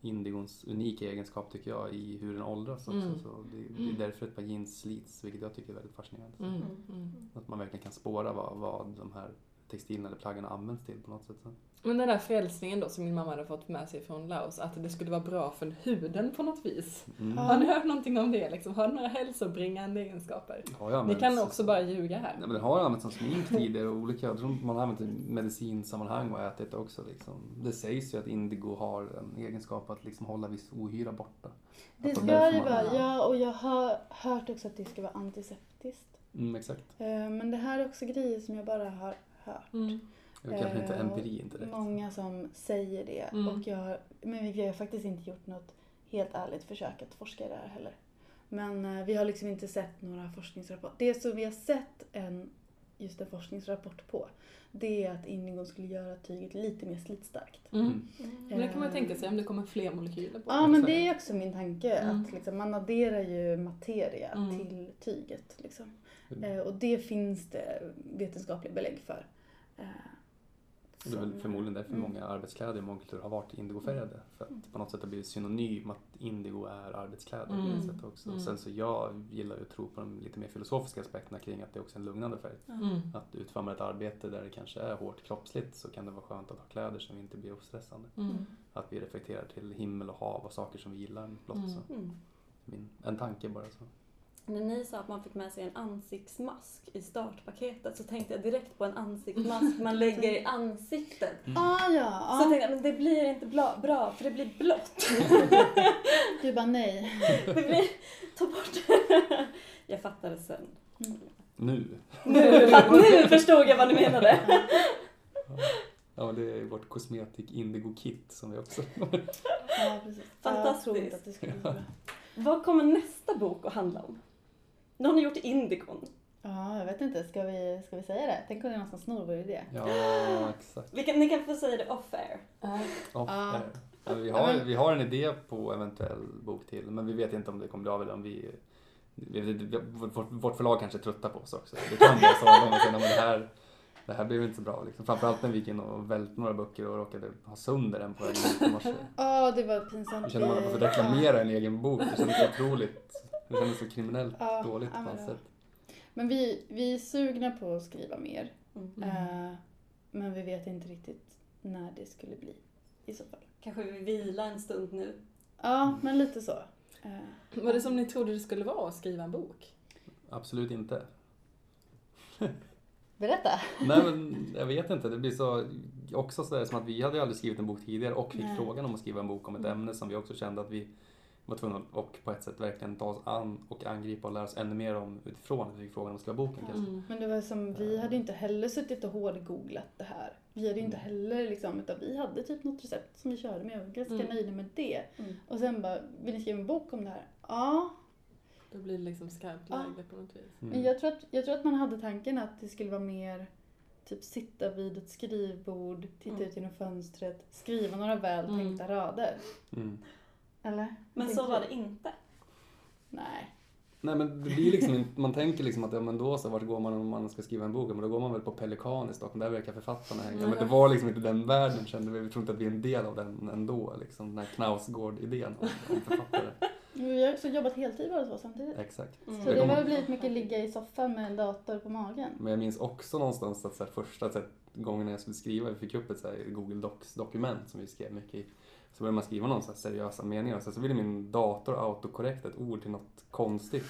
indigons unika egenskap tycker jag i hur den åldras också. Mm. Så det, det är därför ett par jeans slits, vilket jag tycker är väldigt fascinerande. Mm, mm. Att man verkligen kan spåra vad, vad de här textilerna eller plaggen används till på något sätt. Så. Men den där frälsningen då som min mamma hade fått med sig från Laos, att det skulle vara bra för huden på något vis. Mm. Ja. Har ni hört någonting om det? Liksom? Har den några hälsobringande egenskaper? Jag Ni kan också bara ljuga här. Nej, men den har använts som smink tidigare och olika, jag tror man har använt det i medicinsammanhang och ätit det också. Liksom. Det sägs ju att indigo har en egenskap att liksom hålla viss ohyra borta. Det ska det vara, ja och jag har hört också att det ska vara antiseptiskt. Mm, exakt. Eh, Men det här är också grejer som jag bara har hört. Mm. Det är kanske inte Eh, empiri inte direkt. Många som säger det. Mm. Och jag har, men vi har faktiskt inte gjort något helt ärligt försök att forska i det här heller. Men eh, vi har liksom inte sett några forskningsrapporter. Det som vi har sett en, just en forskningsrapport på, det är att indigon skulle göra tyget lite mer slitstarkt. Mm. Mm. Men det kan man tänka sig om det kommer fler molekyler på. Ja men det är också min tanke Mm. att liksom, man adderar ju materia Mm. till tyget. Liksom. Mm. Eh, och det finns det vetenskapliga belägg för. Eh, Det är väl som- förmodligen därför Mm. många arbetskläder i mångkultur har varit indigofärgade. För att på något sätt har blivit synonym att indigo är arbetskläder på Mm. ett sätt också. Mm. Sen så jag gillar ju att tro på de lite mer filosofiska aspekterna kring att det är också är en lugnande färg. Mm. Att utför man ett arbete där det kanske är hårt kroppsligt så kan det vara skönt att ha kläder som inte blir ostressande. Mm. Att vi reflekterar till himmel och hav och saker som vi gillar blott. Mm. Så. Mm. Min, en tanke bara så. När ni sa att man fick med sig en ansiktsmask i startpaketet så tänkte jag direkt på en ansiktsmask man [laughs] lägger i ansiktet. Ah, ja. Så ja. tänkte jag, men det blir inte bla, bra för det blir blått. [laughs] Du bara nej. [laughs] Det blir, ta bort Jag fattade sen. Nu! Nu, nu förstod jag vad ni menade. Ja, det är vårt kosmetik indigo kit som vi också Ja, precis. Fantastiskt. Jag trodde att det skulle bli bra. Vad kommer nästa bok att handla om? Nu har gjort Indigon. Ja, jag vet inte. Ska vi, ska vi säga det? Tänk om det är någon som snor vår idé. Ja, [gasps] exakt. Vi kan, ni kan få säga det off-air. Off Ja. air. Ja, vi, har, vi har en idé på eventuell bok till men vi vet inte om det kommer bli av eller om vi... vi, vårt, förlag kanske tröttar på oss också. Det kan bli så [laughs] att de säger att det här, det här blev inte så bra. Liksom. Framförallt när vi gick in och välte några böcker och råkade ha sönder en på i morse. Ja, det var pinsamt. Då kände man att man får reklamera en egen bok. Det kändes så otroligt. Det kändes så kriminellt Ja, dåligt på något sätt. Men vi, vi är sugna på att skriva mer. Mm. Eh, men vi vet inte riktigt när det skulle bli i så fall. Kanske vi vilar en stund nu. Ja, men lite så. Eh, Var det som ni trodde det skulle vara att skriva en bok? Absolut inte. [laughs] berätta. Nej men jag vet inte, det blir så också sådär som att vi hade ju aldrig skrivit en bok tidigare och fick Nej. frågan om att skriva en bok om ett ämne som vi också kände att vi var tvungna att och på ett sätt verkligen ta oss an och angripa och lära oss ännu mer om utifrån att vi fick frågan om att skriva boken kanske. Mm. Men det var som, vi hade inte heller suttit och hårdgooglat det här. Vi hade inte heller liksom, utan vi hade typ något recept som vi körde med och var ganska Mm. nöjda med det. Mm. Och sen bara, vill ni skriva en bok om det här? Ja. Då blir det liksom skarpt Ja. läge på något vis. Men Mm. jag tror, att, jag tror att man hade tanken att det skulle vara mer typ sitta vid ett skrivbord, titta Mm. ut genom fönstret, skriva några väl Mm. tänkta rader. Mm. Eller? Men så var det inte. Nej. Nej men det blir liksom man tänker liksom att ja men då så, vart går man om man ska skriva en bok? Men då går man väl på Pelikan i Stockholm, där verkar författarna hänga. Men det var liksom inte den världen kände vi, vi tror inte att vi är en del av den ändå. Liksom, den här Knausgård-idén om, om författare. [laughs] Vi har också jobbat heltid båda två samtidigt. Exakt. Mm. Så det har väl blivit mycket ligga i soffan med en dator på magen. Men jag minns också någonstans att så här, första så här, gången när jag skulle skriva, vi fick upp ett så här, Google Docs-dokument som vi skrev mycket i. Så började man skriva någon så seriösa meningar och så, så ville min dator autokorrekta ett ord till något konstigt.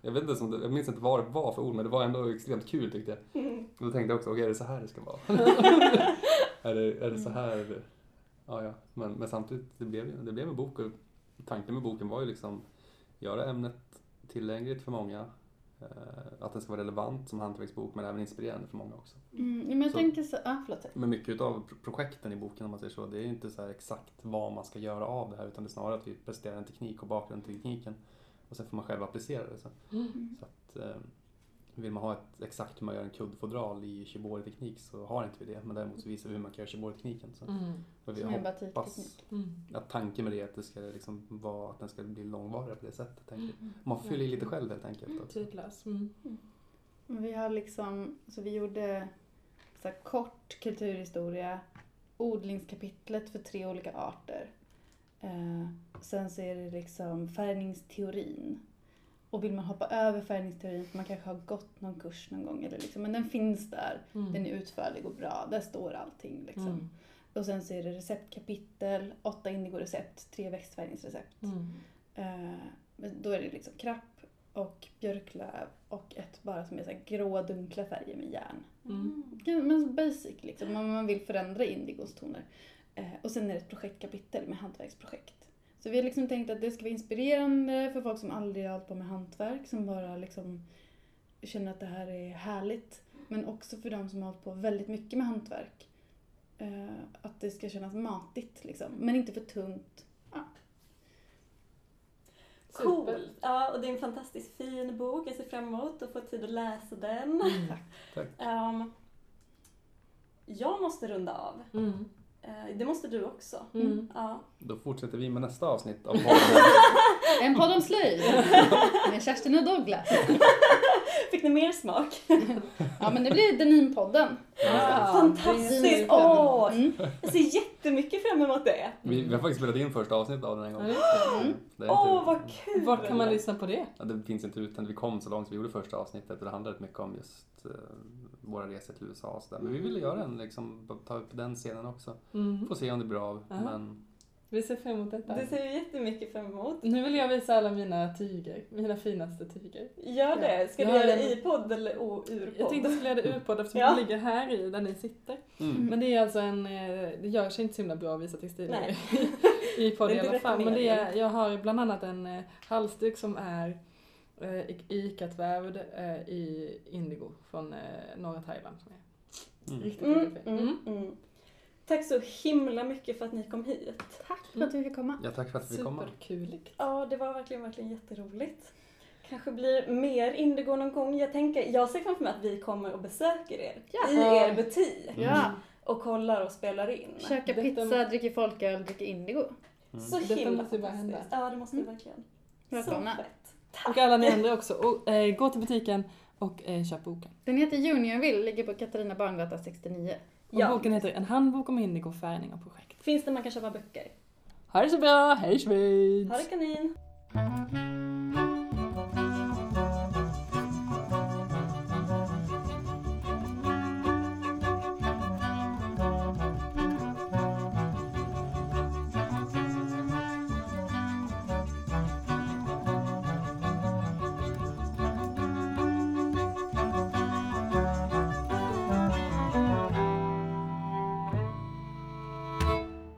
Jag, vet inte, jag minns inte vad det var för ord men det var ändå extremt kul tyckte jag. Och då tänkte jag också, okej är det så här det ska vara? [laughs] är, det, är det så här? Ja, ja. Men, men samtidigt, det blev, det blev en bok och tanken med boken var ju liksom göra ämnet tillgängligt för många. Eh, att den ska vara relevant som hantverksbok men även inspirerande för många också. Mm, men jag Så- tänker så, ah, förlåt. Men mycket av projekten i boken om man säger så, det är inte så exakt vad man ska göra av det här utan det är snarare att vi presenterar en teknik och bakgrund till tekniken och sen får man själv applicera det. Så, Mm. så att, eh, vill man ha ett exakt hur man gör en kuddfodral i shibori-teknik så har inte vi det men däremot så visar vi hur man kan göra shibori-tekniken. Så. Mm. Och vi Som batikteknik. Mm. att tanken med det är att det ska liksom vara att den ska bli långvarigare på det sättet. Mm. Man fylla i lite själv helt enkelt. Också. Tidlös. Mm. Men Vi har liksom, så vi gjorde så här kort kulturhistoria, odlingskapitlet för tre olika arter. Eh, sen så är det liksom färgningsteorin. Och vill man hoppa över färgningsteorin för man kanske har gått någon kurs någon gång eller liksom, men den finns där. Mm. Den är utförlig och bra, där står allting liksom. Mm. Och sen så är det receptkapitel, åtta indigo-recept, tre växtfärgningsrecept. Mm. Eh, då är det liksom krapp och björklöv och ett bara som är så grå dunkla färger med järn. Mm. Men basic liksom, om man vill förändra indigos toner. Eh, och sen är det ett projektkapitel med hantverksprojekt. Så vi har liksom tänkt att det ska vara inspirerande för folk som aldrig har hållit på med hantverk, som bara liksom känner att det här är härligt. Men också för de som har hållit på väldigt mycket med hantverk. Eh, att det ska kännas matigt liksom, men inte för tungt. Coolt! Ja, och det är en fantastiskt fin bok. Jag ser fram emot att få tid att läsa den. Mm. [laughs] Tack. Ehm, jag måste runda av. Mm. Eh, det måste du också. Mm. Ja. Då fortsätter vi med nästa avsnitt av [laughs] podden. En podd om slöjd med Kerstin och Douglas. Fick ni mer smak? [laughs] Ja men det blir Deninpodden. Ja, Fantastiskt! Åh, Mm. Jag ser jättemycket fram emot det. Vi, vi har faktiskt spelat in första avsnittet av den en gång. Är Mm. Åh, inte- vad kul! Vart kan man lyssna på det? Ja, det finns inte utan vi kom så långt så vi gjorde första avsnittet och det handlade mycket om just eh, våra resor till USA och sådär. Men vi ville göra en liksom, ta upp den scenen också. Mm. Får se om det blir av. Men Vi ser fram emot detta. Det ser jag jättemycket fram emot. Nu vill jag visa alla mina tyger, mina finaste tyger. Gör det. Ska Ja, du göra det i podd eller o- ur podd? Jag tänkte jag skulle göra det ur podd eftersom [laughs] Ja. det ligger här i där ni sitter. mm. Men det är alltså en, eh, det gör sig inte så himla bra att visa textilier Nej. [laughs] i podd Det i är inte alla fall. Men det är, jag har bland annat en eh, halsduk som är eh, ikatvävd eh, i indigo från norra Thailand. Som är Mm. riktigt, Mm, riktigt fin. mm, mm. Tack så himla mycket för att ni kom hit. Tack för att du fick komma. Ja, tack för att vi fick komma. Superkuligt. Ja, det var verkligen, verkligen jätteroligt. Kanske blir mer Indigo någon gång. Jag tänker, jag ser framför mig att vi kommer och besöker er Ja. i er butik Ja. och kollar och spelar in. Käka Detta pizza, må- dricker folköl, dricker indigo. Mm. Så Detta himla måste ju bara hända. Ja, det måste det verkligen. Välkomna. Så fett. Och alla ni andra också. Och, eh, gå till butiken och eh, köp boken. Den heter Juniorville, ligger på Katarina Barngata 69. Och Ja. boken heter En handbok om indigo, färgning och projekt. Finns det man kan köpa böcker? Ha det så bra, hej svejs! Ha det kanin!